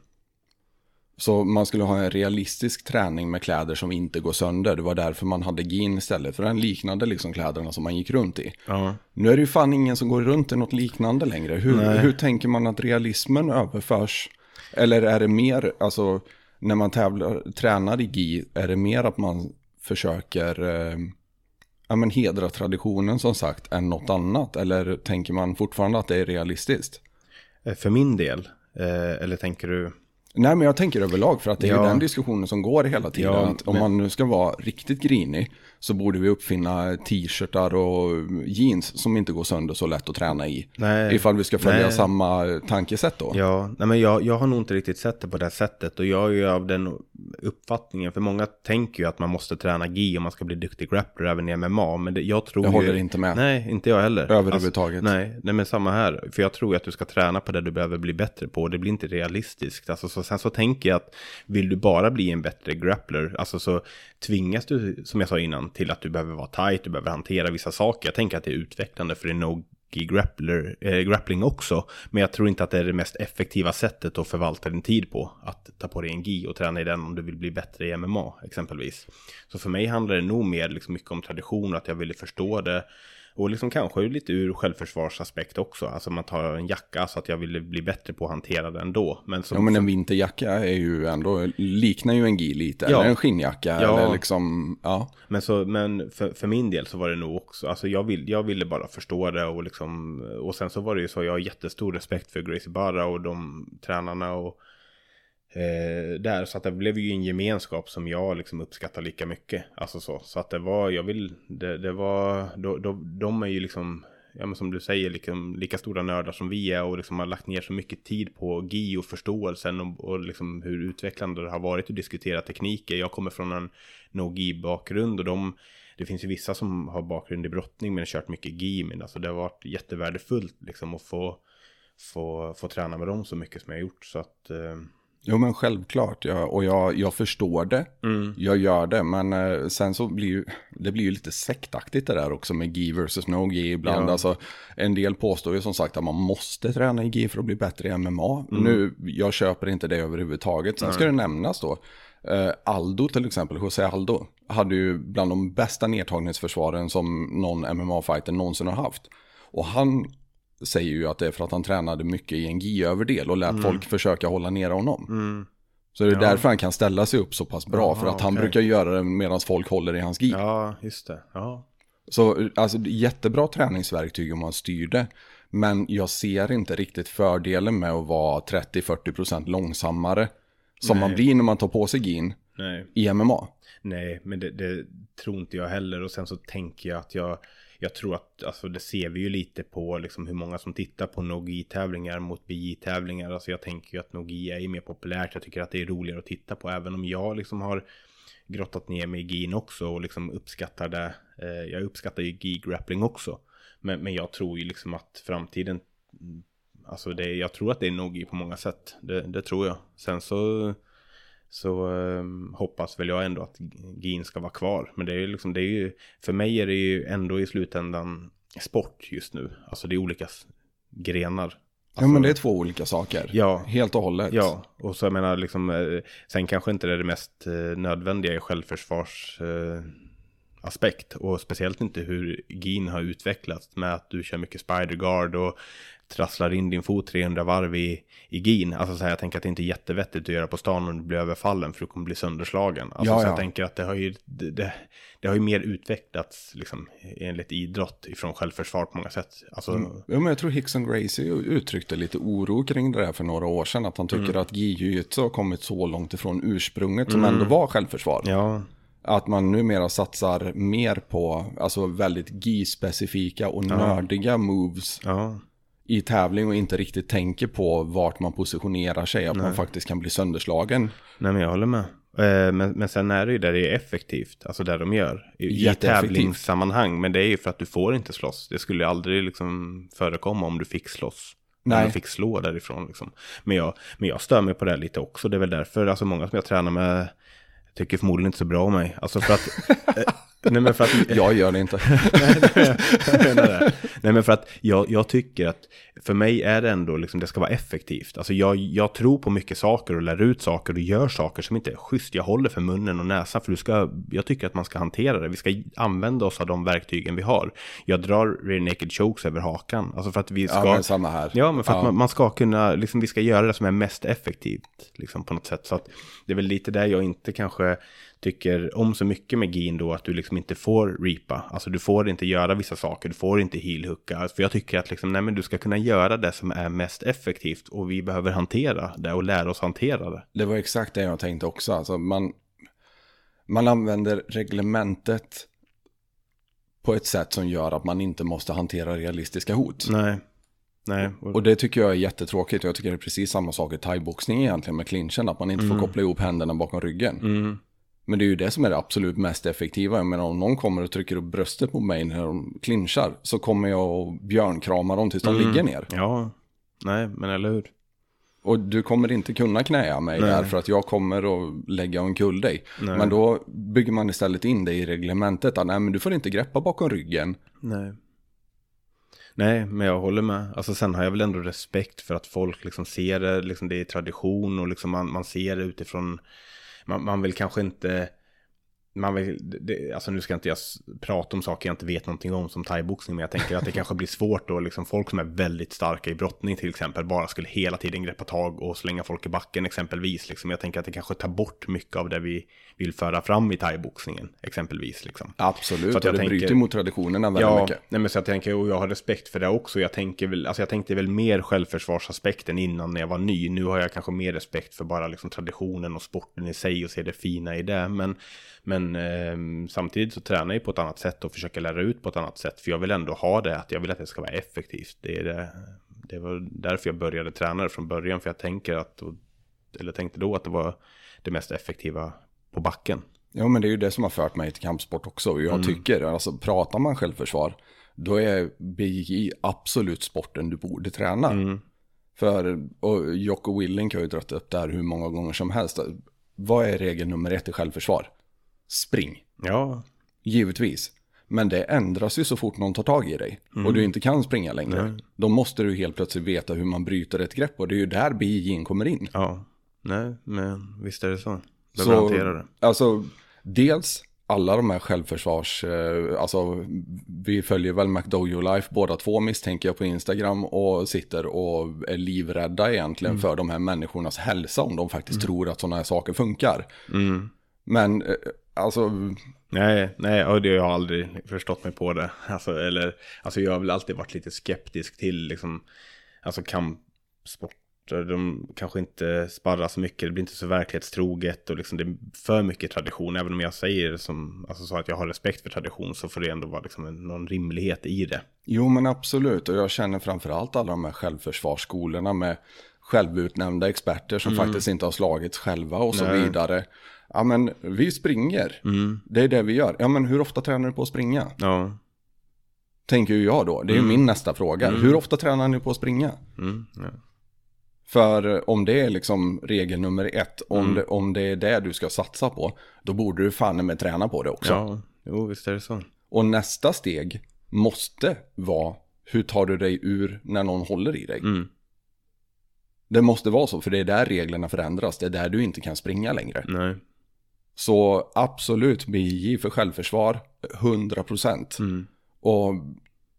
Så man skulle ha en realistisk träning med kläder som inte går sönder. Det var därför man hade gin istället. För den liknade liksom kläderna som man gick runt i. Ja. Nu är det ju fan ingen som går runt i något liknande längre. Hur, hur tänker man att realismen överförs? Eller är det mer, alltså när man tävlar, tränar i GI, är det mer att man försöker eh, ja, men hedra traditionen som sagt än något annat? Eller tänker man fortfarande att det är realistiskt? Eh, För min del, eh, eller tänker du? Nej, men jag tänker överlag för att det är Ja. ju den diskussionen som går hela tiden. Ja, att om men- man nu ska vara riktigt grinig så borde vi uppfinna t-shirtar och jeans som inte går sönder så lätt att träna i. Nej. Ifall vi ska följa Nej. samma tankesätt då. Ja, nej men jag, jag har nog inte riktigt sett det på det sättet och jag är ju av den uppfattningen, för många tänker ju att man måste träna GI om man ska bli duktig grappler även i MMA, men det, jag tror Jag ju... håller inte med. Nej, inte jag heller. Överhuvudtaget. Alltså, nej, nej, men samma här, för jag tror ju att du ska träna på det du behöver bli bättre på, det blir inte realistiskt. Alltså, så, sen så tänker jag att vill du bara bli en bättre grappler, alltså så tvingas du, som jag sa innan, till att du behöver vara tight, du behöver hantera vissa saker. Jag tänker att det är utvecklande för det är no i grappler, eh, grappling också. Men jag tror inte att det är det mest effektiva sättet att förvalta din tid på. Att ta på dig en gi och träna i den om du vill bli bättre i MMA exempelvis. Så för mig handlar det nog mer liksom mycket om tradition, att jag ville förstå det. Och liksom kanske lite ur självförsvarsaspekt också. Alltså man tar en jacka så att jag ville bli bättre på att hantera den då. Men, som, Ja men en vinterjacka är ju ändå, liknar ju en gi lite. Ja. Eller en skinnjacka. Ja. Eller liksom, ja. Men, så, men för, för min del så var det nog också, alltså jag, vill, jag ville bara förstå det och liksom, och sen så var det ju så, jag har jättestor respekt för Gracie Barra och de tränarna och eh, där, så att det blev ju en gemenskap som jag liksom uppskattar lika mycket. Alltså så, så att det var, jag vill, det, det var, då, då, de är ju liksom, ja men som du säger, liksom, lika stora nördar som vi är och liksom har lagt ner så mycket tid på GI och förståelsen och, och liksom hur utvecklande det har varit att diskutera tekniker. Jag kommer från en no-GI-bakgrund och de, det finns ju vissa som har bakgrund i brottning men kört mycket GI, men alltså det har varit jättevärdefullt liksom att få, få, få träna med dem så mycket som jag har gjort. Så att, eh, Jo men självklart, ja, och jag, jag förstår det. Jag gör det, men eh, sen så blir ju, det blir ju lite sektaktigt det där också med gi versus no gi ibland. Ja. Alltså, en del påstår ju som sagt att man måste träna i gi för att bli bättre i MMA. Nu, jag köper inte det överhuvudtaget. Sen ska det nämnas då, eh, Aldo till exempel, José Aldo, hade ju bland de bästa nedtagningsförsvaren som någon MMA-fighter någonsin har haft. Och han säger ju att det är för att han tränade mycket i en gi-överdel och lät folk försöka hålla ner honom. Så det är därför han kan ställa sig upp så pass bra, Jaha, för att han okej. brukar göra det medan folk håller i hans gi. ja, just det. Ja. Så alltså, jättebra träningsverktyg om man styr det. Men jag ser inte riktigt fördelen med att vara 30-40% långsammare. Som man blir när man tar på sig gin Nej. i MMA. Nej, men det, det tror inte jag heller. Och sen så tänker jag att jag, jag tror att, alltså det ser vi ju lite på liksom hur många som tittar på Nogi-tävlingar mot BJ-tävlingar. Alltså jag tänker ju att Nogi är ju mer populärt. Jag tycker att det är roligare att titta på. Även om jag liksom har grottat ner mig i gin också och liksom uppskattar det. Eh, jag uppskattar ju gi-grappling också. Men, men jag tror ju liksom att framtiden, mm, alltså det, jag tror att det är Nogi på många sätt. Det, det tror jag. Sen så så ehm, hoppas väl jag ändå att gin ska vara kvar. Men det är ju liksom, det är ju, för mig är det ju ändå i slutändan sport just nu. Alltså det är olika grenar. ja men det är två olika saker. Ja. Helt och hållet. Ja, och så jag menar liksom, eh, sen kanske inte det är det mest eh, nödvändiga i självförsvars eh, aspekt och speciellt inte hur gin har utvecklats med att du kör mycket spider guard och trasslar in din fot 300 varv i, i gin. Alltså så här, jag tänker att det inte är jättevettigt att göra på stan om du blir överfallen för du kommer bli sönderslagen. Alltså Ja, så ja. jag tänker att det har ju, det, det, det har ju mer utvecklats liksom enligt idrott ifrån självförsvar på många sätt. Alltså, Ja, men jag tror Hickson Gracie uttryckte lite oro kring det där för några år sedan. Att han tycker Mm. att gi-jujutsu har kommit så långt ifrån ursprunget som ändå var självförsvar. ja, Att man numera satsar mer på alltså väldigt gi-specifika och nördiga moves ja. I tävling och inte riktigt tänker på vart man positionerar sig. Att man faktiskt kan bli sönderslagen. Nej men jag håller med. Eh, Men, men sen är det ju där det är effektivt, alltså där de gör. I, tävlingssammanhang, men det är ju för att du får inte slåss. Det skulle aldrig liksom förekomma om du fick slåss. Nej. Du fick slå därifrån liksom. Men jag, men jag stör mig på det lite också. Det är väl därför, alltså många som jag tränar med tycker förmodligen inte så bra om mig. Alltså för att... nej men för att... Jag gör det inte. jag menar det. Nej men för att jag, jag tycker att för mig är det ändå liksom det ska vara effektivt. Alltså jag, jag tror på mycket saker och lär ut saker och gör saker som inte är schysst. Jag håller för munnen och näsan för du ska, jag tycker att man ska hantera det. Vi ska använda oss av de verktygen vi har. Jag drar rear naked chokes över hakan. Alltså för att vi ska... Ja, men samma här. Ja, men för att Ja. man, man ska kunna, liksom vi ska göra det som är mest effektivt, liksom på något sätt. Så att det är väl lite där jag inte kanske tycker om så mycket med gin då, att du liksom inte får reapa. Alltså du får inte göra vissa saker, du får inte heelhooka. För jag tycker att liksom, nej men du ska kunna göra det som är mest effektivt och vi behöver hantera det och lära oss hantera det. Det var exakt det jag tänkte också. Alltså man, man använder reglementet på ett sätt som gör att man inte måste hantera realistiska hot. Nej. Nej. Och det tycker jag är jättetråkigt. Jag tycker det är precis samma sak i thaiboxning egentligen med clinchen. Att man inte får koppla ihop händerna bakom ryggen. Mm. Men det är ju det som är det absolut mest effektiva. Jag menar om någon kommer och trycker upp bröstet på mig när de clinchar. Så kommer jag och björnkrama dem tills de ligger ner. Ja. Nej, men eller hur? Och du kommer inte kunna knäa mig Nej. där för att jag kommer att lägga omkull dig. Nej. Men då bygger man istället in det i reglementet. Att nej men du får inte greppa bakom ryggen. Nej. Nej, men jag håller med. Alltså sen har jag väl ändå respekt för att folk liksom ser det, liksom det är tradition och liksom man, man ser det utifrån, man, man vill kanske inte, man vill, det, alltså nu ska inte jag prata om saker jag inte vet någonting om som thaiboxning, men jag tänker att det kanske blir svårt då, liksom folk som är väldigt starka i brottning till exempel, bara skulle hela tiden greppa tag och slänga folk i backen exempelvis. Liksom. Jag tänker att det kanske tar bort mycket av det vi vill föra fram i thaiboxningen, exempelvis. Liksom. Absolut, Så att och jag det tänker- bryter mot traditionerna väldigt Ja, mycket. nej men så jag tänker, och jag har respekt för det också. Jag tänker väl, alltså jag tänkte väl mer självförsvarsaspekten innan när jag var ny. Nu har jag kanske mer respekt för bara liksom traditionen och sporten i sig och ser det fina i det. Men, men ehm, samtidigt så tränar jag på ett annat sätt och försöker lära ut på ett annat sätt. För jag vill ändå ha det, att jag vill att det ska vara effektivt. Det är det, det var därför jag började träna det från början. För jag tänker att, eller tänkte då att det var det mest effektiva på backen. Ja, men det är ju det som har fört mig till kampsport också. Och jag Mm. tycker, alltså pratar man självförsvar, då är BJJ absolut sporten du borde träna. Mm. För, och Jocko Willink har ju dragit upp det här hur många gånger som helst. Vad är regel nummer ett i självförsvar? Spring, Ja, givetvis. Men det ändras ju så fort någon tar tag i dig. Och du inte kan springa längre. Mm. Nej. Då måste du helt plötsligt veta hur man bryter ett grepp. Och det är ju där BJJ kommer in. ja, nej, men visst är det så. Så, Behöver hantera det. Alltså, dels alla de här självförsvars, eh, alltså vi följer väl McDojo Life båda två misstänker jag på Instagram och sitter och är livrädda egentligen Mm. för de här människornas hälsa om de faktiskt tror att sådana här saker funkar. Mm. Men eh, alltså, Nej, nej, och det har jag aldrig förstått mig på det. Alltså, eller, alltså jag har väl alltid varit lite skeptisk till liksom, alltså kampsporter. De kanske inte sparrar så mycket, det blir inte så verklighetstroget och liksom det är för mycket tradition. Även om jag säger som, alltså så att jag har respekt för tradition så får det ändå vara liksom någon rimlighet i det. jo men absolut och jag känner framförallt alla de här självförsvarsskolorna med självutnämnda experter som faktiskt inte har slagits själva och så Mm. Nej. vidare. Ja men vi springer, Mm. det är det vi gör. Ja men hur ofta tränar du på att springa? Ja. Tänker ju jag då. Det är ju min nästa fråga. Hur ofta tränar ni på att springa? Mm. ja. För om det är liksom regel nummer ett, om, Mm. det, om det är det du ska satsa på, då borde du fan med träna på det också. Ja, jo visst är det så. Och nästa steg måste vara, hur tar du dig ur när någon håller i dig? Mm. Det måste vara så, för det är där reglerna förändras. Det är där du inte kan springa längre. Nej. Så absolut, BJ för självförsvar, 100%. Mm. Och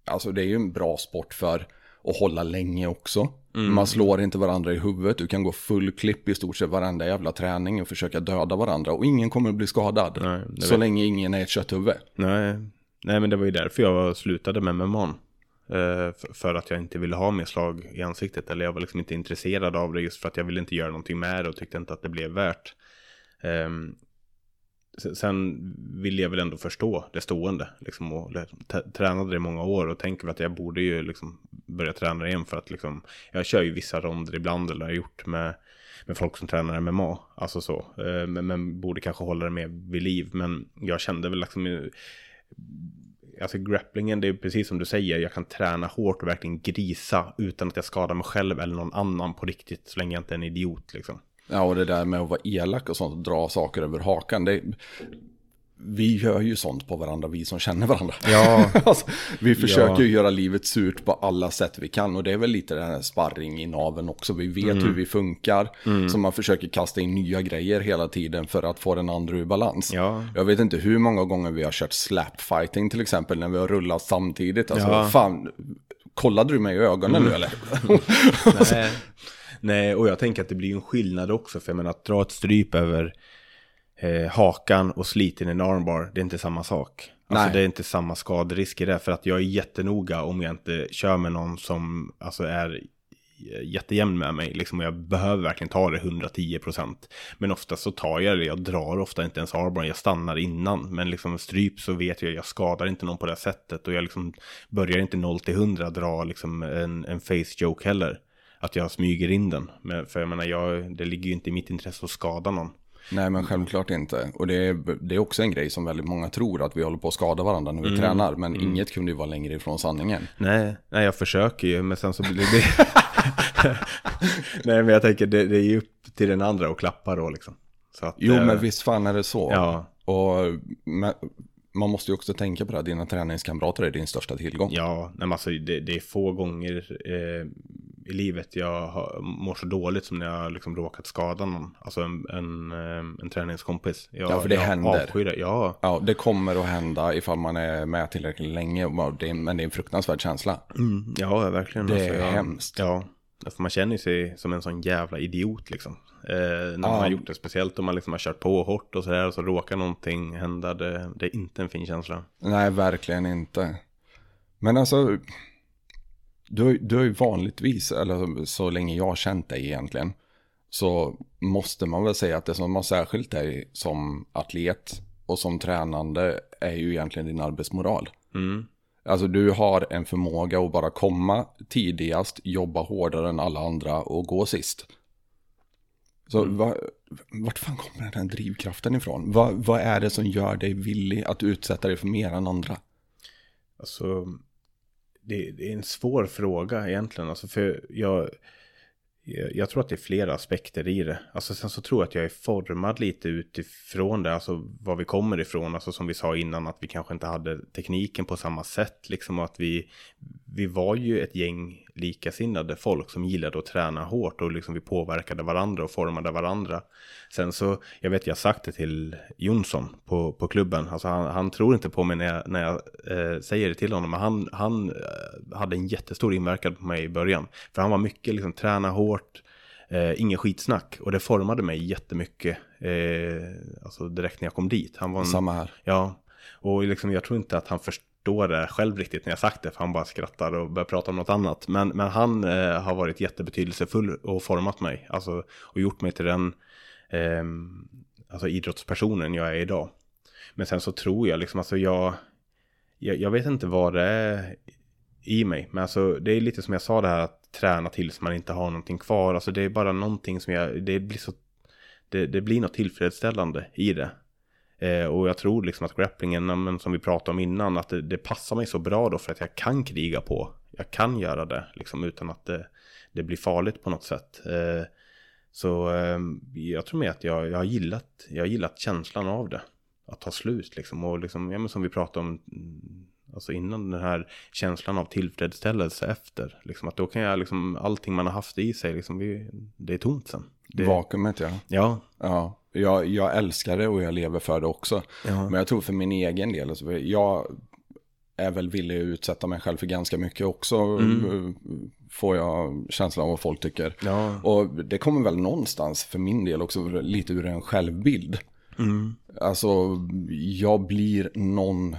alltså det är ju en bra sport för att hålla länge också. Mm. Man slår inte varandra i huvudet, du kan gå full klipp i stort sett varenda jävla träning och försöka döda varandra och ingen kommer att bli skadad. Nej, så länge ingen är ett kötthuvud. Nej, nej men det var ju därför jag slutade med MMA. Eh, för att jag inte ville ha mer slag i ansiktet. Eller jag var liksom inte intresserad av det just för att jag ville inte göra någonting med det och tyckte inte att det blev värt. Sen ville jag väl ändå förstå det stående. Liksom, och tränade det i många år och tänker att jag borde ju liksom börja träna igen för att liksom, jag kör ju vissa ronder ibland eller har gjort med, med folk som tränar MMA. Alltså så. Eh, men, men borde kanske hålla det mer vid liv. Men jag kände väl liksom eh, Alltså grapplingen, det är precis som du säger, jag kan träna hårt och verkligen grisa utan att jag skadar mig själv eller någon annan på riktigt, så länge jag inte är en idiot liksom. Ja, och det där med att vara elak och sånt och dra saker över hakan. Det, vi gör ju sånt på varandra, vi som känner varandra. Ja. alltså, vi försöker Ja. ju göra livet surt på alla sätt vi kan. Och det är väl lite den här sparring i naven också. Vi vet Mm. hur vi funkar. Så man försöker kasta in nya grejer hela tiden för att få den andra ur balans. Ja. Jag vet inte hur många gånger vi har kört slapfighting till exempel när vi har rullat samtidigt. Alltså, Ja. fan, kollade du mig i ögonen nu eller? Nej. Och jag tänker att det blir en skillnad också, för jag menar att dra ett stryp över eh, hakan och sliten i en armbar, det är inte samma sak. Alltså Nej. det är inte samma skaderisk i det. För att jag är jättenoga om jag inte kör med någon som alltså, är jättejämn med mig. Liksom, och jag behöver verkligen ta det 110%. Men ofta så tar jag det, jag drar ofta inte ens armbar, jag stannar innan. Men liksom stryp så vet jag, jag skadar inte någon på det sättet. Och jag liksom börjar inte 0 till 100 dra liksom en, en face joke heller. Att jag smyger in den. Men, för jag menar, jag, det ligger ju inte i mitt intresse att skada någon. Nej, men självklart inte. Och det är, det är också en grej som väldigt många tror, att vi håller på att skada varandra när vi tränar. Men inget kunde ju vara längre ifrån sanningen. Nej, nej jag försöker ju, men sen så blir det... nej, men jag tänker, det, det är ju upp till den andra att klappa då liksom. Att, Jo, eh, men visst fan är det så. Ja, Och men, man måste ju också tänka på det, att dina träningskamrater är din största tillgång. ja, nej, men alltså det, det är få gånger eh, i livet jag har, mår så dåligt som när jag liksom råkat skada någon. Alltså en, en, eh, en träningskompis. Jag, Ja, för det jag händer. avskyr det. Ja, Ja, det kommer att hända ifall man är med tillräckligt länge. men det är en fruktansvärd känsla. mm, ja verkligen. Det är jag, hemskt. Ja, för man känner sig som en sån jävla idiot liksom. Eh, när man Ja. har gjort det, speciellt om man liksom har kört på hårt och sådär och så råkar någonting hända. Det, det är inte en fin känsla. Nej, verkligen inte. Men alltså, du, du har ju vanligtvis, eller så länge jag har känt dig egentligen, så måste man väl säga att det som har särskilt dig som atlet och som tränande är ju egentligen din arbetsmoral. Mm. Alltså du har en förmåga att bara komma tidigast, jobba hårdare än alla andra och gå sist. Så va, vart fan kommer den här drivkraften ifrån? Va, vad är det som gör dig villig att utsätta dig för mer än andra? Alltså, det, det är en svår fråga egentligen. Alltså för jag, jag, tror att det är flera aspekter i det. Alltså sen så tror jag att jag är formad lite utifrån det. Alltså var vi kommer ifrån. Alltså som vi sa innan att vi kanske inte hade tekniken på samma sätt. Liksom och att vi, vi var ju ett gäng likasinnade folk som gillade att träna hårt. Och liksom vi påverkade varandra och formade varandra. Sen så, jag vet jag sagt det till Jonsson på, på klubben. Alltså han, han tror inte på mig när jag, när jag eh, säger det till honom. Men han, han eh, hade en jättestor inverkan på mig i början. För han var mycket liksom träna hårt. Eh, ingen skitsnack. Och det formade mig jättemycket. Eh, alltså direkt när jag kom dit. Han var en, Samma här. Ja, och liksom, jag tror inte att han förstår det själv riktigt när jag sagt det, för han bara skrattar och börjar prata om något annat. Men, men han eh, har varit jättebetydelsefull och format mig, alltså, och gjort mig till den eh, alltså, idrottspersonen jag är idag. Men sen så tror jag liksom, alltså jag, jag, jag vet inte vad det är i mig, men alltså det är lite som jag sa det här att träna tills man inte har någonting kvar, alltså det är bara någonting som jag, det blir så, det, det blir något tillfredsställande i det. Eh, och jag tror liksom att grapplingen, men som vi pratade om innan, att det, det passar mig så bra då för att jag kan kriga på. Jag kan göra det liksom utan att det, det blir farligt på något sätt. Eh, så eh, jag tror med att jag, jag, har gillat, jag har gillat känslan av det. Att ta slut liksom. Och liksom, ja, men som vi pratade om mm, alltså innan den här känslan av tillfredsställelse efter. Liksom, att då kan jag liksom, allting man har haft i sig, liksom, det är tomt sen. Det, Vakuumet ja. ja, Ja, jag, jag älskar det och jag lever för det också. Ja. Men jag tror för min egen del, alltså, jag är väl villig att utsätta mig själv för ganska mycket också. eh, Får jag känslan av vad folk tycker. ja, Och det kommer väl någonstans för min del också lite ur en självbild. mm, Alltså, jag blir någon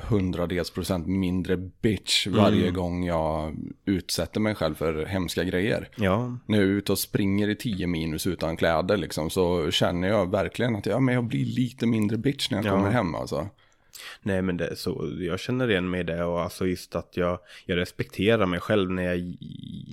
hundradels procent mindre bitch varje gång jag utsätter mig själv för hemska grejer. ja, När jag är ute och springer i 10 minus utan kläder liksom, så känner jag verkligen att ja, men jag blir lite mindre bitch när jag Ja. kommer hem. Alltså. Nej men det så, jag känner igen mig i det och alltså just att jag, jag respekterar mig själv när jag,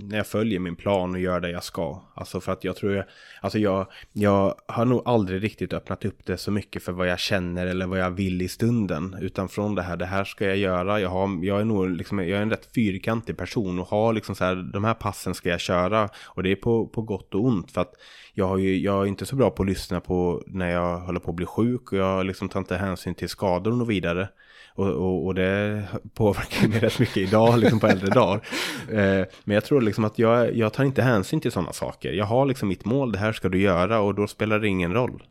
när jag följer min plan och gör det jag ska. Alltså för att jag tror jag, alltså jag, jag har nog aldrig riktigt öppnat upp det så mycket för vad jag känner eller vad jag vill i stunden. Utan från det här, det här ska jag göra. Jag, har, jag är nog liksom, jag är en rätt fyrkantig person och har liksom så här, de här passen ska jag köra. Och det är på, på gott och ont för att jag, har ju, jag är inte så bra på att lyssna på när jag håller på att bli sjuk och jag liksom tar inte hänsyn till skador och vidare. Och, och, och det påverkar mig rätt mycket idag, liksom på äldre dagar. Eh, men jag tror liksom att jag, jag tar inte hänsyn till sådana saker. Jag har liksom mitt mål, det här ska du göra och då spelar det ingen roll.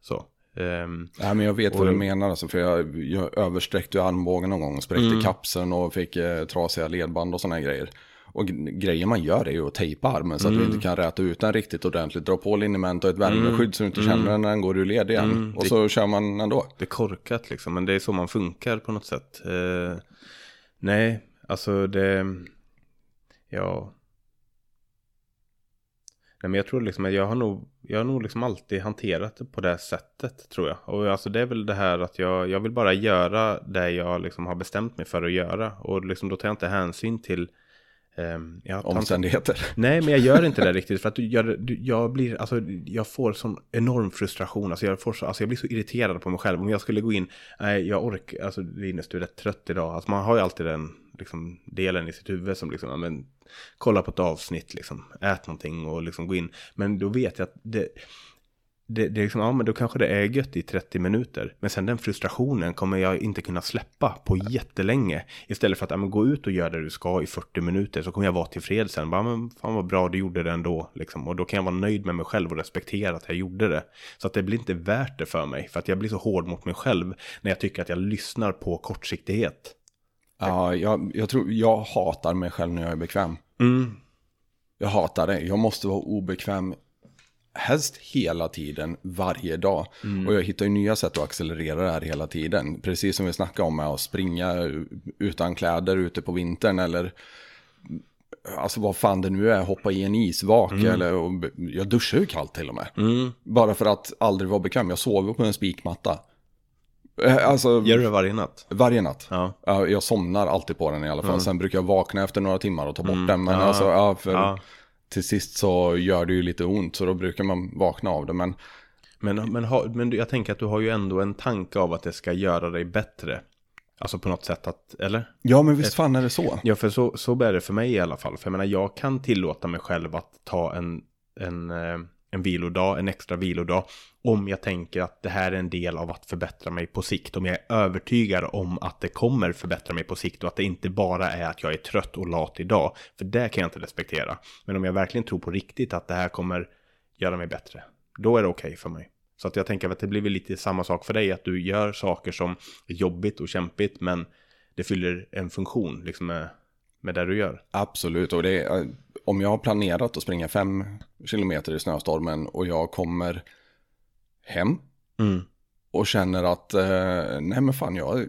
Så. ehm, Ja, men jag vet Och- vad du menar, alltså, för jag, jag översträckte armbågen någon gång och spräckte kapseln och fick eh, trasiga ledband och sådana grejer. Och grejen man gör är ju att tejpa armen så att du inte kan räta ut den riktigt ordentligt. Dra på liniment och ett värmeskydd så du inte känner den när den går ur led igen. och så kör man ändå. Det är korkat liksom, men det är så man funkar på något sätt. Eh, nej, alltså det... Ja... Nej, men jag tror liksom att jag har nog, jag har nog liksom alltid hanterat det på det sättet tror jag. Och alltså det är väl det här att jag, jag vill bara göra det jag liksom har bestämt mig för att göra. Och liksom då tar jag inte hänsyn till ehm, jag inte- Omständigheter. Nej, men jag gör inte det riktigt för att du, jag blir, alltså jag får sån enorm frustration, alltså jag, får så, alltså jag blir så irriterad på mig själv. Om jag skulle gå in, nej jag orkar, alltså Linus du är rätt trött idag. Alltså man har ju alltid den liksom, delen i sitt huvud som liksom, ja, men kolla på ett avsnitt liksom, ät någonting och liksom gå in. Men då vet jag att det, det, det är liksom, ja men då kanske det är gött i 30 minuter. Men sen den frustrationen kommer jag inte kunna släppa på jättelänge. Istället för att ja, men gå ut och göra det du ska i 40 minuter så kommer jag vara tillfreds sen. Bara, men fan vad bra du gjorde det ändå. Liksom. Och då kan jag vara nöjd med mig själv och respektera att jag gjorde det. Så att det blir inte värt det för mig. För att jag blir så hård mot mig själv när jag tycker att jag lyssnar på kortsiktighet. Ja, jag, jag tror, jag hatar mig själv när jag är bekväm. Mm. Jag hatar det. Jag måste vara obekväm helst hela tiden, varje dag. Och jag hittar ju nya sätt att accelerera det här hela tiden. Precis som vi snackade om med att springa utan kläder ute på vintern eller Alltså vad fan det nu är, hoppa i en isvak eller och, jag duschar ju kallt till och med. Bara för att aldrig vara bekväm. Jag sover på en spikmatta. Eh, Alltså Gör du det varje natt? varje natt. Ja. Ja, jag somnar alltid på den i alla fall. Sen brukar jag vakna efter några timmar och ta bort den. Men Ja. alltså, ja, för Ja. Till sist så gör det ju lite ont. Så då brukar man vakna av det. Men Men, men, ha, men jag tänker att du har ju ändå en tanke av att det ska göra dig bättre. Alltså på något sätt att, eller? ja, men visst fan är det så. Ja, för så, så är det för mig i alla fall. För jag menar, jag kan tillåta mig själv att ta en, en, eh, en vilodag, en extra vilodag. Om jag tänker att det här är en del av att förbättra mig på sikt. Om jag är övertygad om att det kommer förbättra mig på sikt och att det inte bara är att jag är trött och lat idag. För det kan jag inte respektera. Men om jag verkligen tror på riktigt att det här kommer göra mig bättre. Då är det okej för mig. Så att jag tänker att det blir väl lite samma sak för dig. Att du gör saker som är jobbigt och kämpigt. Men det fyller en funktion liksom med, med det du gör. Absolut. Och det är, om jag har planerat att springa fem kilometer i snöstormen och jag kommer hem Mm. och känner att eh, nej men fan jag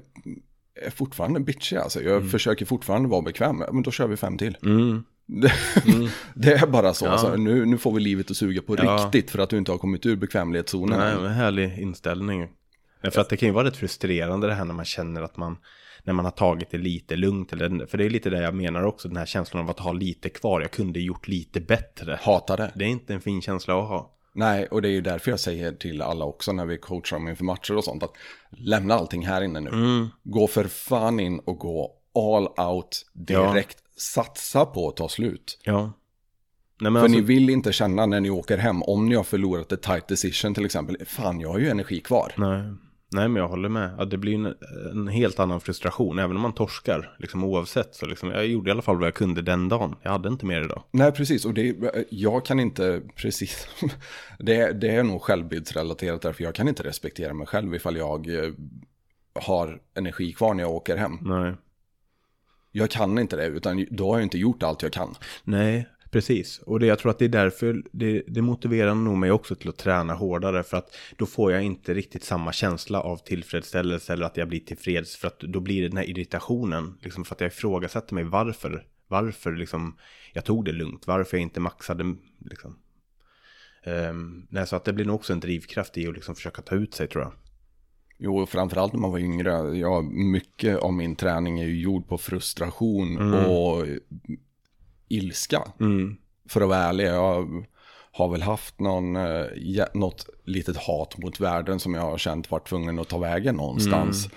är fortfarande bitchig alltså. Jag försöker fortfarande vara bekväm. Men då kör vi fem till. Mm. Det, det är bara så. Ja. Alltså, nu, nu får vi livet att suga på Ja. riktigt för att du inte har kommit ur bekvämlighetszonen. Nej, men härlig inställning. För att det kan ju vara rätt frustrerande det här när man känner att man när man har tagit det lite lugnt. Eller, för det är lite det jag menar också, den här känslan av att ha lite kvar. Jag kunde gjort lite bättre. Hatar det. Det är inte en fin känsla att ha. Nej, och det är ju därför jag säger till alla också när vi coachar dem inför matcher och sånt. Att lämna allting här inne nu. Mm. Gå för fan in och gå all out direkt. Satsa på att ta slut. Ja. Nej, För alltså, ni vill inte känna när ni åker hem, om ni har förlorat ett tight decision till exempel. Fan, jag har ju energi kvar. nej. Nej, men jag håller med. Ja, det blir en, en helt annan frustration. Även om man torskar, liksom oavsett. Så liksom, jag gjorde i alla fall vad jag kunde den dagen. Jag hade inte mer idag. Nej, precis. Och det, jag kan inte, precis, det, det är nog självbildsrelaterat därför jag kan inte respektera mig själv ifall jag eh, har energi kvar när jag åker hem. Nej. Jag kan inte det, utan då har jag inte gjort allt jag kan. Nej, precis. Och det, jag tror att det är därför det, det motiverar nog mig också till att träna hårdare. För att då får jag inte riktigt samma känsla av tillfredsställelse eller att jag blir tillfreds. För att då blir det den här irritationen. Liksom för att jag ifrågasätter mig varför. Varför liksom jag tog det lugnt. Varför jag inte maxade liksom. Um, nej, så att det blir nog också en drivkraft i att liksom försöka ta ut sig tror jag. Jo, framförallt när man var yngre. Ja, mycket av min träning är ju gjord på frustration och ilska. För att vara ärlig, jag har väl haft någon, eh, något litet hat mot världen som jag har känt varit tvungen att ta vägen någonstans.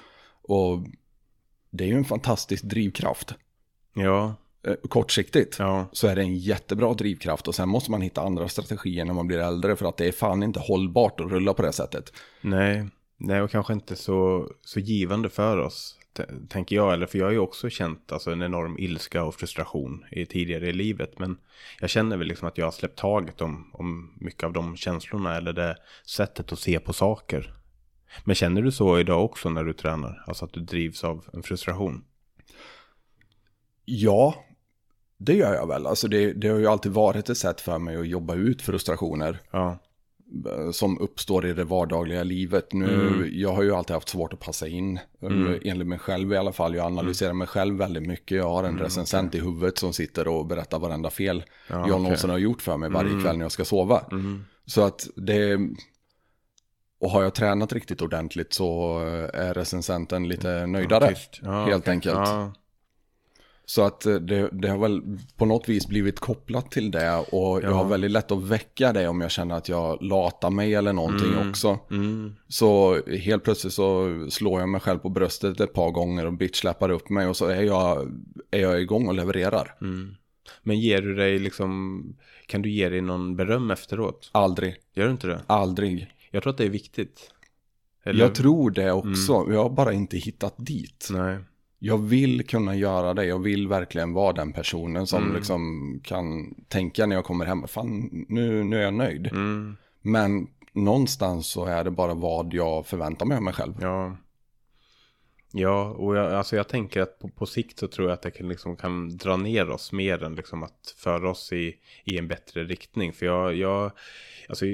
Och det är ju en fantastisk drivkraft. Ja, Eh, Kortsiktigt ja. så är det en jättebra drivkraft och sen måste man hitta andra strategier när man blir äldre för att det är fan inte hållbart att rulla på det sättet. Nej, nej och kanske inte så, så givande för oss. Tänker jag, eller för jag har ju också känt alltså, en enorm ilska och frustration i tidigare i livet. Men jag känner väl liksom att jag har släppt taget om, om mycket av de känslorna eller det sättet att se på saker. Men känner du så idag också när du tränar? Alltså att du drivs av en frustration? Ja, Det gör jag väl. Alltså det, det har ju alltid varit ett sätt för mig att jobba ut frustrationer Ja. Eh, som uppstår i det vardagliga livet. Nu, Jag har ju alltid haft svårt att passa in, mm. enligt mig själv i alla fall. Jag analyserar mig själv väldigt mycket. Jag har en recensent i huvudet som sitter och berättar varenda fel jag okej. någonsin har gjort för mig varje kväll när jag ska sova. Så att det... Och har jag tränat riktigt ordentligt så är recensenten lite nöjdare. Ja, helt okej. enkelt. Ja. Så att eh, det, det har väl på något vis blivit kopplat till det och jag har väldigt lätt att väcka det om jag känner att jag latar mig eller någonting också. Mm. Så helt plötsligt så slår jag mig själv på bröstet ett par gånger och bitchsläpar upp mig och så är jag, är jag igång och levererar. Mm. Men ger du dig liksom, kan du ge dig någon beröm efteråt? Aldrig, Gör du inte det? aldrig. Jag tror att det är viktigt. Eller? Jag tror det också, jag har bara inte hittat dit. Nej. Jag vill kunna göra det, jag vill verkligen vara den personen som Mm. liksom kan tänka när jag kommer hem, fan nu, nu är jag nöjd. Mm. Men någonstans så är det bara vad jag förväntar mig av mig själv. Ja. Ja, och jag, alltså jag tänker att på, på sikt så tror jag att det kan, liksom, kan dra ner oss mer än liksom att föra oss i, i en bättre riktning. För jag, jag, alltså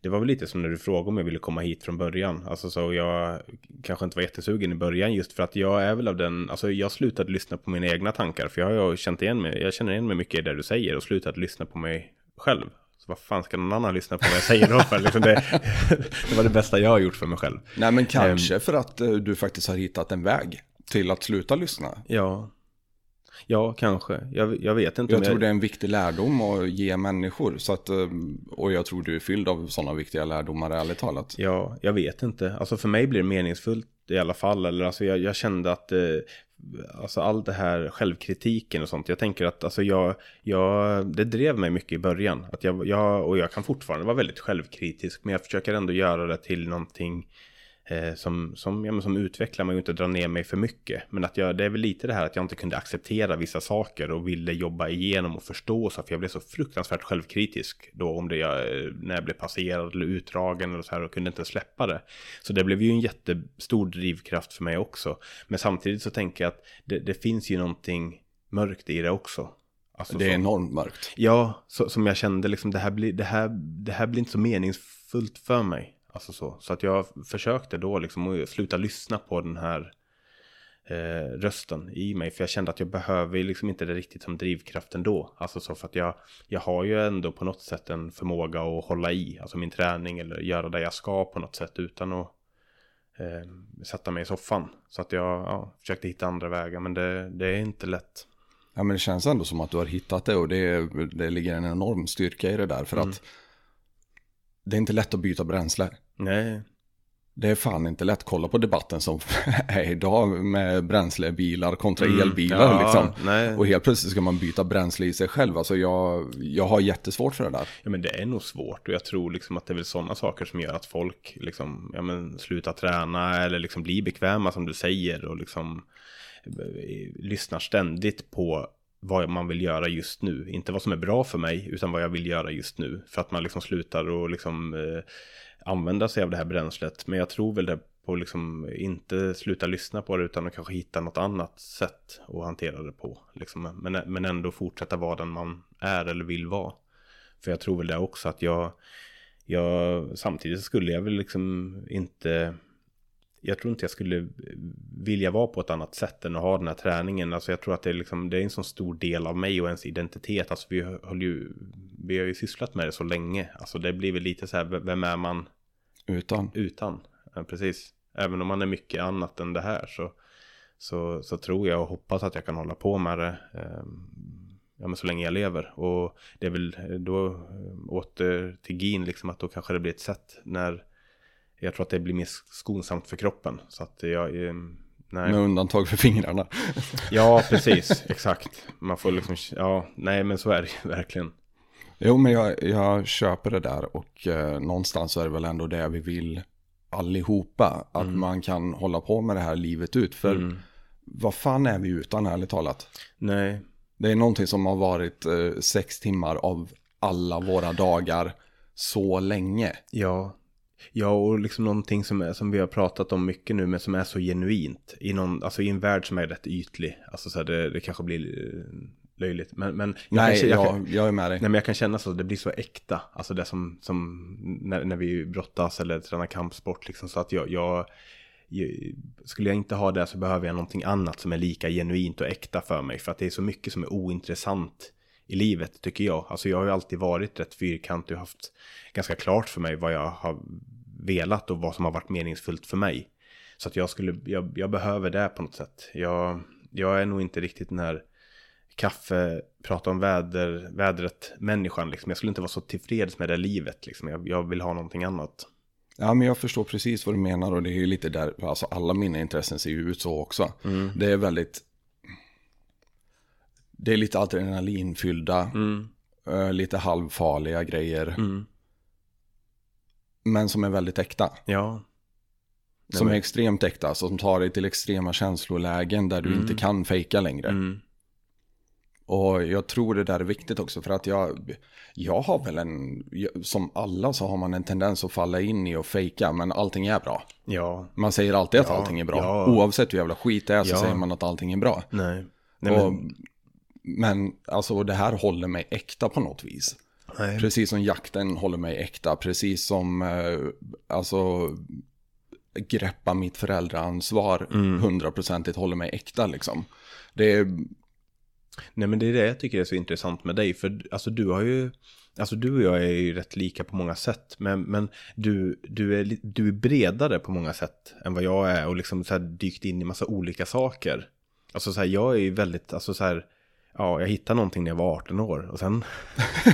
det var väl lite som när du frågade om jag ville komma hit från början. Alltså så jag kanske inte var jättesugen i början just för att jag är väl av den, alltså jag slutade lyssna på mina egna tankar. För jag har ju känt igen mig, jag känner igen mig mycket i det du säger och slutat lyssna på mig själv. Vad fan ska någon annan lyssna på vad jag säger då? För liksom det, det var det bästa jag har gjort för mig själv. Nej men kanske för att eh, du faktiskt har hittat en väg till att sluta lyssna. Ja. Ja, kanske. Jag, jag vet inte. Jag tror det är en viktig lärdom att ge människor. Så att, eh, och jag tror du är fylld av sådana viktiga lärdomar ärligt talat. Ja, jag vet inte. Alltså för mig blir det meningsfullt i alla fall. Eller alltså jag, jag kände att eh, alltså all det här självkritiken och sånt. Jag tänker att alltså jag, jag, det drev mig mycket i början. Att jag, jag, och jag kan fortfarande vara väldigt självkritisk. Men jag försöker ändå göra det till någonting eh, som, som, ja, men som utvecklar mig och inte drar ner mig för mycket. Men att jag, det är väl lite det här att jag inte kunde acceptera vissa saker och ville jobba igenom och förstå så. För jag blev så fruktansvärt självkritisk då om det jag, eh, när jag blev passerad eller utdragen eller så här och kunde inte släppa det. Så det blev ju en jättestor drivkraft för mig också. Men samtidigt så tänker jag att det, det finns ju någonting mörkt i det också. Alltså Det är så- enormt mörkt. Ja, så, som jag kände liksom det här, blir, det, här, det här blir inte så meningsfullt för mig. Alltså så. Så att jag försökte då liksom att sluta lyssna på den här eh, rösten i mig. För jag kände att jag behöver liksom inte det riktigt som drivkraft ändå. Alltså så för att jag, jag har ju ändå på något sätt en förmåga att hålla i. Alltså min träning eller göra det jag ska på något sätt utan att eh, sätta mig i soffan. Så att jag ja, försökte hitta andra vägar men det, det är inte lätt. Ja men det känns ändå som att du har hittat det och det, det ligger en enorm styrka i det där. För att det är inte lätt att byta bränsle. Nej, Det är fan inte lätt. Kolla på debatten som är idag med bränslebilar kontra Mm, elbilar. ja, liksom. nej. Och helt plötsligt ska man byta bränsle i sig själv. Alltså jag, jag har jättesvårt för det där. Ja men det är nog svårt och jag tror liksom att det är väl sådana saker som gör att folk liksom, ja men slutar träna eller liksom blir bekväma som du säger och liksom eh, lyssnar ständigt på vad man vill göra just nu. Inte vad som är bra för mig utan vad jag vill göra just nu. För att man liksom slutar och liksom eh, använda sig av det här bränslet. Men jag tror väl det på liksom inte sluta lyssna på det utan att kanske hitta något annat sätt att hantera det på. Liksom. Men, men ändå fortsätta vara den man är eller vill vara. För jag tror väl det också att jag, jag samtidigt skulle jag väl liksom inte jag tror inte jag skulle vilja vara på ett annat sätt än att ha den här träningen. Alltså jag tror att det är, liksom, det är en så stor del av mig och ens identitet. Alltså vi, ju, vi har ju sysslat med det så länge. Alltså det blir väl lite så här, vem är man utan. utan? Ja, precis. Även om man är mycket annat än det här så, så, så tror jag och hoppas att jag kan hålla på med det eh, ja, men så länge jag lever. Och det är väl då eh, åter till gin liksom att då kanske det blir ett sätt när jag tror att det blir mer skonsamt för kroppen. Så att jag, eh, nej. Med undantag för fingrarna. Ja, precis, exakt. Man får liksom, ja, nej men så är det ju verkligen. Jo, men jag, jag köper det där och eh, någonstans så är det väl ändå det vi vill allihopa. Att man kan hålla på med det här livet ut. För Mm. vad fan är vi utan ärligt talat? Nej, Det är någonting som har varit eh, sex timmar av alla våra dagar så länge. Ja. Ja, och liksom någonting som, är, som vi har pratat om mycket nu, men som är så genuint. I, någon, alltså i en värld som är rätt ytlig. Alltså så här, det, det kanske blir... löjligt. Men, men jag, Nej, kan, jag, kan, jag är med dig. nej, men jag kan känna så, det blir så äkta. Alltså det som, som när, när vi brottas eller tränar kampsport liksom. Så att jag, jag, jag, skulle jag inte ha det så behöver jag någonting annat som är lika genuint och äkta för mig. För att det är så mycket som är ointressant i livet tycker jag. Alltså jag har ju alltid varit rätt fyrkantig och haft ganska klart för mig vad jag har velat och vad som har varit meningsfullt för mig. Så att jag skulle, jag, jag behöver det på något sätt. Jag, jag är nog inte riktigt den här kaffe, prata om väder, vädret människan liksom. Jag skulle inte vara så tillfreds med det livet liksom. Jag, jag vill ha någonting annat. Ja, men jag förstår precis vad du menar och det är ju lite där, alltså alla mina intressen ser ju ut så också. Det är väldigt, det är lite adrenalinfyllda, eh, lite halvfarliga grejer. Men som är väldigt äkta. Ja. Som är extremt äkta, så som tar dig till extrema känslolägen där du inte kan fejka längre. Mm. Och jag tror det där är viktigt också för att jag, jag har väl en, som alla så har man en tendens att falla in i och fejka, men allting är bra. Ja. Man säger alltid att Ja, allting är bra. ja. Oavsett hur jävla skit det är så Ja. säger man att allting är bra. Nej. Nej och, men, men alltså det här håller mig äkta på något vis. nej. Precis som jakten håller mig äkta, precis som eh, alltså greppa mitt föräldraansvar Mm. hundraprocentigt håller mig äkta liksom. Det är, Nej men det är det jag tycker är så intressant med dig. För alltså du har ju, alltså du och jag är ju rätt lika på många sätt. Men, men du, du, är, du är bredare på många sätt än vad jag är. Och liksom så här dykt in i massa olika saker. Alltså så här, jag är ju väldigt, alltså så här, ja jag hittade någonting när jag var 18 år. Och sen,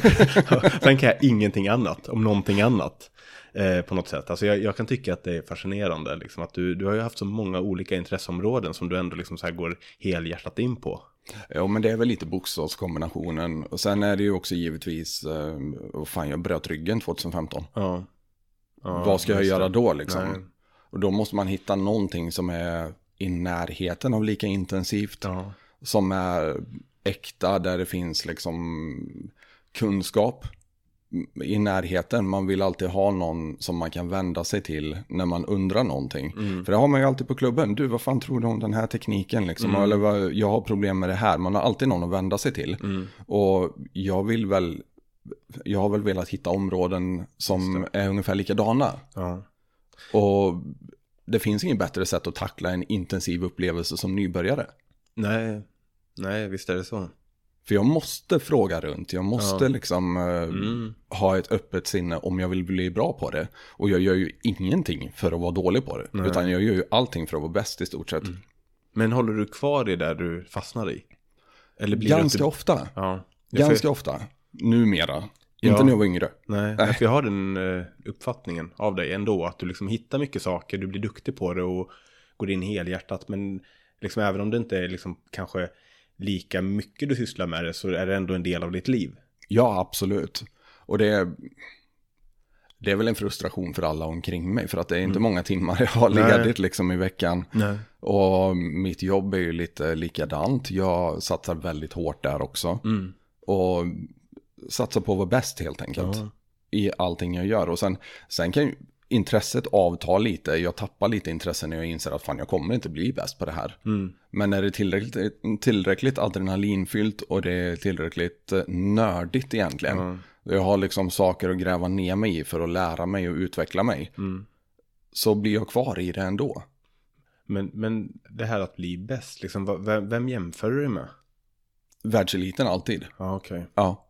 sen kan jag ingenting annat om någonting annat. Eh, på något sätt. Alltså jag, jag kan tycka att det är fascinerande. Liksom, att du, du har ju haft så många olika intresseområden som du ändå liksom så här går helhjärtat in på ja men det är väl lite bokstavskombinationen. Och sen är det ju också givetvis, eh, fan jag bröt ryggen 2015. Ja. Ja, vad ska jag göra då liksom? Nej. Och då måste man hitta någonting som är i närheten av lika intensivt. Ja. Som är äkta, där det finns liksom kunskap i närheten. Man vill alltid ha någon som man kan vända sig till när man undrar någonting. För det har man ju alltid på klubben. Du, vad fan tror du om den här tekniken? Liksom? Eller vad, jag har problem med det här. Man har alltid någon att vända sig till. Och jag vill väl, jag har väl velat hitta områden som är ungefär likadana. Ja. Och det finns inget bättre sätt att tackla en intensiv upplevelse som nybörjare. Nej. Nej, visst är det så. För jag måste fråga runt, jag måste Ja. liksom eh, Mm. ha ett öppet sinne om jag vill bli bra på det. Och jag gör ju ingenting för att vara dålig på det. Nej. Utan jag gör ju allting för att vara bäst i stort sett. Men håller du kvar det du fastnar i? Eller blir Ganska du... ofta. Ja. Ganska För... ofta. Numera. Ja. Inte när jag var yngre. Nej, nej, jag har den eh, uppfattningen av dig ändå. Att du liksom hittar mycket saker, du blir duktig på det och går in helhjärtat. Men liksom även om det inte är liksom kanske lika mycket du sysslar med det så är det ändå en del av ditt liv. Ja, absolut. Och det är, det är väl en frustration för alla omkring mig. För att det är inte många timmar jag har Mm. Nej. ledigt liksom i veckan. Nej. Och mitt jobb är ju lite likadant. Jag satsar väldigt hårt där också. Mm. Och satsar på att vara bäst helt enkelt. Ja. I allting jag gör. Och sen, sen kan ju intresset avta lite. Jag tappar lite intresse när jag inser att fan jag kommer inte bli bäst på det här. Mm. Men när det är tillräckligt, tillräckligt adrenalinfyllt och det är tillräckligt eh, nördigt egentligen. Ja. Jag har liksom saker att gräva ner mig i för att lära mig och utveckla mig. Mm. Så blir jag kvar i det ändå. Men, men det här att bli bäst, liksom, vem, vem jämför du med? Världseliten alltid. Ja, okej. Ja.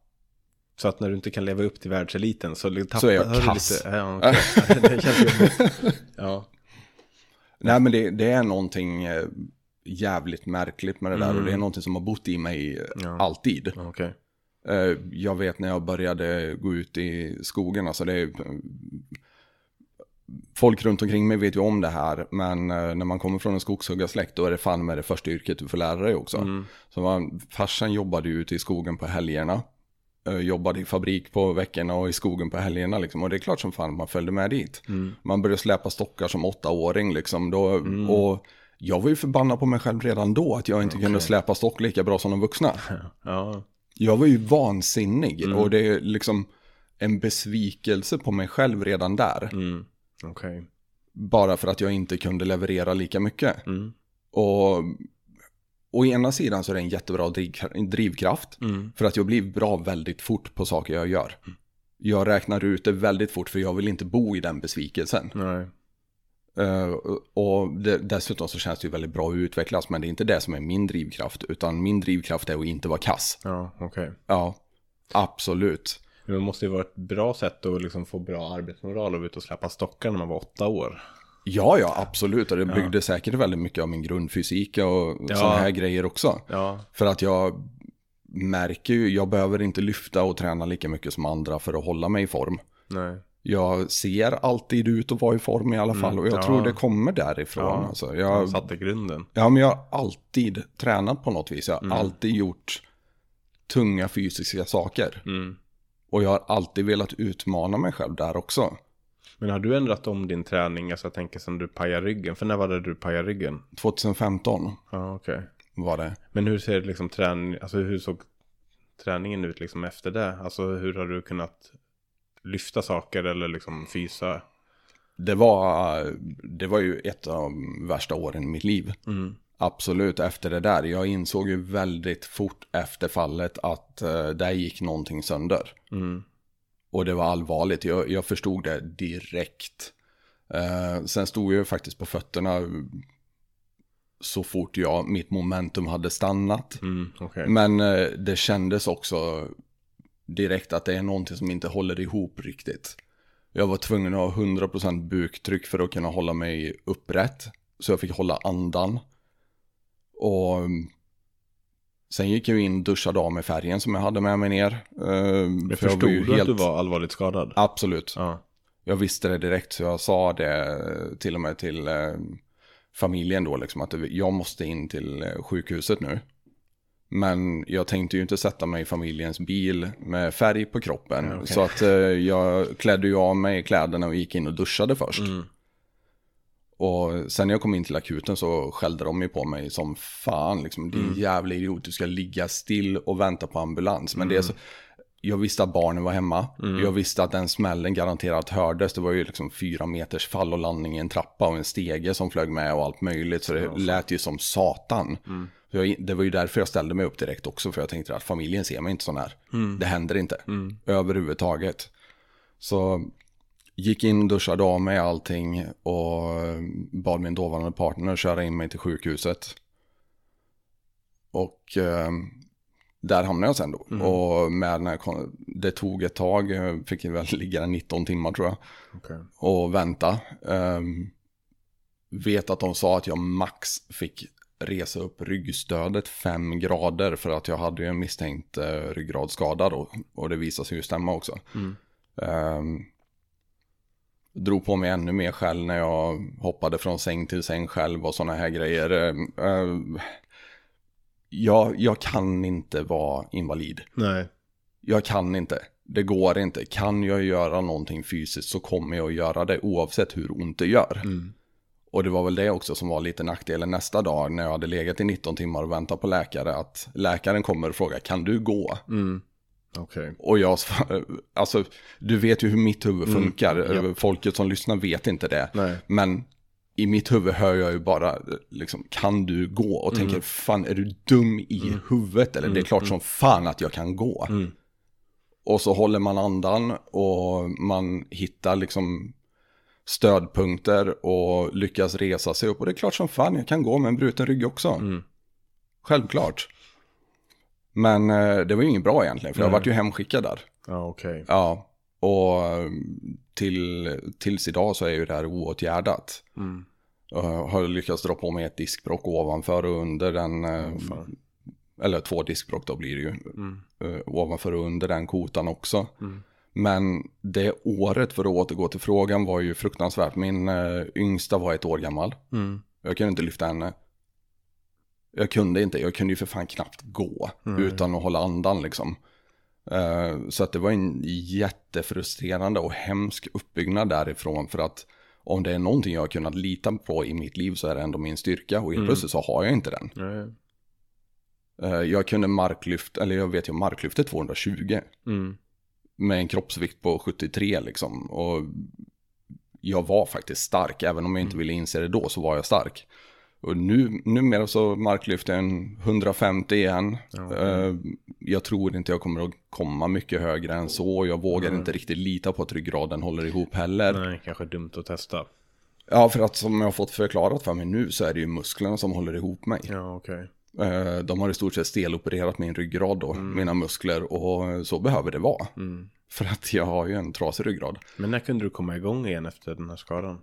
Så att när du inte kan leva upp till världseliten så, tappar, Så är jag du kass. Lite, ja, okej. det känns jobbigt. Ja. Nej men det, det är någonting eh, jävligt märkligt med det där. Mm. Och det är någonting som har bott i mig Ja. alltid. Okej. Eh, Jag vet när jag började gå ut i skogen, alltså det är... Folk runt omkring mig vet ju om det här, men eh, när man kommer från en skogshuggarsläkt då är det fan med det första yrket du får lära dig också. Mm. Så man, farsan jobbade ju ute i skogen på helgerna. Eh, Jobbade i fabrik på veckorna och i skogen på helgerna liksom. Och det är klart som fan man följde med dit. Mm. Man började släpa stockar som åttaåring liksom. Då, Och jag var ju förbannad på mig själv redan då att jag inte kunde Okej. släpa stock lika bra som de vuxna. Ja. Jag var ju vansinnig Mm. och det är liksom en besvikelse på mig själv redan där. Mm. Okej. Bara för att jag inte kunde leverera lika mycket. Mm. Och å ena sidan så är det en jättebra driv- drivkraft. För att jag blir bra väldigt fort på saker jag gör. Jag räknar ut det väldigt fort för jag vill inte bo i den besvikelsen. Nej. Eh, och det, dessutom så känns det ju väldigt bra att utvecklas, men det är inte det som är min drivkraft, utan min drivkraft är att inte vara kass. Ja, okej. Ja, absolut. Det måste ju vara ett bra sätt att liksom få bra arbetsmoral och vara ute och släppa stockar när man var åtta år. Ja, ja, absolut. Och det byggde säkert väldigt mycket av min grundfysik och Ja. sådana här grejer också. Ja. För att jag märker ju, jag behöver inte lyfta och träna lika mycket som andra för att hålla mig i form. Nej. Jag ser alltid ut att vara i form i alla fall och jag ja. tror det kommer därifrån. Ja. Alltså. Jag Jag, satte grunden. ja, men jag har alltid tränat på något vis. Jag har Mm. alltid gjort tunga fysiska saker. Mm. Och jag har alltid velat utmana mig själv där också. Men har du ändrat om din träning? Alltså jag tänker som du pajar ryggen. För när var det du pajade ryggen? 2015 Ja, okej. var det. Men hur ser liksom träning, alltså hur såg träningen ut liksom efter det? Alltså hur har du kunnat lyfta saker eller liksom fysa? Det var, det var ju ett av de värsta åren i mitt liv. Mm. Absolut, efter det där. Jag insåg ju väldigt fort efter fallet att uh, där gick någonting sönder. Mm. Och det var allvarligt, jag, jag förstod det direkt. Eh, sen stod jag faktiskt på fötterna så fort jag, mitt momentum hade stannat. Mm, okej. Men eh, det kändes också direkt att det är någonting som inte håller ihop riktigt. Jag var tvungen att ha 100% buktryck för att kunna hålla mig upprätt. Så jag fick hålla andan. Och sen gick jag in, duschade av med färgen som jag hade med mig ner. Eh, Men för jag förstod ju du att du var allvarligt skadad? Absolut. Ja. Jag visste det direkt så jag sa det till och med till eh, familjen då liksom att jag måste in till eh, sjukhuset nu. Men jag tänkte ju inte sätta mig i familjens bil med färg på kroppen. Okej. Så att eh, jag klädde ju av mig kläderna och gick in och duschade först. Mm. Och sen när jag kom in till akuten så skällde de ju på mig som fan. Liksom, Din Mm. jävla idiot, du ska ligga still och vänta på ambulans. Men det Mm. är så, jag visste att barnen var hemma. Jag visste att den smällen garanterat hördes. Det var ju liksom fyra meters fall och landning i en trappa och en stege som flög med och allt möjligt. Så det lät ju som satan. Mm. Jag, det var ju därför jag ställde mig upp direkt också. För jag tänkte att familjen ser mig inte sån här. Mm. Det händer inte. Överhuvudtaget. Så gick in, duschade av mig allting och bad min dåvarande partner köra in mig till sjukhuset. Och eh, där hamnade jag sen då. Och med den här, kon- det tog ett tag, jag fick väl ligga där 19 timmar tror jag. Okej. Och vänta. Um, vet att de sa att jag max fick resa upp ryggstödet 5 grader för att jag hade ju en misstänkt uh, ryggradsskada då. Och det visade sig ju stämma också. Mm. Ehm, drog på mig ännu mer själv när jag hoppade från säng till säng själv och sådana här grejer. Ehm, ehm, jag, jag kan inte vara invalid. Nej. Jag kan inte. Det går inte. Kan jag göra någonting fysiskt så kommer jag att göra det oavsett hur ont det gör. Mm. Och det var väl det också som var lite nackdelen nästa dag när jag hade legat i 19 timmar och väntat på läkare. Att läkaren kommer och frågar, kan du gå? Mm. Okej. Och jag, alltså du vet ju hur mitt huvud funkar. Mm, ja. Folket som lyssnar vet inte det. Nej. Men i mitt huvud hör jag ju bara, liksom, kan du gå? Och tänker, fan är du dum i huvudet? Eller det är klart som fan att jag kan gå. Mm. Och så håller man andan och man hittar liksom stödpunkter och lyckas resa sig upp. Och det är klart som fan jag kan gå med en bruten rygg också. Mm. Självklart. Men eh, det var ju inget bra egentligen, för jag Nej. vart ju hemskickad där. Ja, okej. Ja, och eh, till, tills idag så är ju det här oåtgärdat. Mm. Jag har lyckats dra på mig ett diskbråck ovanför och under den, fan. eller två diskbråck då blir det ju, Mm. eh, ovanför och under den kotan också. Mm. Men det året, för att återgå till frågan, var ju fruktansvärt. Min yngsta var ett år gammal. Mm. Jag kunde inte lyfta henne. Jag kunde inte, jag kunde ju för fan knappt gå utan att hålla andan liksom. Eh, så att det var en jättefrustrerande och hemsk uppbyggnad därifrån för att om det är någonting jag har kunnat lita på i mitt liv så är det ändå min styrka och helt plötsligt så har jag inte den. Eh, jag kunde marklyfta, eller jag vet ju marklyftet 220 Mm. med en kroppsvikt på 73 liksom. Och jag var faktiskt stark, även om jag inte ville inse det då så var jag stark. Och nu, numera så marklyfter jag en 150 igen. Eh, jag tror inte jag kommer att komma mycket högre än så. Jag vågar inte riktigt lita på att ryggraden håller ihop heller. Nej, kanske dumt att testa. Ja, för att som jag har fått förklarat för mig nu så är det ju musklerna som håller ihop mig. Ja, okej. Eh, De har i stort sett stelopererat min ryggrad då, mina muskler. Och så behöver det vara. Mm. För att jag har ju en trasig ryggrad. Men när kunde du komma igång igen efter den här skadan?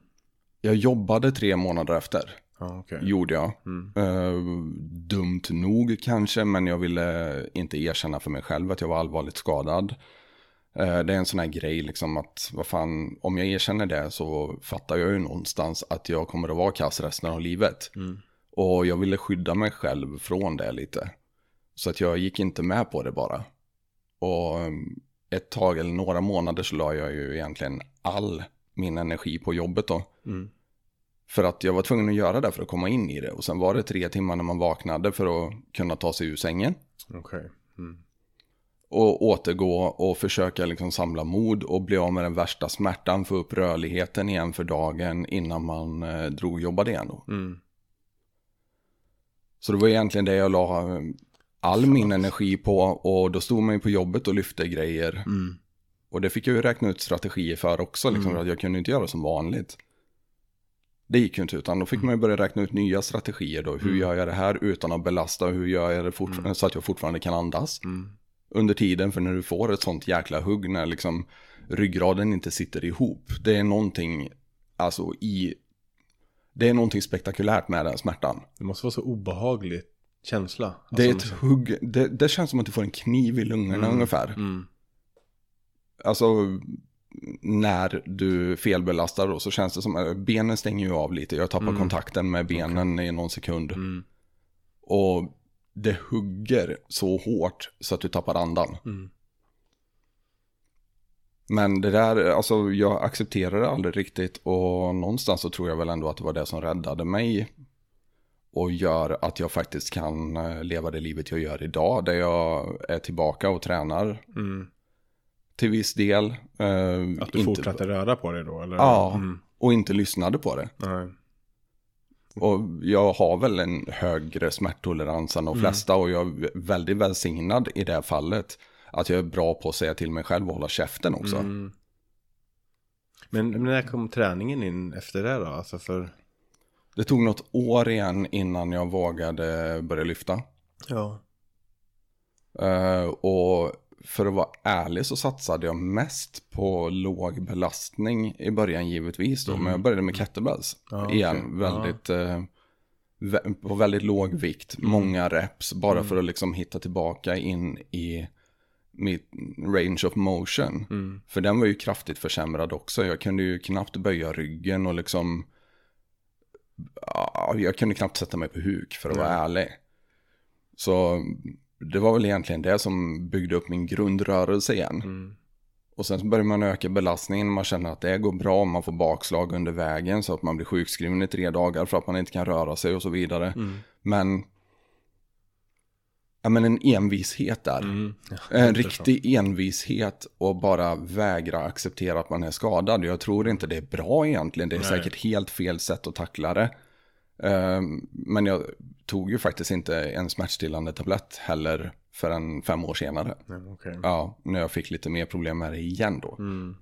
Jag jobbade tre månader efter. Okej. Gjorde jag. Mm. Eh, dumt nog kanske, men jag ville inte erkänna för mig själv att jag var allvarligt skadad. Eh, det är en sån här grej liksom att, vad fan, om jag erkänner det så fattar jag ju någonstans att jag kommer att vara kass resten av livet. Mm. Och jag ville skydda mig själv från det lite. Så att jag gick inte med på det bara. Och eh, ett tag eller några månader så la jag ju egentligen all min energi på jobbet då. Mm. För att jag var tvungen att göra det för att komma in i det. Och sen var det tre timmar när man vaknade för att kunna ta sig ur sängen. Okej. Mm. Och återgå och försöka liksom samla mod och bli av med den värsta smärtan. Få upp rörligheten igen för dagen innan man eh, drog jobbade igen. Då. Mm. Så det var egentligen det jag la eh, all min energi på. Och då stod man ju på jobbet och lyfte grejer. Mm. Och det fick jag ju räkna ut strategier för också. Liksom, Mm. för att jag kunde inte göra som vanligt. Det gick ju inte utan då fick man ju börja räkna ut nya strategier då. Hur Mm. gör jag det här utan att belasta? Hur gör jag det fort- så att jag fortfarande kan andas? Mm. Under tiden för när du får ett sånt jäkla hugg när liksom ryggraden inte sitter ihop. Det är någonting, alltså i... Det är någonting spektakulärt med den smärtan. Det måste vara så obehaglig känsla. Det är ett Alltså, hugg, det, det känns som att du får en kniv i lungorna Mm. ungefär. Mm. Alltså när du felbelastar då så känns det som att benen stänger ju av lite. Jag tappar Mm. kontakten med benen i någon sekund. Mm. Och det hugger så hårt så att du tappar andan. Mm. Men det där, alltså jag accepterar det aldrig riktigt och någonstans så tror jag väl ändå att det var det som räddade mig. Och gör att jag faktiskt kan eh, leva det livet jag gör idag. Där jag är tillbaka och tränar Mm. Till viss del. eh, Att du inte- fortsatte röra på dig då? Eller? Ja. Mm. Och inte lyssnade på det. Nej. Och jag har väl en högre smärttolerans än de Mm. flesta och jag är väldigt välsignad i det här fallet. Att jag är bra på att säga till mig själv och hålla käften också. Mm. Men, men när kom träningen in efter det då? Alltså för... Det tog något år igen innan jag vågade börja lyfta. Ja. Eh, och för att vara ärlig så satsade jag mest på låg belastning i början givetvis då. Men jag började med kettlebells Mm. Ja, igen. Väldigt, eh, vä- på väldigt låg vikt, Mm. många reps. Bara för att liksom hitta tillbaka in i mitt range of motion. Mm. För den var ju kraftigt försämrad också. Jag kunde ju knappt böja ryggen och liksom... Ja, Jag kunde knappt sätta mig på huk för att vara ärlig. Så det var väl egentligen det som byggde upp min grundrörelse igen. Mm. Och sen börjar man öka belastningen. Man känner att det går bra. Man får bakslag under vägen så att man blir sjukskriven i tre dagar för att man inte kan röra sig och så vidare. Mm. Men... Ja men en envishet där. Mm. Ja, En är så. riktig envishet och bara vägra acceptera att man är skadad. Jag tror inte det är bra egentligen. Det är Nej. säkert helt fel sätt att tackla det. Ehm, Men jag tog ju faktiskt inte en smärtstillande tablett heller förrän fem år senare. Okej. Ja, när jag fick lite mer problem med det igen då. Mm.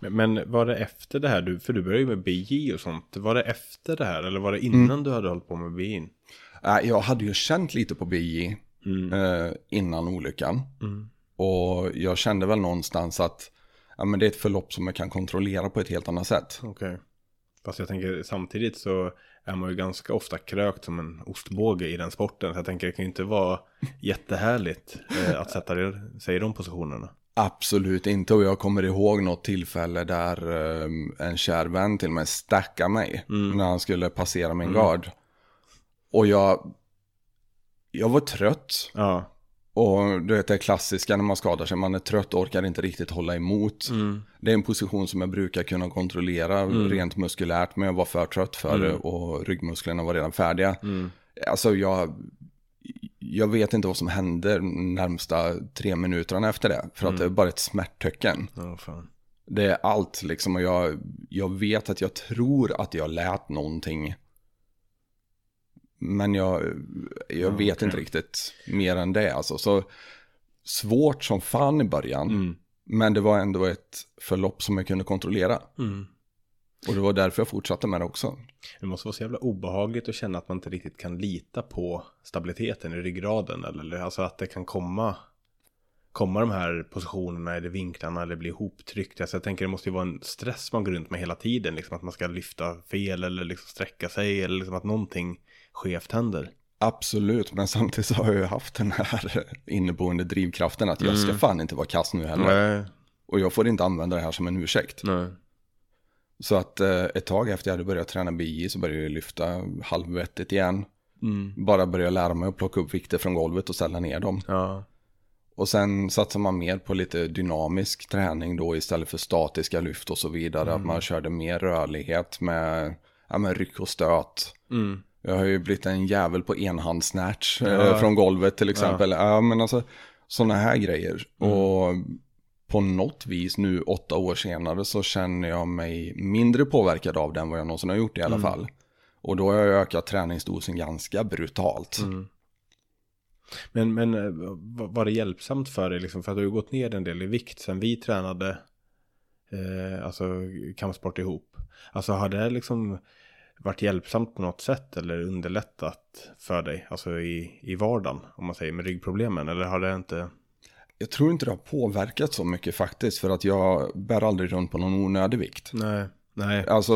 Men, men var det efter det här, du, för du började ju med BJ och sånt. Var det efter det här eller var det innan Mm. du hade hållit på med BJ? Äh, Jag hade ju känt lite på BJ Mm. eh, innan olyckan. Mm. Och jag kände väl någonstans att ja, men det är ett förlopp som jag kan kontrollera på ett helt annat sätt. Okej. Fast jag tänker samtidigt så är man ju ganska ofta krökt som en ostbåge i den sporten. Så jag tänker det kan ju inte vara jättehärligt eh, att sätta sig i de positionerna. Absolut inte och jag kommer ihåg något tillfälle där eh, en kär vän till mig stackade mig när han skulle passera min gard. Och jag, jag var trött Ja. Och du vet det klassiska när man skadar sig, man är trött och orkar inte riktigt hålla emot. Det är en position som jag brukar kunna kontrollera rent muskulärt men jag var för trött för det och ryggmusklerna var redan färdiga. Alltså jag, jag vet inte vad som hände närmsta tre minuterna efter det. För att det är bara ett smärttecken. Ja, fan. Det är allt liksom och jag, jag vet att jag tror att jag lät någonting Men jag, jag vet inte riktigt mer än det. Alltså. Så svårt som fan i början. Mm. Men det var ändå ett förlopp som jag kunde kontrollera. Mm. Och det var därför jag fortsatte med det också. Det måste vara så jävla obehagligt att känna att man inte riktigt kan lita på stabiliteten i ryggraden. Eller alltså att det kan komma, komma de här positionerna eller vinklarna eller bli ihoptryckt. Alltså jag tänker det måste ju vara en stress man går runt med hela tiden. Liksom att man ska lyfta fel eller liksom sträcka sig. Eller liksom att någonting skevt händer. Absolut, men samtidigt så har jag ju haft den här inneboende drivkraften att jag ska fan inte vara kass nu heller. Nej, Och jag får inte använda det här som en ursäkt. nej. Så att eh, ett tag efter jag hade börjat träna BI så började jag lyfta halvvettigt igen. Mm. Bara börja lära mig att plocka upp vikter från golvet och ställa ner dem. Ja. Och sen satsar man mer på lite dynamisk träning då istället för statiska lyft och så vidare. Att man körde mer rörlighet med, ja, med ryck och stöt. Mm. Jag har ju blivit en jävel på enhandssnatch eh, Ja. från golvet till exempel. Ja, men alltså sådana här grejer. Och på något vis nu åtta år senare så känner jag mig mindre påverkad av den vad jag någonsin har gjort i alla fall. Och då har jag ökat träningsdosen ganska brutalt. Men, men eh, var var det hjälpsamt för dig? Liksom, för att du har ju gått ner en del i vikt sen vi tränade eh, alltså kampsport ihop. Alltså har det liksom varit hjälpsamt på något sätt eller underlättat för dig? Alltså i, i vardagen om man säger med ryggproblemen eller har det inte? Jag tror inte det har påverkat så mycket faktiskt för att jag bär aldrig runt på någon onödig vikt. Nej, nej. Alltså,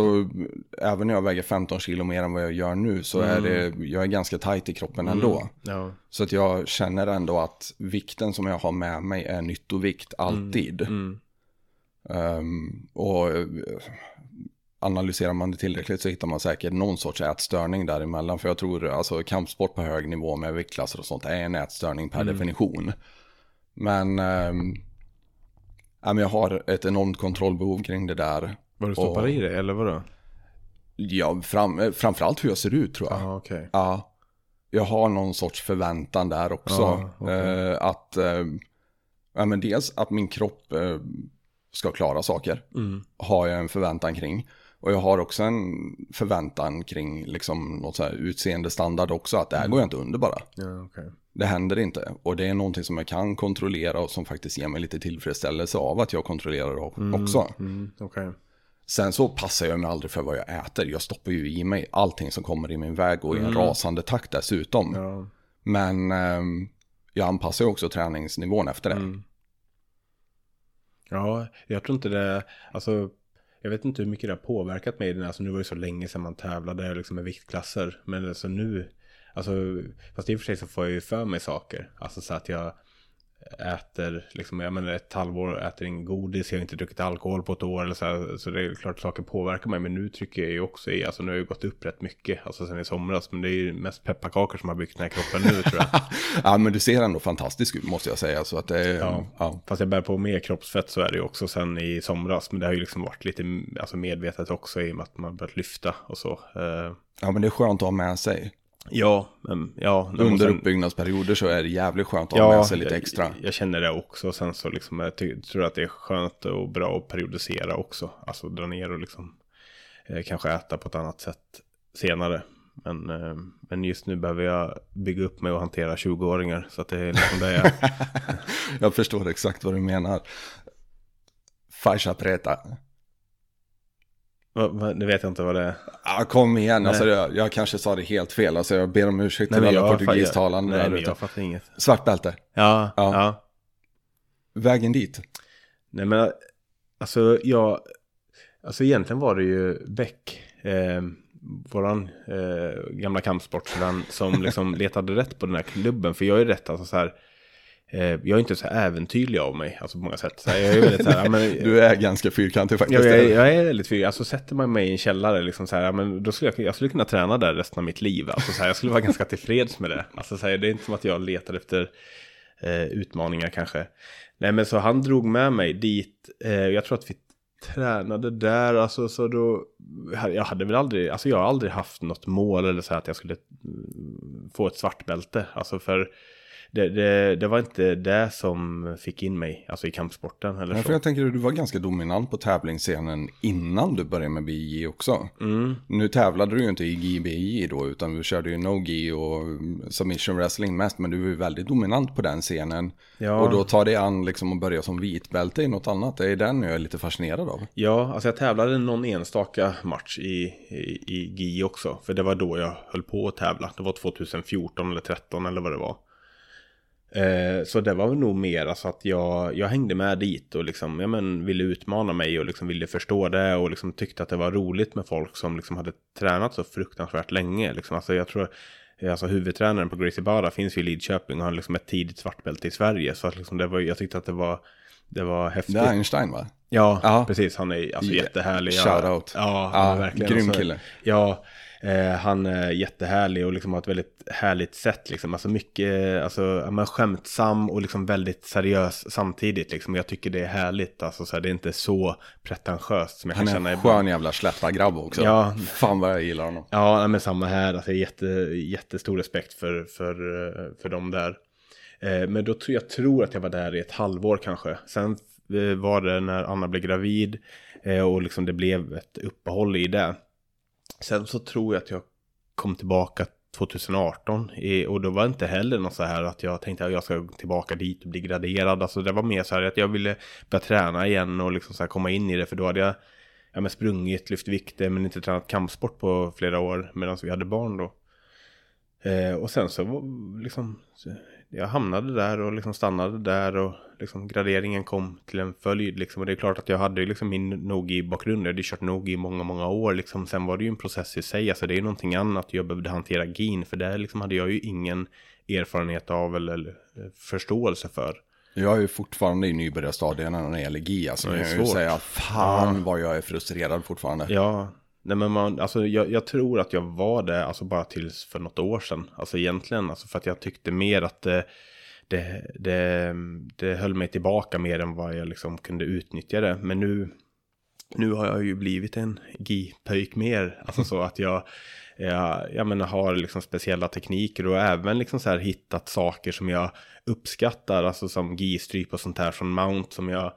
även när jag väger 15 kilo mer än vad jag gör nu så är det, jag är ganska tajt i kroppen ändå. Ja. Så att jag känner ändå att vikten som jag har med mig är nyttovikt alltid. Mm. Ehm, och analyserar man det tillräckligt så hittar man säkert någon sorts ätstörning däremellan. För jag tror alltså kampsport på hög nivå med viktklasser och sånt är en ätstörning per definition. Men, men jag har ett enormt kontrollbehov kring det där. Vad du stoppar Och- i dig eller vadå? Ja, fram, framförallt hur jag ser ut tror jag. Ja, okej. Ja, jag har någon sorts förväntan där också. Ja, okej. Eh, att, eh, ja, men dels att min kropp eh, ska klara saker. Mm. Har jag en förväntan kring. Och jag har också en förväntan kring liksom något så här utseendestandard också. Att det här går jag inte under bara. Ja, okej. Det händer inte. Och det är någonting som jag kan kontrollera och som faktiskt ger mig lite tillfredsställelse av att jag kontrollerar det också. Mm, okej. Sen så passar jag mig aldrig för vad jag äter. Jag stoppar ju i mig allting som kommer i min väg och i en rasande takt dessutom. Ja. Men ehm, jag anpassar ju också träningsnivån efter det. Ja, jag tror inte det, alltså jag vet inte hur mycket det har påverkat mig. Alltså nu var det så länge sedan man tävlade liksom med viktklasser. Men alltså nu, alltså fast i och för sig så får jag ju för mig saker. Alltså så att jag äter, liksom, jag menar ett halvår äter ingen godis, jag har inte druckit alkohol på ett år eller så här, Så det är klart saker påverkar mig. Men nu trycker jag ju också i, alltså nu har jag ju gått upp rätt mycket, alltså sen i somras. Men det är ju mest pepparkakor som har byggt den här kroppen nu tror jag. Ja, men du ser ändå fantastisk ut måste jag säga. Så att det är, Ja. ja. Fast jag bär på mer kroppsfett så är det ju också sen i somras. Men det har ju liksom varit lite alltså medvetet också i och med att man börjat lyfta och så. Eh, ja, men det är skönt att ha med sig. Ja, men ja. Under sen- uppbyggnadsperioder så är det jävligt skönt att ha med sig lite extra. Jag, jag känner det också. Sen så liksom, jag ty- tror att det är skönt och bra att periodisera också. Alltså dra ner och liksom eh, kanske äta på ett annat sätt senare. Men, eh, men just nu behöver jag bygga upp mig och hantera 20-åringar. Så att det är liksom det jag... Jag förstår exakt vad du menar. Fascia preta. Det vet jag inte vad det är. Ja, kom igen. Nej. Alltså, jag, jag kanske sa det helt fel. Alltså, jag ber om ursäkt Nej, till alla portugistalande Nej, men jag fattar inget. Svart bälte. Ja, Ja. ja. Vägen dit. Nej men alltså jag, alltså egentligen var det ju Beck, eh, våran eh, gamla kampsportsvän som liksom letade rätt på den här klubben. För jag är rätt, alltså så här, jag är inte så äventyrlig av mig, alltså på många sätt. Så jag är väldigt så här, men, Du är ganska fyrkantig faktiskt. jag, jag, jag är väldigt fyrig. Alltså sätter man mig i en källare, liksom så här, men då skulle jag, jag skulle kunna träna där resten av mitt liv. Alltså så här, jag skulle vara ganska tillfreds med det. Alltså så här, det är inte som att jag letar efter eh, utmaningar kanske. Nej men så han drog med mig dit. Eh, jag tror att vi tränade där. Alltså så då. Jag hade väl aldrig. Alltså jag har aldrig haft något mål eller så här att jag skulle mm, få ett svart bälte. Alltså för det, det, det var inte det som fick in mig, alltså i kampsporten eller Ja, så. för jag tänker att du var ganska dominant på tävlingsscenen innan du började med BJ också. Mm. Nu tävlade du ju inte i GBJ då, utan du körde ju no-gi och submission wrestling mest, men du var ju väldigt dominant på den scenen. Ja. Och då tar det an liksom att börja som vitbälte i något annat, det är den jag är lite fascinerad av. Ja, alltså jag tävlade någon enstaka match i, i, i GI också. För det var då jag höll på att tävla. Det var 2014 eller 2013 eller vad det var. Eh, så det var nog mer alltså att jag, jag hängde med dit och liksom, ja, men, ville utmana mig och liksom ville förstå det och liksom tyckte att det var roligt med folk som liksom hade tränat så fruktansvärt länge. Liksom. Alltså jag tror, alltså huvudtränaren på Gracie Barra finns ju i Lidköping och har liksom ett tidigt svartbälte i Sverige. Så att liksom det var, jag tyckte att det var, det var häftigt. Det är Einstein va? Ja, Ja. precis. Han är alltså jättehärlig. shoutout. Ja, Ja, ja verkligen. grym Alltså, kille. Ja, eh, han är jättehärlig och liksom har ett väldigt härligt sätt. Liksom. Alltså mycket, alltså, men skämtsam och liksom väldigt seriös samtidigt. Liksom. Jag tycker det är härligt. Alltså, så här, det är inte så pretentiöst som jag Han kan är känna en ibland. skön jävla släppa-grabb också. Ja. Fan vad jag gillar honom. Ja, men samma här. Alltså, jätte, jättestor respekt för, för, eh, för dem där. Eh, Men då tror jag tror att jag var där i ett halvår kanske. Sen eh, var det när Anna blev gravid eh, och liksom det blev ett uppehåll i det. Sen så tror jag att jag kom tillbaka 2018 i, och då var det inte heller något så här att jag tänkte att jag ska tillbaka dit och bli graderad. Alltså det var mer så här att jag ville börja träna igen och liksom så här komma in i det för då hade jag ja, men sprungit, lyft vikter men inte tränat kampsport på flera år medan vi hade barn då. Eh, och sen så liksom, så jag hamnade där och liksom stannade där och liksom graderingen kom till en följd liksom. Och det är klart att jag hade liksom min Nogi-bakgrund, jag hade kört Nogi i många, många år liksom. Sen var det ju en process i sig, alltså det är ju någonting annat jag behövde hantera gin, för det liksom hade jag ju ingen erfarenhet av eller, eller eh, förståelse för. Jag är ju fortfarande i nybörjarstadierna när det gäller GI. Alltså, Det är jag kan ju svårt. säga, fan vad jag är frustrerad fortfarande. Ja, nej men man, alltså jag, jag tror att jag var det, alltså bara tills för något år sedan. Alltså egentligen, alltså för att jag tyckte mer att det, det, det, det höll mig tillbaka mer än vad jag liksom kunde utnyttja det. Men nu, nu har jag ju blivit en GI-pöjk mer. Alltså så att jag, jag, jag menar, har liksom speciella tekniker och även liksom så här hittat saker som jag uppskattar. Alltså som GI-stryp och sånt här från Mount som jag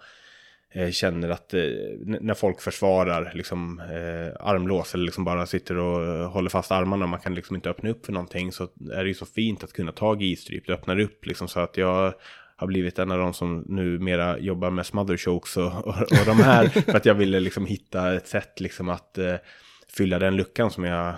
känner att eh, när folk försvarar liksom eh, armlås eller liksom bara sitter och eh, håller fast armarna och man kan liksom inte öppna upp för någonting så är det ju så fint att kunna ta GI-stryp. Det öppnar upp liksom så att jag har blivit en av de som numera jobbar med smother chokes och, och, och de här för att jag ville liksom hitta ett sätt liksom att eh, fylla den luckan som jag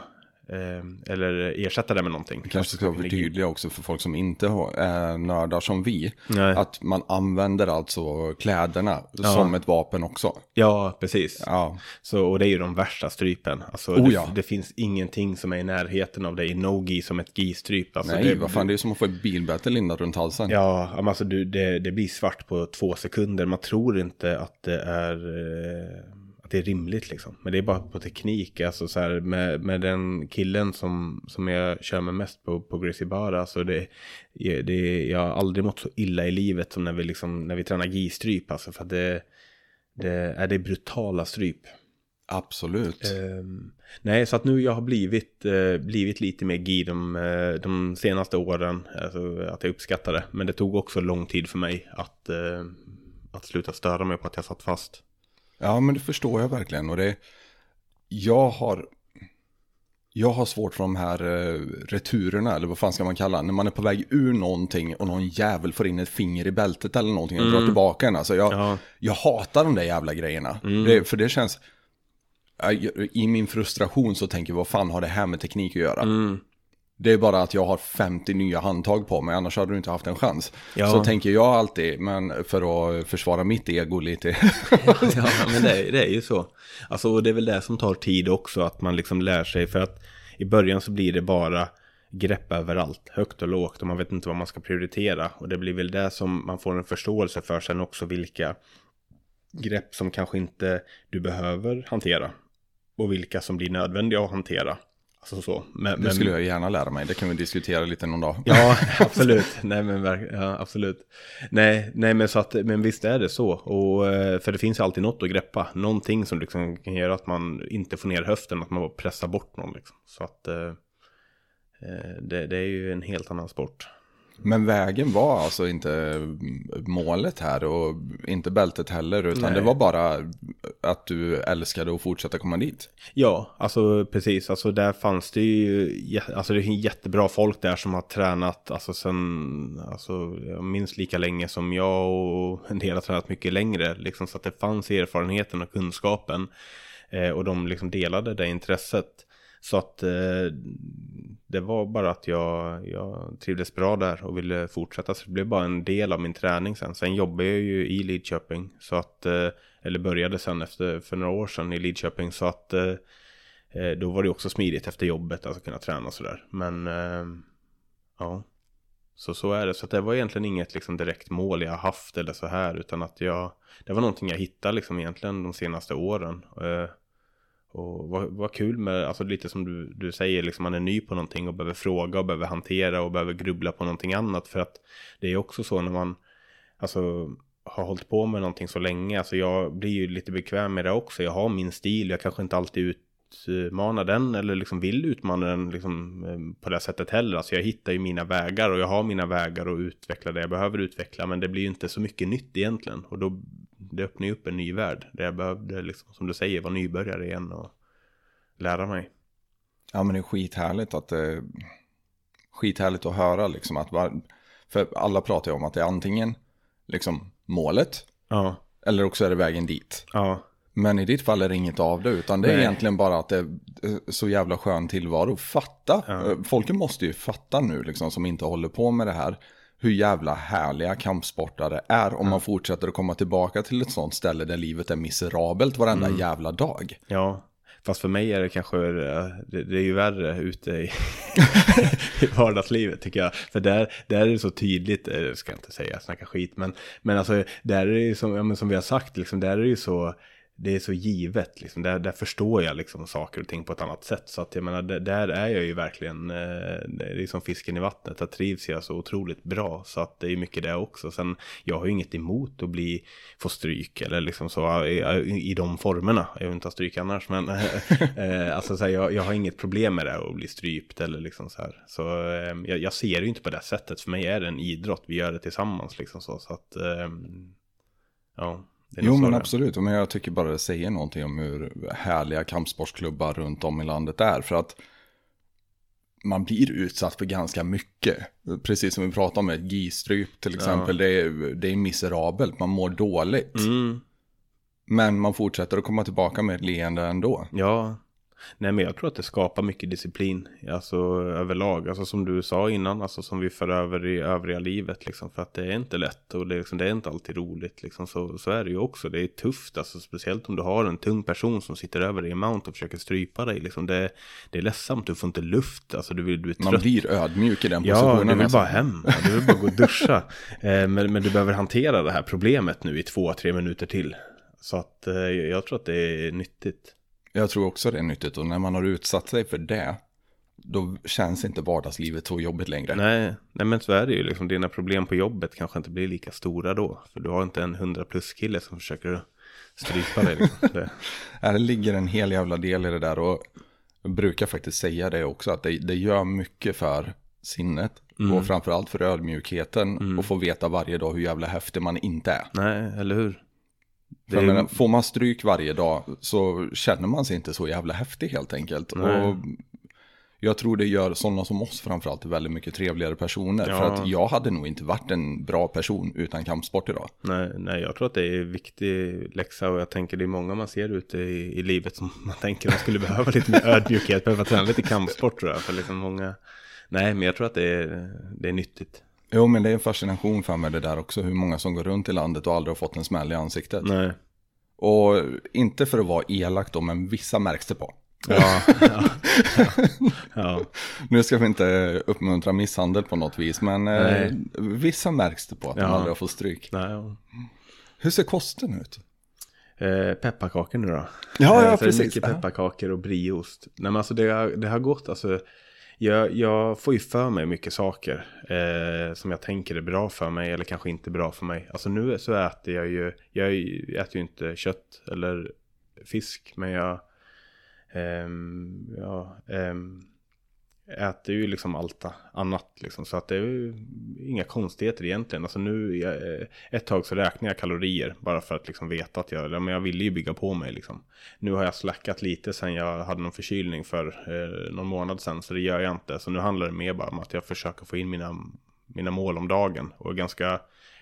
eh, eller ersätta det med någonting. Vi kanske ska förtydliga också för folk som inte har- är nördar som vi. Nej. Att man använder alltså kläderna som ett vapen också. Ja, precis. Ja, Så, och det är ju de värsta strypen. Alltså, Oh det, ja. det finns ingenting som är i närheten av det i no-gi som ett gi-stryp. Alltså, nej det, vad fan det är som att få ett bilbälte lindat runt halsen. Ja, alltså du, det, det blir svart på två sekunder. Man tror inte att det är, eh, det är rimligt liksom. Men det är bara på teknik. Alltså så här, med, med den killen som, som jag kör med mest på, på Gracie Bar. Alltså det, det, jag har aldrig mått så illa i livet som när vi, liksom, när vi tränar gi-stryp. Alltså för att det, det är det brutala stryp. Absolut. Ehm, nej, så att nu jag har blivit, eh, blivit lite mer gi de, eh, de senaste åren. Alltså att jag uppskattar det. Men det tog också lång tid för mig att, eh, att sluta störa mig på att jag satt fast. Ja, men det förstår jag verkligen. Och det, jag har, jag har svårt för de här eh, returerna, eller vad fan ska man kalla? När man är på väg ur någonting och någon jävel får in ett finger i bältet eller någonting och drar tillbaka en. Alltså jag, Ja. jag hatar de där jävla grejerna. Det, för det känns, i min frustration så tänker jag, vad fan har det här med teknik att göra? Det är bara att jag har 50 nya handtag på mig, annars hade du inte haft en chans. Ja. Så tänker jag alltid, men för att försvara mitt ego lite. ja, men det, är- det är ju så. Alltså, och det är väl det som tar tid också, att man liksom lär sig. För att i början så blir det bara grepp överallt, högt och lågt. Och man vet inte vad man ska prioritera. Och det blir väl det som man får en förståelse för sen också, vilka grepp som kanske inte du behöver hantera. Och vilka som blir nödvändiga att hantera. Alltså så. Men, Det skulle jag gärna lära mig, det kan vi diskutera lite någon dag. Ja, absolut. Nej, men ja, absolut. Nej, nej, men så att, men visst är det så. Och, eh, för det finns alltid något att greppa. Någonting som liksom kan göra att man inte får ner höften, att man bara pressar bort någon. Liksom. Så att eh, eh, det, det är ju en helt annan sport. Men vägen var alltså inte målet här och inte bältet heller utan Nej. det var bara att du älskade att fortsätta komma dit. Ja, alltså precis. Alltså där fanns det ju, alltså det är jättebra folk där som har tränat, alltså sen, alltså minns lika länge som jag och en del har tränat mycket längre. Liksom så att det fanns erfarenheten och kunskapen. Eh, och de liksom delade det intresset. Så att eh, det var bara att jag, jag trivdes bra där och ville fortsätta. Så det blev bara en del av min träning sen. Sen jobbade jag ju i Lidköping. Så att, eh, eller började sen efter, för några år sedan i Lidköping. Så att eh, eh, då var det också smidigt efter jobbet, alltså kunna träna sådär. Men ja, så så är det. Så att det var egentligen inget liksom direkt mål jag haft eller så här. Utan att jag, det var någonting jag hittade liksom egentligen de senaste åren. Vad, vad kul med, alltså lite som du, du säger, liksom man är ny på någonting och behöver fråga och behöver hantera och behöver grubbla på någonting annat. För att det är också så när man, alltså har hållit på med någonting så länge, alltså jag blir ju lite bekväm med det också. Jag har min stil, jag kanske inte alltid utmanar den eller liksom vill utmana den liksom eh, på det sättet heller. Alltså jag hittar ju mina vägar och jag har mina vägar att utveckla det jag behöver utveckla. Men det blir ju inte så mycket nytt egentligen. Och då det öppnar ju upp en ny värld. Där jag behövde, liksom, som du säger, vara nybörjare igen och lära mig. Ja men det är skithärligt att det skithärligt att höra liksom att var, för alla pratar ju om att det är antingen liksom målet Ja, eller också är det vägen dit. ja, Men i ditt fall är det inget av det utan det är Nej. egentligen bara att det är så jävla skön tillvaro. Fatta, Ja. Eh, folken måste ju fatta nu liksom som inte håller på med det här hur jävla härliga kampsportare är om man fortsätter att komma tillbaka till ett sånt ställe där livet är miserabelt varenda Mm. jävla dag. ja. Fast för mig är det kanske, eh, det, det är ju värre ute i, i vardagslivet tycker jag. För där, där är det så tydligt, eh, ska jag inte säga, snacka skit, men, men alltså där är det ju som, ja, men som vi har sagt, liksom, där är det ju så, det är så givet, liksom. där, där förstår jag liksom saker och ting på ett annat sätt. Så att jag menar, där, är jag ju verkligen, eh, det är som fisken i vattnet, där trivs jag så otroligt bra. Så att det är mycket det också. Sen, jag har ju inget emot att bli, få stryk eller liksom så i, i, i de formerna. Jag vill inte ha stryk annars, men eh, alltså så här, jag, jag har inget problem med det att bli strypt eller liksom så här. Så eh, jag, jag ser det ju inte på det sättet. För mig är det en idrott, vi gör det tillsammans liksom så. Så att, eh, ja. Jo men absolut, men jag tycker bara det säger någonting om hur härliga kampsportsklubbar runt om i landet är. För att man blir utsatt för ganska mycket. Precis som vi pratade om ett G-stryp till exempel. Det, är, det är miserabelt, man mår dåligt. Mm. Men man fortsätter att komma tillbaka med ett leende ändå. Ja, nej men jag tror att det skapar mycket disciplin, alltså överlag, alltså som du sa innan, alltså som vi för över i övriga livet liksom, för att det är inte lätt och det, är liksom, det är inte alltid roligt liksom, så, så är det ju också, det är tufft, alltså speciellt om du har en tung person som sitter över dig i mount och försöker strypa dig, liksom, det, det är ledsamt, du får inte luft, alltså du, vill, du är Man trött. blir ödmjuk i den Ja, positionen. du vill alltså. bara hem. Ja, Du vill bara gå och duscha. Eh, men, men du behöver hantera det här problemet nu i två, tre minuter till. Så att eh, jag tror att det är nyttigt. Jag tror också det är nyttigt och när man har utsatt sig för det, då känns inte vardagslivet så jobbigt längre. Nej, nej men så är det ju liksom. Dina problem på jobbet kanske inte blir lika stora då. För du har inte en 100 plus kille som försöker strypa dig. Liksom. Det, Här ligger en hel jävla del i det där och jag brukar faktiskt säga det också att det, det gör mycket för sinnet Mm. och framförallt för ödmjukheten och få veta varje dag hur jävla häftig man inte är. nej, eller hur? För är- menar, får man stryk varje dag så känner man sig inte så jävla häftig helt enkelt. Nej. Och jag tror det gör sådana som oss framförallt väldigt mycket trevligare personer. För Ja. att jag hade nog inte varit en bra person utan kampsport idag. Nej, nej, jag tror att det är en viktig läxa och jag tänker det är många man ser ute i, i livet som man tänker man skulle behöva lite mer ödmjukhet, behöva träna lite kampsport tror jag. För liksom många, nej, men jag tror att det är, det är nyttigt. Jo men det är en fascination för mig det där också. Hur många som går runt i landet och aldrig har fått en smäll i ansiktet. Nej. Och inte för att vara elak då, men vissa märks det på. Ja, ja, ja, ja. Nu ska vi inte uppmuntra misshandel på något vis, men eh, vissa märks det på att de aldrig har fått stryk. Nej. Hur ser kosten ut? Eh, pepparkakor nu då. Ja, Eh, ja, är precis. Mycket pepparkakor och brieost. Nej men alltså det har, det har gått alltså. Jag, jag får ju för mig mycket saker eh, som jag tänker är bra för mig eller kanske inte bra för mig. Alltså nu så äter jag ju, jag äter ju inte kött eller fisk men jag, eh, ja, ehm, äter ju liksom allt annat liksom. Så att det är ju inga konstigheter egentligen. Alltså nu, eh, ett tag så räknar jag kalorier bara för att liksom veta att jag, men jag ville ju bygga på mig liksom. Nu har jag slackat lite sen jag hade någon förkylning för eh, någon månad sen, så det gör jag inte. Så nu handlar det mer bara om att jag försöker få in mina, mina mål om dagen och är ganska,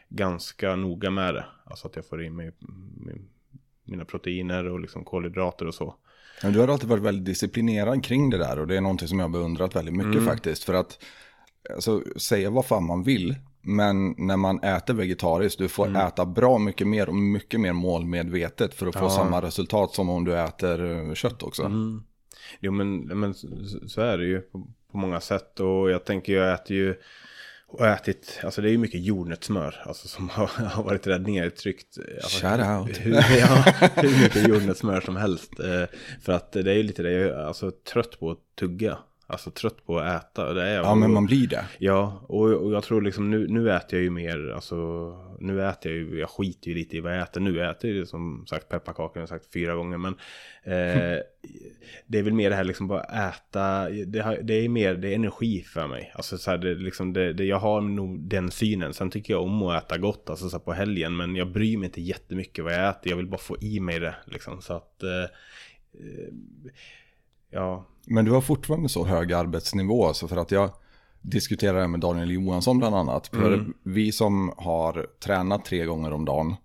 ganska noga med det. Alltså att jag får in mig, mm, mina proteiner och liksom kolhydrater och så. Men du har alltid varit väldigt disciplinerad kring det där och det är någonting som jag har beundrat väldigt mycket mm. faktiskt. För att alltså, säga vad fan man vill, men när man äter vegetariskt, du får mm. äta bra mycket mer och mycket mer målmedvetet för att få ja. samma resultat som om du äter eh, kött också. Mm. Jo men, men så är det ju på, på många sätt och jag tänker jag äter ju och ätit, alltså det är ju mycket jordnötssmör alltså, som har, har varit rätt nedtryckt. Alltså, Shout out. Hur, ja, hur mycket jordnötssmör som helst. Eh, för att det är ju lite det, jag är alltså trött på att tugga. Alltså trött på att äta. Det är jag. Ja, men man blir det. Ja, och, och jag tror liksom nu, nu äter jag ju mer, alltså nu äter jag ju, jag skiter ju lite i vad jag äter. Nu äter jag ju som sagt pepparkakor, jag sagt fyra gånger. Men eh, det är väl mer det här liksom bara äta, det, det är mer, det är energi för mig. Alltså så här, det, liksom det, det, jag har nog den synen. Sen tycker jag om att äta gott, alltså så på helgen. Men jag bryr mig inte jättemycket vad jag äter. Jag vill bara få i mig det liksom. Så att, eh, eh ja men du har fortfarande så hög arbetsnivå, så för att jag diskuterar det med Daniel Johansson bland annat. För mm. vi som har tränat tre gånger om dagen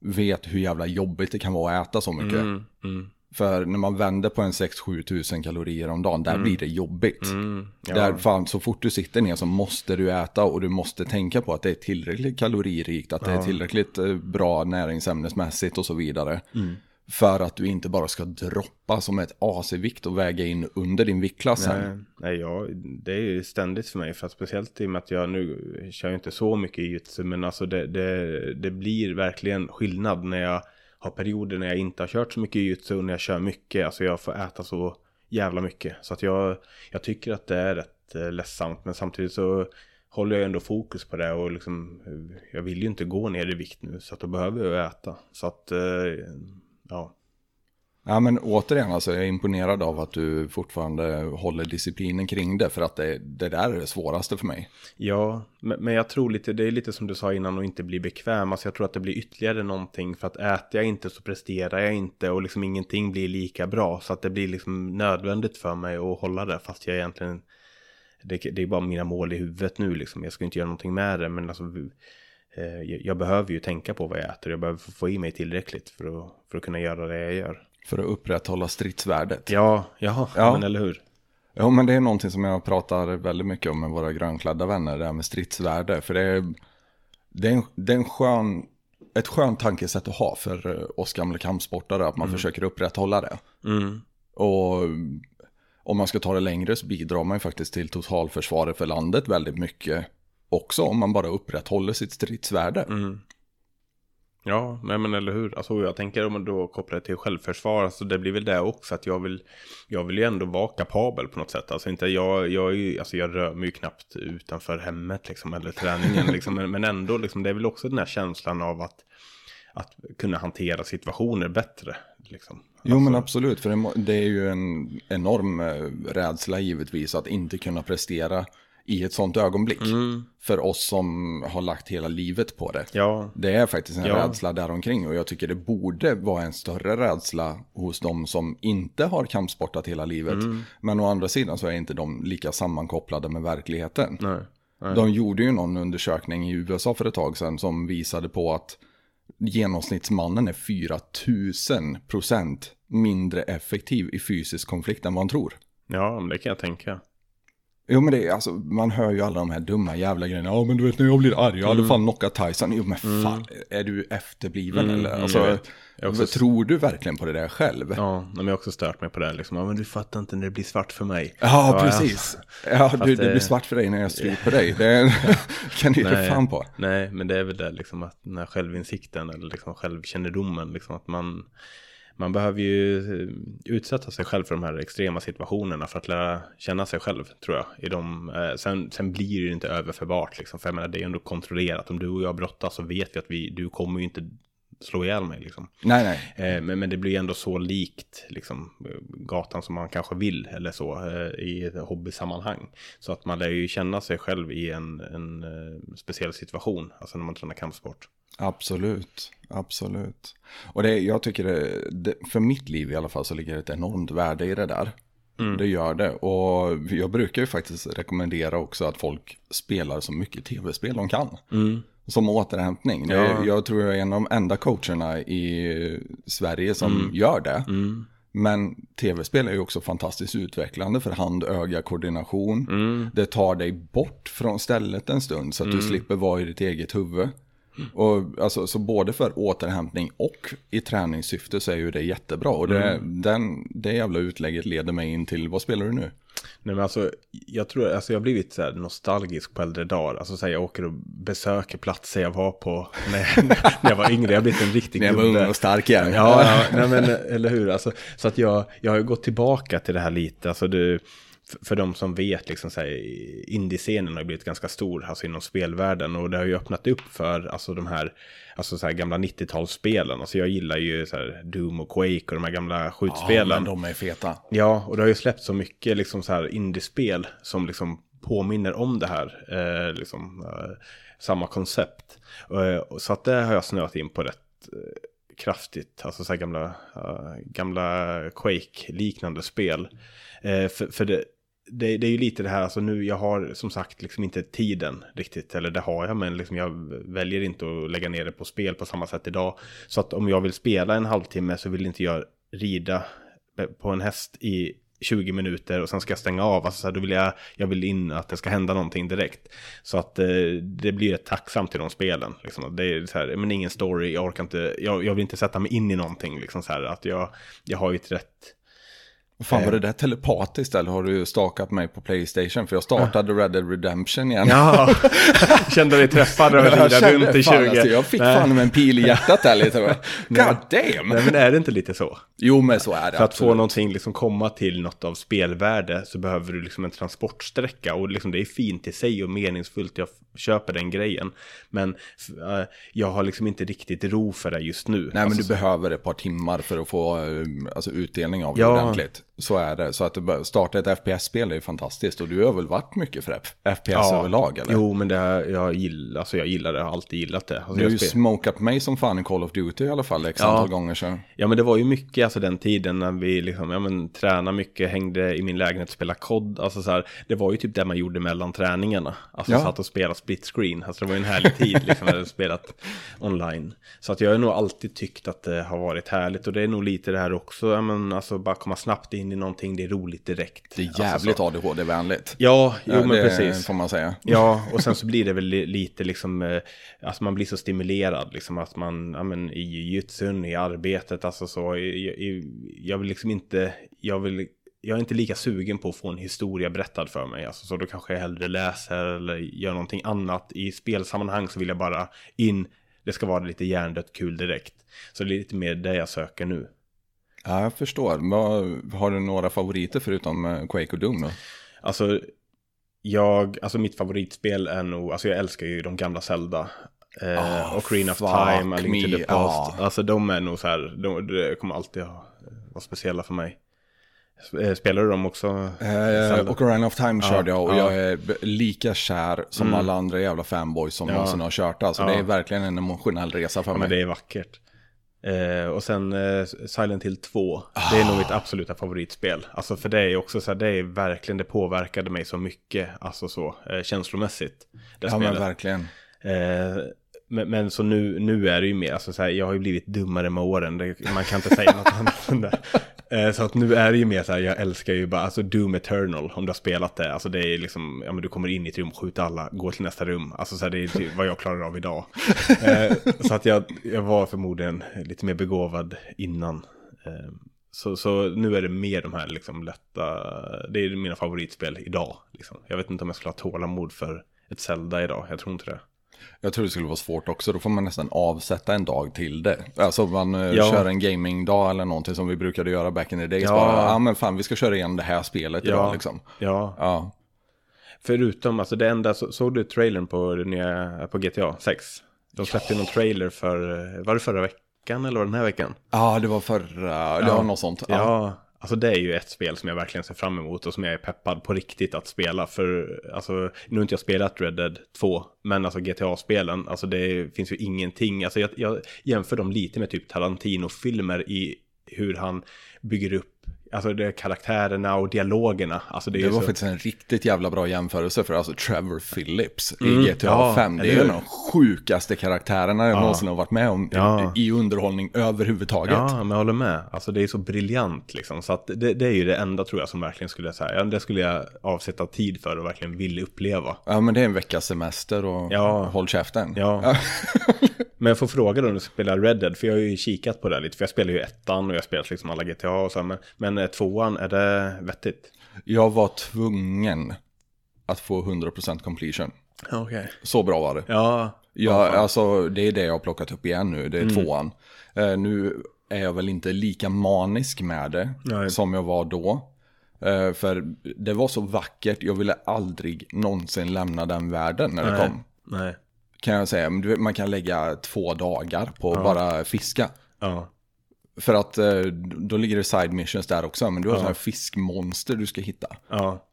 vet hur jävla jobbigt det kan vara att äta så mycket. Mm. Mm. För när man vänder på en 6-7 tusen kalorier om dagen, där mm. blir det jobbigt. Mm. Ja. Där fan, så fort du sitter ner så måste du äta och du måste tänka på att det är tillräckligt kaloririkt, att det är tillräckligt eh, bra näringsämnesmässigt och så vidare. Mm. För att du inte bara ska droppa som ett AC-vikt och väga in under din viktklass Nej, nej ja, det är ju ständigt för mig. För att speciellt i och med att jag nu kör inte så mycket i jujutsu, Men alltså det, det, det blir verkligen skillnad när jag har perioder när jag inte har kört så mycket i och när jag kör mycket. Alltså jag får äta så jävla mycket. Så att jag, jag tycker att det är rätt eh, ledsamt. Men samtidigt så håller jag ändå fokus på det och liksom, jag vill ju inte gå ner i vikt nu så att då behöver jag äta. Så att eh, ja. Ja men återigen, alltså, jag är imponerad av att du fortfarande håller disciplinen kring det. För att det, det där är det svåraste för mig. Ja, men, men jag tror lite, det är lite som du sa innan och inte bli bekväm. Alltså jag tror att det blir ytterligare någonting. För att äter jag inte så presterar jag inte och liksom ingenting blir lika bra. Så att det blir liksom nödvändigt för mig att hålla det. Fast jag egentligen, det, det är bara mina mål i huvudet nu liksom. Jag ska inte göra någonting med det. Men alltså jag behöver ju tänka på vad jag äter. Jag behöver få i mig tillräckligt för att, för att kunna göra det jag gör. För att upprätthålla stridsvärdet. Ja, jaha, ja. men eller hur. Ja, men det är någonting som jag pratar väldigt mycket om med våra grönklädda vänner, det här med stridsvärde. För det är, det är, en, det är en skön, ett skönt tankesätt att ha för oss gamla kampsportare, att man mm. försöker upprätthålla det. Mm. Och om man ska ta det längre så bidrar man ju faktiskt till totalförsvaret för landet väldigt mycket också om man bara upprätthåller sitt stridsvärde. Mm. Ja, nej men eller hur. Alltså jag tänker om man då kopplar det till självförsvar, alltså det blir väl det också att jag vill, jag vill ju ändå vara kapabel på något sätt. Alltså inte, jag, jag, är alltså jag rör mig ju knappt utanför hemmet liksom, eller träningen liksom, men, men ändå liksom, det är väl också den här känslan av att, att kunna hantera situationer bättre. Liksom. Jo men alltså- absolut, för det är ju en enorm eh, rädsla givetvis att inte kunna prestera i ett sånt ögonblick. Mm. För oss som har lagt hela livet på det. Ja. Det är faktiskt en ja. rädsla däromkring och jag tycker det borde vara en större rädsla hos de som inte har kampsportat hela livet. Mm. Men å andra sidan så är inte de lika sammankopplade med verkligheten. Nej. Nej. De gjorde ju någon undersökning i USA för ett tag sedan som visade på att genomsnittsmannen är 4000 procent mindre effektiv i fysisk konflikt än vad han tror. Ja, det kan jag tänka. Jo men det är alltså, man hör ju alla de här dumma jävla grejerna. Ja men du vet när jag blir arg, jag hade mm. fan knockat Tyson. Jo men mm. fan, är du efterbliven mm, eller? Alltså, också... tror du verkligen på det där själv? Ja, men jag har också stört mig på det liksom. Ja men du fattar inte när det blir svart för mig. Ja, ja precis. Ja, du, det... det blir svart för dig när jag stryper dig. Det kan du ge fan på. Nej, men det är väl det liksom att den här självinsikten eller liksom självkännedomen liksom att man man behöver ju eh, utsätta sig själv för de här extrema situationerna för att lära känna sig själv tror jag. I de, eh, sen, sen blir det ju inte överförbart liksom, för jag menar det är ändå kontrollerat. Om du och jag brottas så vet vi att vi, du kommer ju inte slå ihjäl mig liksom. Nej, nej. Eh, men, men det blir ju ändå så likt liksom, gatan som man kanske vill eller så eh, i ett hobbysammanhang. Så att man lär ju känna sig själv i en, en eh, speciell situation, alltså när man tränar kampsport. Absolut, absolut. Och det, jag tycker det, det, för mitt liv i alla fall så ligger det ett enormt värde i det där. Det gör det. Och jag brukar ju faktiskt rekommendera också att folk spelar så mycket tv-spel de kan. Som återhämtning. Det, Ja. Jag tror jag är en av de enda coacherna i Sverige som gör det. Men tv-spel är ju också fantastiskt utvecklande för hand-öga-koordination. Det tar dig bort från stället en stund så att du slipper vara i ditt eget huvud. Och alltså, så både för återhämtning och i träningssyfte så är ju det jättebra. Och det, den, det jävla utlägget leder mig in till, vad spelar du nu? Nej men alltså, jag tror, alltså jag har blivit så nostalgisk på äldre dagar. Alltså så här, jag åker och besöker platser jag var på när, när jag var yngre. Jag har blivit en riktig När jag var ung gubbe. och stark igen. Ja, ja nej, men eller hur. Alltså, så att jag, jag har ju gått tillbaka till det här lite. Alltså f- för de som vet, liksom, så här, indiescenen har blivit ganska stor alltså, inom spelvärlden. Och det har ju öppnat upp för alltså, de här, alltså, så här gamla 90-talsspelen. Alltså, jag gillar ju så här, Doom och Quake och de här gamla Ja, skjutspelen. men de är feta. Ja, och det har ju släppt så mycket liksom så här indiespel som liksom påminner om det här. Eh, liksom, eh, samma koncept. Eh, så att det har jag snöat in på rätt eh, kraftigt. Alltså så här gamla, eh, gamla Quake-liknande spel. Eh, för för det, det, det är ju lite det här, alltså nu, jag har som sagt liksom inte tiden riktigt, eller det har jag, men liksom jag väljer inte att lägga ner det på spel på samma sätt idag. Så att om jag vill spela en halvtimme så vill inte jag rida på en häst i 20 minuter och sen ska jag stänga av. Alltså så här, då vill jag, jag vill in att det ska hända någonting direkt. Så att eh, det blir ett tacksamt till de spelen. Liksom. Det är så här, men ingen story, jag orkar inte, jag, jag vill inte sätta mig in i någonting. Liksom så här, att jag, jag har ju ett rätt Fan var det där telepatiskt eller har du stakat mig på Playstation? För jag startade Red Dead Redemption igen. Ja, kände dig träffad jag rida runt i 20. fan, alltså, jag fick Nej. fan med en pil i hjärtat där lite. God damn! Nej men är det inte lite så? Jo men så är det. För att få absolut. någonting, liksom komma till något av spelvärde så behöver du liksom en transportsträcka och liksom det är fint i sig och meningsfullt, jag köper den grejen. Men eh, jag har liksom inte riktigt ro för det just nu. Nej men Alltså, du behöver ett par timmar för att få eh, alltså, utdelning av det Ja. ordentligt. Så är det. Så att starta ett FPS-spel är ju fantastiskt. Och du har väl varit mycket för FPS överlag eller? Jo, men det här, jag, gillar, alltså jag gillar det, jag har alltid gillat det. Alltså Du har ju smokat mig som fan i Call of Duty i alla fall x Ja. antal gånger sedan. Ja men det var ju mycket alltså den tiden när vi liksom, ja men tränade mycket, hängde i min lägenhet och spelade kod. Alltså så här, det var ju typ det man gjorde mellan träningarna. Alltså Ja. satt och spelade split screen. Alltså det var ju en härlig tid liksom när jag spelat online. Så att jag har nog alltid tyckt att det har varit härligt. Och det är nog lite det här också, ja men alltså bara komma snabbt in i någonting, det är roligt direkt. Det är Alltså, jävligt så. ADHD-vänligt. Ja, jo Ja, men det precis. får man säga. Ja, och sen så blir det väl li- lite liksom, eh, alltså man blir så stimulerad liksom att man, ja men i jujutsun, i arbetet, alltså så, i, jag vill liksom inte, jag vill, jag är inte lika sugen på att få en historia berättad för mig, alltså så då kanske jag hellre läser eller gör någonting annat. I spelsammanhang så vill jag bara in, det ska vara lite hjärndött kul direkt. Så det är lite mer det jag söker nu. Ja, jag förstår. Har du några favoriter förutom eh, Quake och Doom då? Alltså, jag, alltså mitt favoritspel är nog, alltså jag älskar ju de gamla Zelda. Eh, Ah, Ocarina of fuck Time, A Link to the Past. ja. Alltså de är nog så här, de, de kommer alltid ha, vara speciella för mig. Eh, Spelar du dem också? Eh? Ocarina of Time Ja, körde jag och ja. jag är lika kär som Mm. alla andra jävla fanboys som Ja. någonsin har kört. Alltså Ja. det är verkligen en emotionell resa för Ja, mig. men det är vackert. Eh, och sen eh, Silent Hill 2. Det är nog mitt absoluta favoritspel. Alltså för det är också så här, det är verkligen, det påverkade mig så mycket, alltså så, eh, känslomässigt. Det ja spelet. men verkligen. Men, men så nu, nu är det ju mer, alltså så här, jag har ju blivit dummare med åren, det, man kan inte säga något annat än det. Eh, så att nu är det ju mer så här, jag älskar ju bara, alltså Doom Eternal, om du har spelat det, alltså det är liksom, ja men du kommer in i ett rum, skjuter alla, går till nästa rum, alltså så här, det är typ vad jag klarar av idag. Eh, så att jag, jag var förmodligen lite mer begåvad innan. Eh, så, så nu är det mer de här liksom lätta, det är mina favoritspel idag. Liksom. Jag vet inte om jag skulle ha tålamod för ett Zelda idag, jag tror inte det. Jag tror det skulle vara svårt också. Då får man nästan avsätta en dag till det. Alltså man eh, Ja. kör en gamingdag eller någonting som vi brukade göra back in the days. Ja. Bara, ja men fan vi ska köra igen det här spelet idag liksom. Ja, Ja. förutom, alltså det enda, så, såg du trailern på, nya, på GTA 6? De släppte någon trailer för, var det förra veckan? eller var det den här veckan? Ja, det var förra, det var något sånt. Ja. Ja alltså det är ju ett spel som jag verkligen ser fram emot och som jag är peppad på riktigt att spela. För alltså, nu har inte jag spelat Red Dead 2, men alltså GTA-spelen, alltså det finns ju ingenting. Alltså jag, jag jämför dem lite med typ Tarantino-filmer i hur han bygger upp Alltså det är karaktärerna och dialogerna. Alltså det, Det var så... faktiskt en riktigt jävla bra jämförelse för alltså Trevor Phillips Mm, i GTA ja, 5. Det är ju en av de sjukaste karaktärerna jag någonsin har varit med om Ja. i, i underhållning överhuvudtaget. Ja, men jag håller med. Alltså det är så briljant liksom. Så att det, det är ju det enda tror jag som verkligen skulle säga. Ja, det skulle jag avsätta tid för och verkligen vill uppleva. Ja, men det är en veckas semester och Ja. håll käften. Ja. men jag får fråga då när du spelar Red Dead, för jag har ju kikat på det lite. För jag spelar ju ettan och jag har spelat liksom alla GTA och så. Men, men eh, tvåan, är det vettigt? Jag var tvungen att få 100% completion. Okej. Så bra var det. Ja. Ja, alltså det är det jag har plockat upp igen nu, det är Mm. tvåan. Eh, nu är jag väl inte lika manisk med det Nej. som jag var då. Eh, för det var så vackert, jag ville aldrig någonsin lämna den världen när det Nej. kom. Nej. Kan jag säga, man kan lägga två dagar på att bara fiska. Ja. För att eh, då ligger det side missions där också, men du har Ja. sådana här fiskmonster du ska hitta. Ja.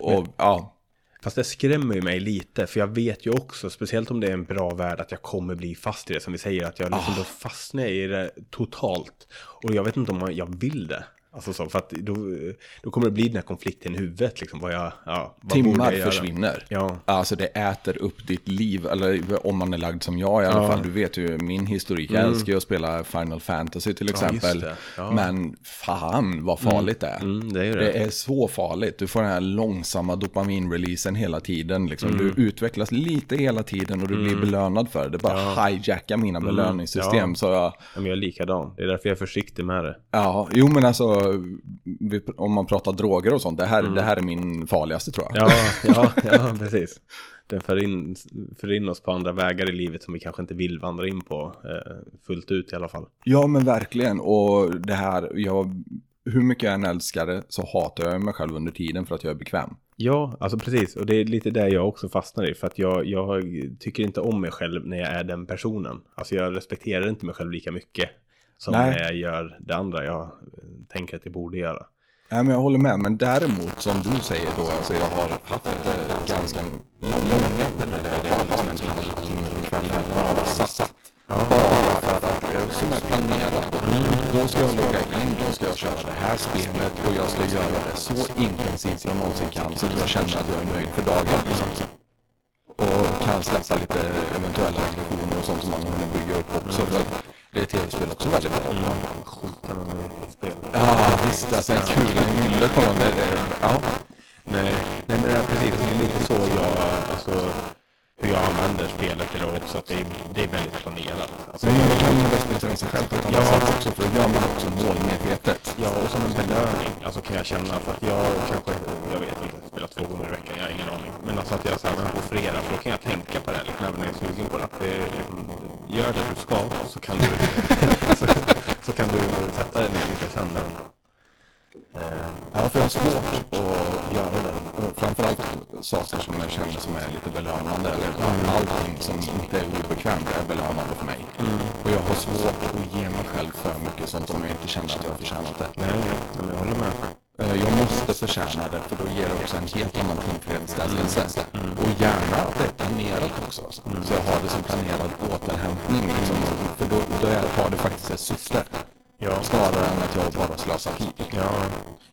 Och ja, Fast det skrämmer ju mig lite, för jag vet ju också, speciellt om det är en bra värld, att jag kommer bli fast i det. Som vi säger, att jag liksom då fastnar i det totalt. Och jag vet inte om jag vill det. Alltså så, för att då, då kommer det bli den här konflikten i huvudet, liksom, vad jag, ja, vad timmar jag försvinner. Ja. Alltså det äter upp ditt liv, eller om man är lagd som jag i alla Ja. fall. Du vet ju min historik, jag älskar ju att spela Final Fantasy till exempel. Ja. Men fan vad farligt det är. Mm, det är det. Det är så farligt. Du får den här långsamma dopaminreleasen hela tiden. Liksom. Mm. Du utvecklas lite hela tiden och du blir belönad för det. Det bara hijackar mina belöningssystem. Mm. Så jag, Ja, men jag är likadan. Det är därför jag är försiktig med det. ja, jo men alltså, om man pratar droger och sånt, det här, det här är min farligaste tror jag. Mm. Ja, ja, ja precis. Den för in, för in oss på andra vägar i livet som vi kanske inte vill vandra in på eh, fullt ut i alla fall. Ja men verkligen och det här, jag, hur mycket jag än älskar det så hatar jag mig själv under tiden för att jag är bekväm. Ja, alltså precis. Och det är lite där jag också fastnar i. För att jag, jag tycker inte om mig själv när jag är den personen. Alltså jag respekterar inte mig själv lika mycket. Som Nej. gör det andra jag eh, tänker att jag borde göra. Nej men jag håller med, men däremot som du säger då, alltså jag har haft eh, ganska många eller det har liksom en kväll bara satt. Bara för att som är planerat. Då ska jag logga in, då ska jag köra det här spelet och jag ska göra det så intensivt jag någonsin kan så att jag känner att jag är nöjd för dagen. Liksom. Och kan släppa lite eventuella aggressioner och sånt som man hinner bygga upp också. För att det är tv-spel också bra. Skjuta någon i spel. Ja, visst. Alltså en kula i nyllet på någon. Ja. Nej, nej men det är precis. Det är lite så jag, alltså hur jag använder spelet idag också. Att det är, det är väldigt planerat. Alltså, Men man kan ju respektera sig själv på ett annat sätt också. För då gör man också målmedvetet. Ja, och som en belöning. Alltså kan jag känna för att jag kanske, jag vet inte, spelar två gånger i veckan, jag har ingen aning. Men alltså att jag så här, men på fredag, för då kan jag tänka på det här, liksom, även när jag är sugen på det. Att det liksom, gör det du ska, så kan du, så, så kan du sätta dig ner lite sen. Eh, Ja, för jag har svårt att göra det. Framförallt saker som jag känner som är lite belönande. Eller allting som inte är obekvämt är belönande för mig. Och jag har svårt att ge mig själv för mycket sånt om jag inte känner att jag har förtjänat det. nej, jag håller med. Eh, Jag måste förtjäna det för då ger det också en helt annan tillfredsställelse. Och gärna att det är planerat också. Så jag har det som planerad återhämtning. Liksom. För då, då har det faktiskt ett syfte. Ja. Snarare än att jag bara slösar tid. Ja,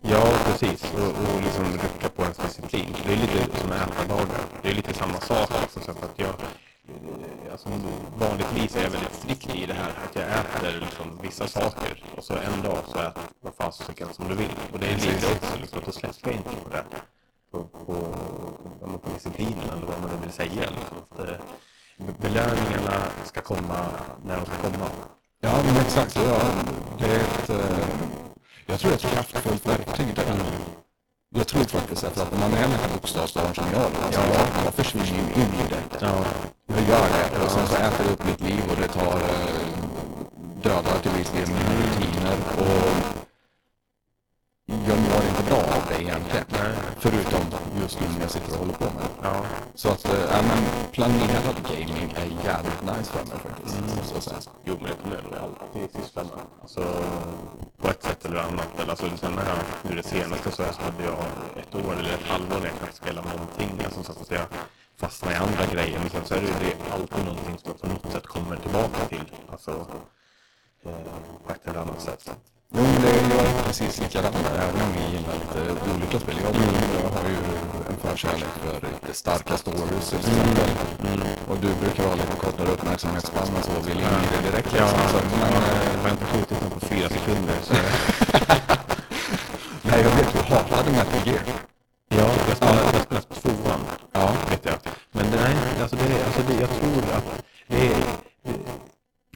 ja precis. Och, och liksom rucka på ens disciplin. Det är lite som ätardagar. Det är lite samma sak. Alltså, så att jag, eh, alltså, vanligtvis är jag väldigt strikt i det här. Att jag äter liksom vissa saker och så en dag så äter vad fasiken som du vill. Och det är lite också liksom, att då släpper jag inte på det. På, på, men på disciplinen eller vad man nu vill säga. Liksom. Att, eh, belöningarna ska komma när de ska komma. Ja, men exakt. Ja, det är ett, eh, jag tror det är ett kraftfullt verktyg där. Jag tror faktiskt att, att när man är här bokstavsbarn som jag, alltså, jag, jag försvinner in i det. Ja, Jag gör det och sen så äter det upp mitt liv och det tar eh, dödar till viss del mina rutiner och jag mår inte bra av det egentligen. Nej. Förutom just nu när jag sitter och håller på med det. Ja. Så att, äh, men planerad gaming är jävligt nice för mig faktiskt. måste jag säga. Jo, men det jag nog alltid syssla med. Alltså, på ett sätt eller annat. Eller, alltså, sen när jag, nu det senaste så hade jag ett år eller ett halvår när jag knappt spelade någonting. Alltså, så att jag fastnade i andra grejer. Men sen så är det, det är alltid någonting som jag på något sätt kommer tillbaka till. Alltså, eh, på ett eller annat sätt. Jo, men det är jag är precis likadan där, även om vi gillar lite olika spel. Jag, jag har ju en förkärlek för lite starka stories till exempel. Och du brukar ha lite kortare uppmärksamhetsspann och så, vill in i det direkt. Ja, liksom. Så, men, eh, har jag inte skjutit den på fyra sekunder så... nej, jag vet, du hatade Metal Gear. Ja, jag spelade, jag spelade tvåan. Ja. vet jag. Men det, nej, alltså det, alltså det, jag tror att det är...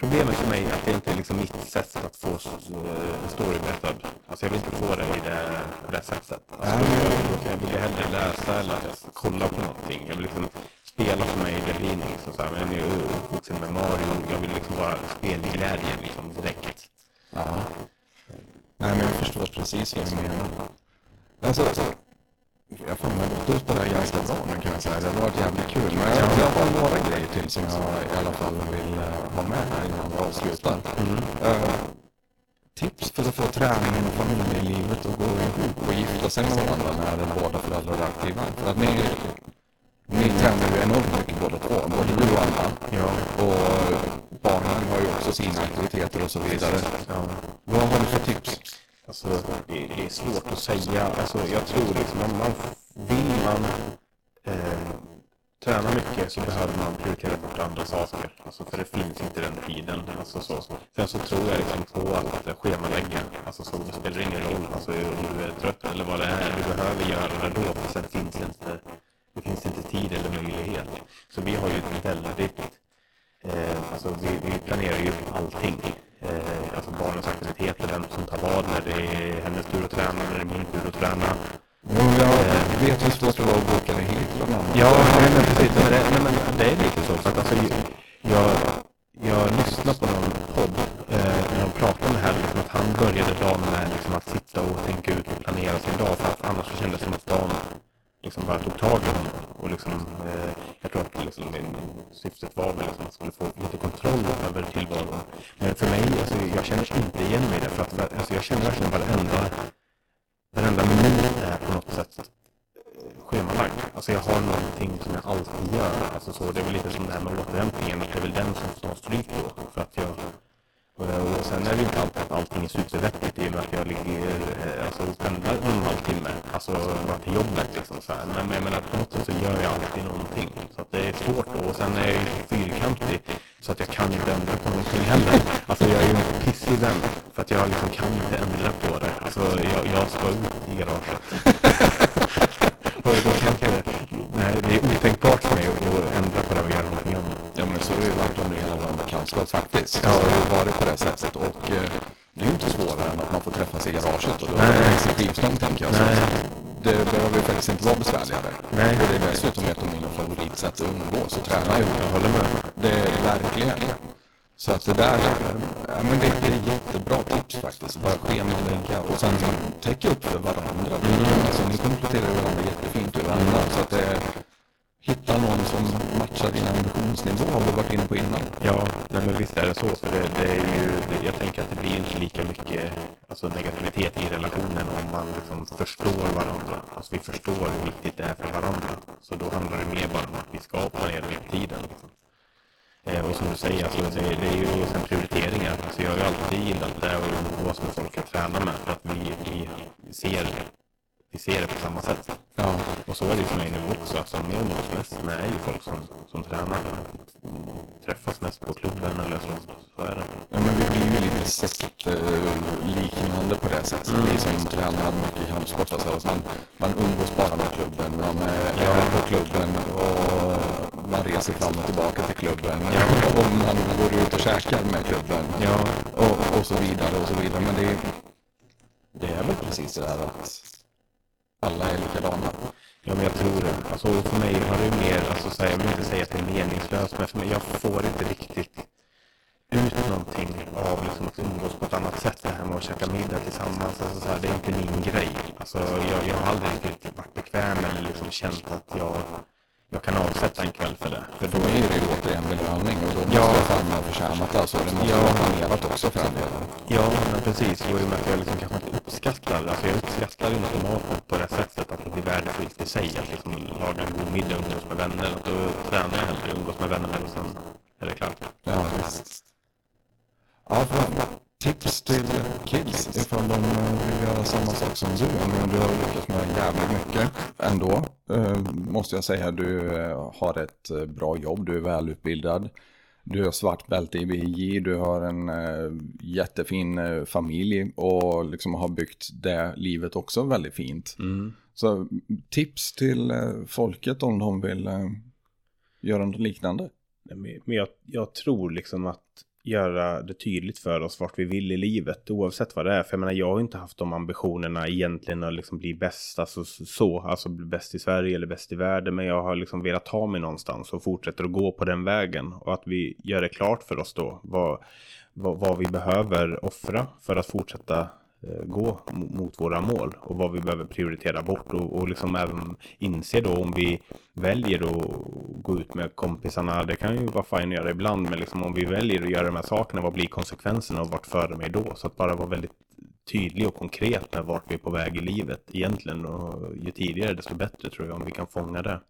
Problemet för mig är att det inte är liksom mitt sätt att få eh, story berättad. Alltså jag vill inte få det i det, på det sättet. Alltså, jag, jag vill hellre läsa eller kolla på någonting. Jag vill liksom spela för mig, det blir liksom så här, men jag är uppvuxen med Mario. Jag vill liksom bara spelglädje liksom direkt. Ja. Nej, men jag förstår precis vad du menar. Alltså, alltså, jag får mig gått ut på det här ganska bra nu kan jag säga. Det har varit jävligt kul. Men jag, jag har några grejer till som jag i alla fall vill eh, ha med här innan vi avslutar. Eh, tips för att få träningen och familjelivet att gå ihop och gifta sig med varandra när båda föräldrar är aktiva. För att ni, ni tränar ju enormt mycket båda två, både du och Anna. Ja. Och barnen har ju också sina aktiviteter och så vidare. Ja. Vad har du för tips? Alltså, det, det är svårt att säga. Alltså, jag tror liksom, om man vill man eh, träna mycket så behöver man prioritera bort andra saker. Alltså, för det finns inte den tiden. Alltså, så. Sen så tror jag liksom på att schemalägga. Alltså, så det spelar ingen roll alltså, om du är trött eller vad det är. Du behöver göra det då. För sen finns det inte, det finns inte tid eller möjlighet. Så vi har ju ett väldigt Eh, alltså vi, vi planerar ju allting. Eh, alltså barnens aktiviteter, vem som tar vad, när det är hennes tur att träna, när det är min tur att träna. Jo, jag vet hur svårt det var att boka det hit bland annat. Ja, nej, men precis. Men det, nej, men det är lite så. För att alltså, jag, jag lyssnade på någon podd eh, när de pratade om det här, liksom, att han började dagen med liksom, att sitta och tänka ut och planera sin dag. För att annars så kändes det som att dagen liksom bara tog tag i honom. Och liksom, eh, jag tror att liksom, syftet var väl liksom att man skulle få lite kontroll över tillvaron. Men för mig, alltså, jag känner inte igen mig i det. För att, för, alltså, jag känner verkligen varenda, varenda minut är på något sätt eh, schemalagd. Alltså jag har någonting som jag alltid gör. Alltså så, det är väl lite som det här med återhämtningen. Det är väl den som får ta stryk då. För att jag, och, sen är det inte alltid att allting är supervettigt i och med att jag ligger, eh, alltså pendlar en och en halv timme. Alltså bara till jobbet liksom så här. Men jag menar på något sätt så gör jag alltid någonting. Så att det är svårt då. Och sen är jag ju fyrkantig. Så att jag kan inte ändra på någonting heller. Alltså jag är ju en pissig vän. För att jag liksom kan inte ändra på det. Alltså jag, jag ska ut i garaget. och då kan jag, nej, det är otänkbart för mig att ändra på det och göra någonting annat. Ja, men så är det bekantskap faktiskt. Ja. Så det har varit på det sättet. Och eh, det är ju inte svårare än att man får träffas i garaget och då Nej. har man en skivstång tänker jag. Så Nej. det behöver ju faktiskt inte vara besvärligare. Nej. Och det är dessutom ett av mina favoritsätt att umgås och träna ihop. Jag håller med. Det är verkligen. Så att det där, ja, men det, det är jättebra tips faktiskt. Bara schemalägga och sen täcka upp för varandra. Alltså, ni kompletterar varandra jättefint ur varandra. Så att det, hitta någon som matchar din ambitionsnivå har vi varit inne på innan. Ja, nej men visst är det så. För det, det är ju, det, jag tänker att det blir inte lika mycket alltså, negativitet i relationen om man liksom förstår varandra. Alltså vi förstår hur viktigt det är för varandra. Så då handlar det mer bara om att vi ska planera med tiden. Liksom. Eh, och som du säger, alltså, det, det är ju sen prioriteringar. Alltså, jag har ju alltid gillat det och umgås med folk jag tränar med. För att vi, vi, ser, vi ser det på samma sätt. Ja. Och så är det ju för mig nu också. Alltså, med med är ju folk som, som tränar. Mm, Träffas mest på klubben eller så. Så är det. Ja, men vi blir ju lite sektliknande på det sättet. Vi som tränar mycket kampsport. Alltså, man, man umgås bara med klubben. Man är Ja. på klubben och man reser fram och tillbaka till klubben. Och man går ut och käkar med klubben. Ja. Och, och så vidare och så vidare. Men det, är- det är väl precis det där att alla är likadana. Ja, men jag tror det. Alltså, för mig har det ju mer, alltså, så här, jag vill inte säga att det är meningslöst, men för mig, jag får inte riktigt ut någonting av liksom, att umgås på ett annat sätt. Det här med att käka middag tillsammans, alltså, så här, det är inte min grej. Alltså jag, jag har aldrig riktigt varit bekväm eller liksom känt att jag, jag kan avsätta en kväll för det. För Då är det ju återigen belöning och då måste Ja. jag fan ha förtjänat. Alltså, det måste Ja. vara planerat också för den delen. Ja, men precis. Och i och med att jag liksom kanske inte uppskattar, alltså jag uppskattar inte maten på det sättet att det blir värdefullt i sig. Att liksom laga en god middag och umgås med vänner. Att då tränar jag hellre, umgås med vänner och sen är det klart. Ja, visst. Ja, för tips till kids ifall de eh, vill göra samma sak som du. Men du har lyckats med jävligt mycket ändå. Eh, måste jag säga. Du eh, har ett bra jobb. Du är välutbildad. Du har svart bälte i BJ. Du har en jättefin familj och liksom har byggt det livet också väldigt fint. Så tips till folket om de vill göra något liknande. Men jag, jag tror liksom att göra det tydligt för oss vart vi vill i livet oavsett vad det är. För jag menar jag har inte haft de ambitionerna egentligen att liksom bli bäst, alltså så, alltså bli bäst i Sverige eller bäst i världen. Men jag har liksom velat ta mig någonstans och fortsätter att gå på den vägen. Och att vi gör det klart för oss då vad, vad, vad vi behöver offra för att fortsätta gå mo- mot våra mål och vad vi behöver prioritera bort och, och liksom även inse då om vi väljer att gå ut med kompisarna, det kan ju vara fint att göra ibland, men liksom om vi väljer att göra de här sakerna, vad blir konsekvenserna och vart för mig då? Så att bara vara väldigt tydlig och konkret med vart vi är på väg i livet egentligen och ju tidigare desto bättre tror jag om vi kan fånga det.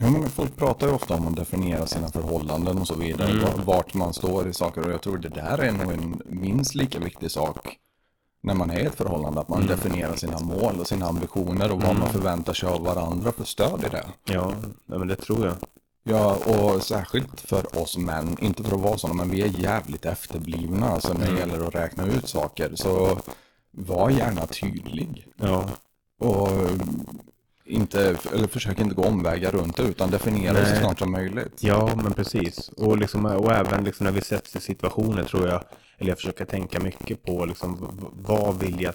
Ja, men folk pratar ju ofta om att definiera sina förhållanden och så vidare. Mm. va- Vart man står i saker. Och jag tror det där är nog en minst lika viktig sak när man är i ett förhållande. Att man Mm. definierar sina mål och sina ambitioner och vad man förväntar sig av varandra för stöd i det. Ja, men det tror jag. Ja, och särskilt för oss män, inte för att vara sådana, men vi är jävligt efterblivna alltså när det Mm. gäller att räkna ut saker. Så var gärna tydlig. Ja, Och inte, eller försök inte gå omvägar runt det, utan definiera det så Nej. snart som möjligt. Ja, men precis. Och, liksom, och även liksom när vi sätts i situationer tror jag, eller jag försöker tänka mycket på liksom, vad vill jag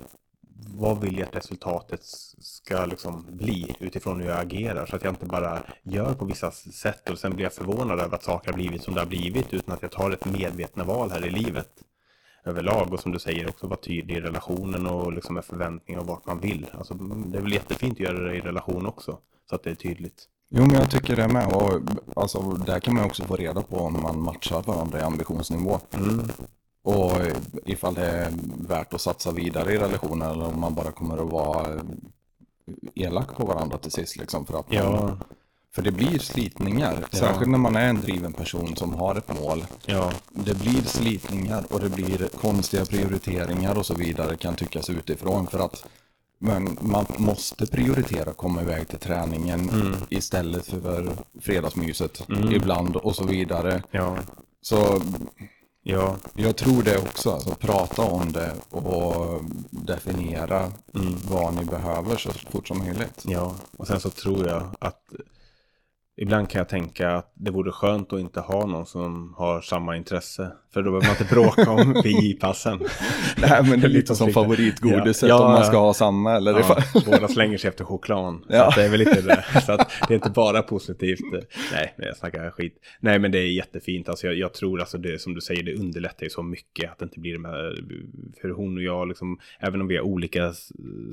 vad vill jag att resultatet ska liksom bli utifrån hur jag agerar så att jag inte bara gör på vissa sätt och sen blir jag förvånad över att saker har blivit som det har blivit utan att jag tar ett medvetna val här i livet överlag och som du säger också vara tydlig i relationen och liksom med förväntningar och vart man vill. Alltså, det är väl jättefint att göra det i relation också så att det är tydligt. Jo, men jag tycker det med. Och, alltså, där kan man också få reda på om man matchar varandra i ambitionsnivå. Och ifall det är värt att satsa vidare i relationen eller om man bara kommer att vara eh, elak på varandra till sist. Liksom, för, att man, Ja, för det blir slitningar, särskilt när man är en driven person som har ett mål. ja, Det blir slitningar och det blir konstiga prioriteringar och så vidare kan tyckas utifrån. För att men man måste prioritera att komma iväg till träningen istället för fredagsmyset ibland och så vidare. ja, Så ja. jag tror det också, alltså prata om det och definiera vad ni behöver så fort som möjligt. Ja, och sen så tror jag att ibland kan jag tänka att det vore skönt att inte ha någon som har samma intresse. För då behöver man inte bråka om BJ-passen. Nej men det är lite som favoritgodiset Ja, om man ska ha samma eller. Ja, båda slänger sig efter chokladen. Så Ja. det är väl lite det. Så att det är inte bara positivt. Nej, men jag snackar skit. Nej, men det är jättefint. Alltså jag, jag tror alltså det som du säger, det underlättar ju så mycket att det inte blir de här, för hon och jag liksom, även om vi har olika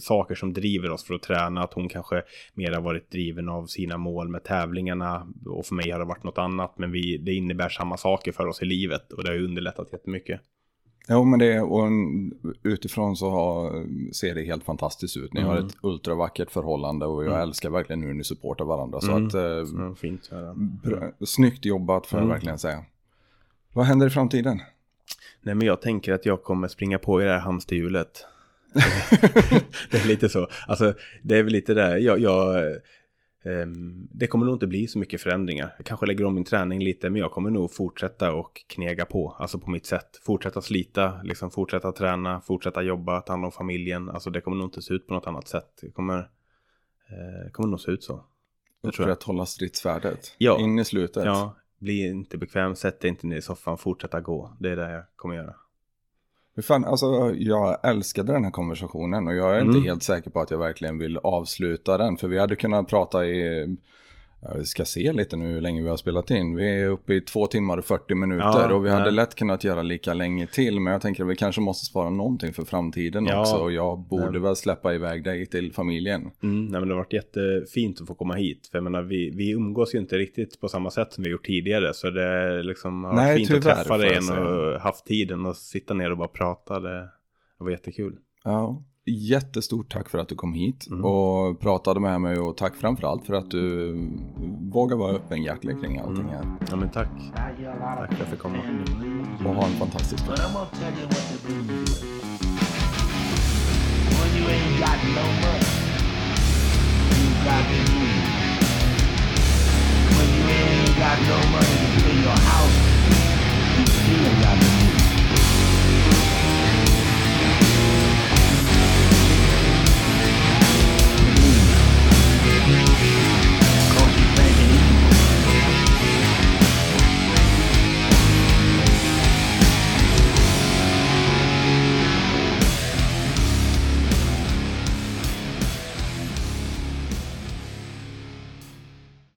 saker som driver oss för att träna, att hon kanske mer har varit driven av sina mål med tävlingarna och för mig har det varit något annat, men vi, det innebär samma saker för oss i livet och det har ju underlättat jättemycket. Jo men det och utifrån så har, ser det helt fantastiskt ut. Ni har ett ultravackert förhållande och jag älskar verkligen hur ni supportar varandra. Så att, eh, fint. Bra, snyggt jobbat får jag verkligen säga. Vad händer i framtiden? Nej men jag tänker att jag kommer springa på i det här hamsterhjulet. det är lite så. Alltså det är väl lite där. Jag, jag, det kommer nog inte bli så mycket förändringar. Jag kanske lägger om min träning lite men jag kommer nog fortsätta och knega på. Alltså på mitt sätt. Fortsätta slita, liksom fortsätta träna, fortsätta jobba, ta hand om familjen. Alltså det kommer nog inte se ut på något annat sätt. Det kommer, eh, det kommer nog se ut så. Tror jag. Upprätthålla stridsvärdet. Ja. In i slutet. Ja, bli inte bekväm, sätt dig inte ner i soffan, fortsätta gå. Det är det jag kommer göra. Fan, alltså, jag älskade den här konversationen och jag är Mm. inte helt säker på att jag verkligen vill avsluta den. För vi hade kunnat prata i Ja, Vi ska se lite nu hur länge vi har spelat in. Vi är uppe i två timmar och 40 minuter Ja, och vi hade nej. lätt kunnat göra lika länge till. Men jag tänker att vi kanske måste spara någonting för framtiden Ja. också. Och jag borde väl släppa iväg dig till familjen. Mm, nej, men det har varit jättefint att få komma hit. För jag menar, vi, vi umgås ju inte riktigt på samma sätt som vi gjort tidigare. Så det är liksom, har varit Nej, fint att tyvärr, träffa får dig och haft tiden att sitta ner och bara prata. Det, det var jättekul. Ja. Jättestort tack för att du kom hit Mm. och pratade med mig och tack framförallt för att du vågar vara öppenhjärtig kring allting här. Ja men tack. Tack för att jag fick komma. Och ha en fantastisk dag. Got no money, no to pay your house, you still got the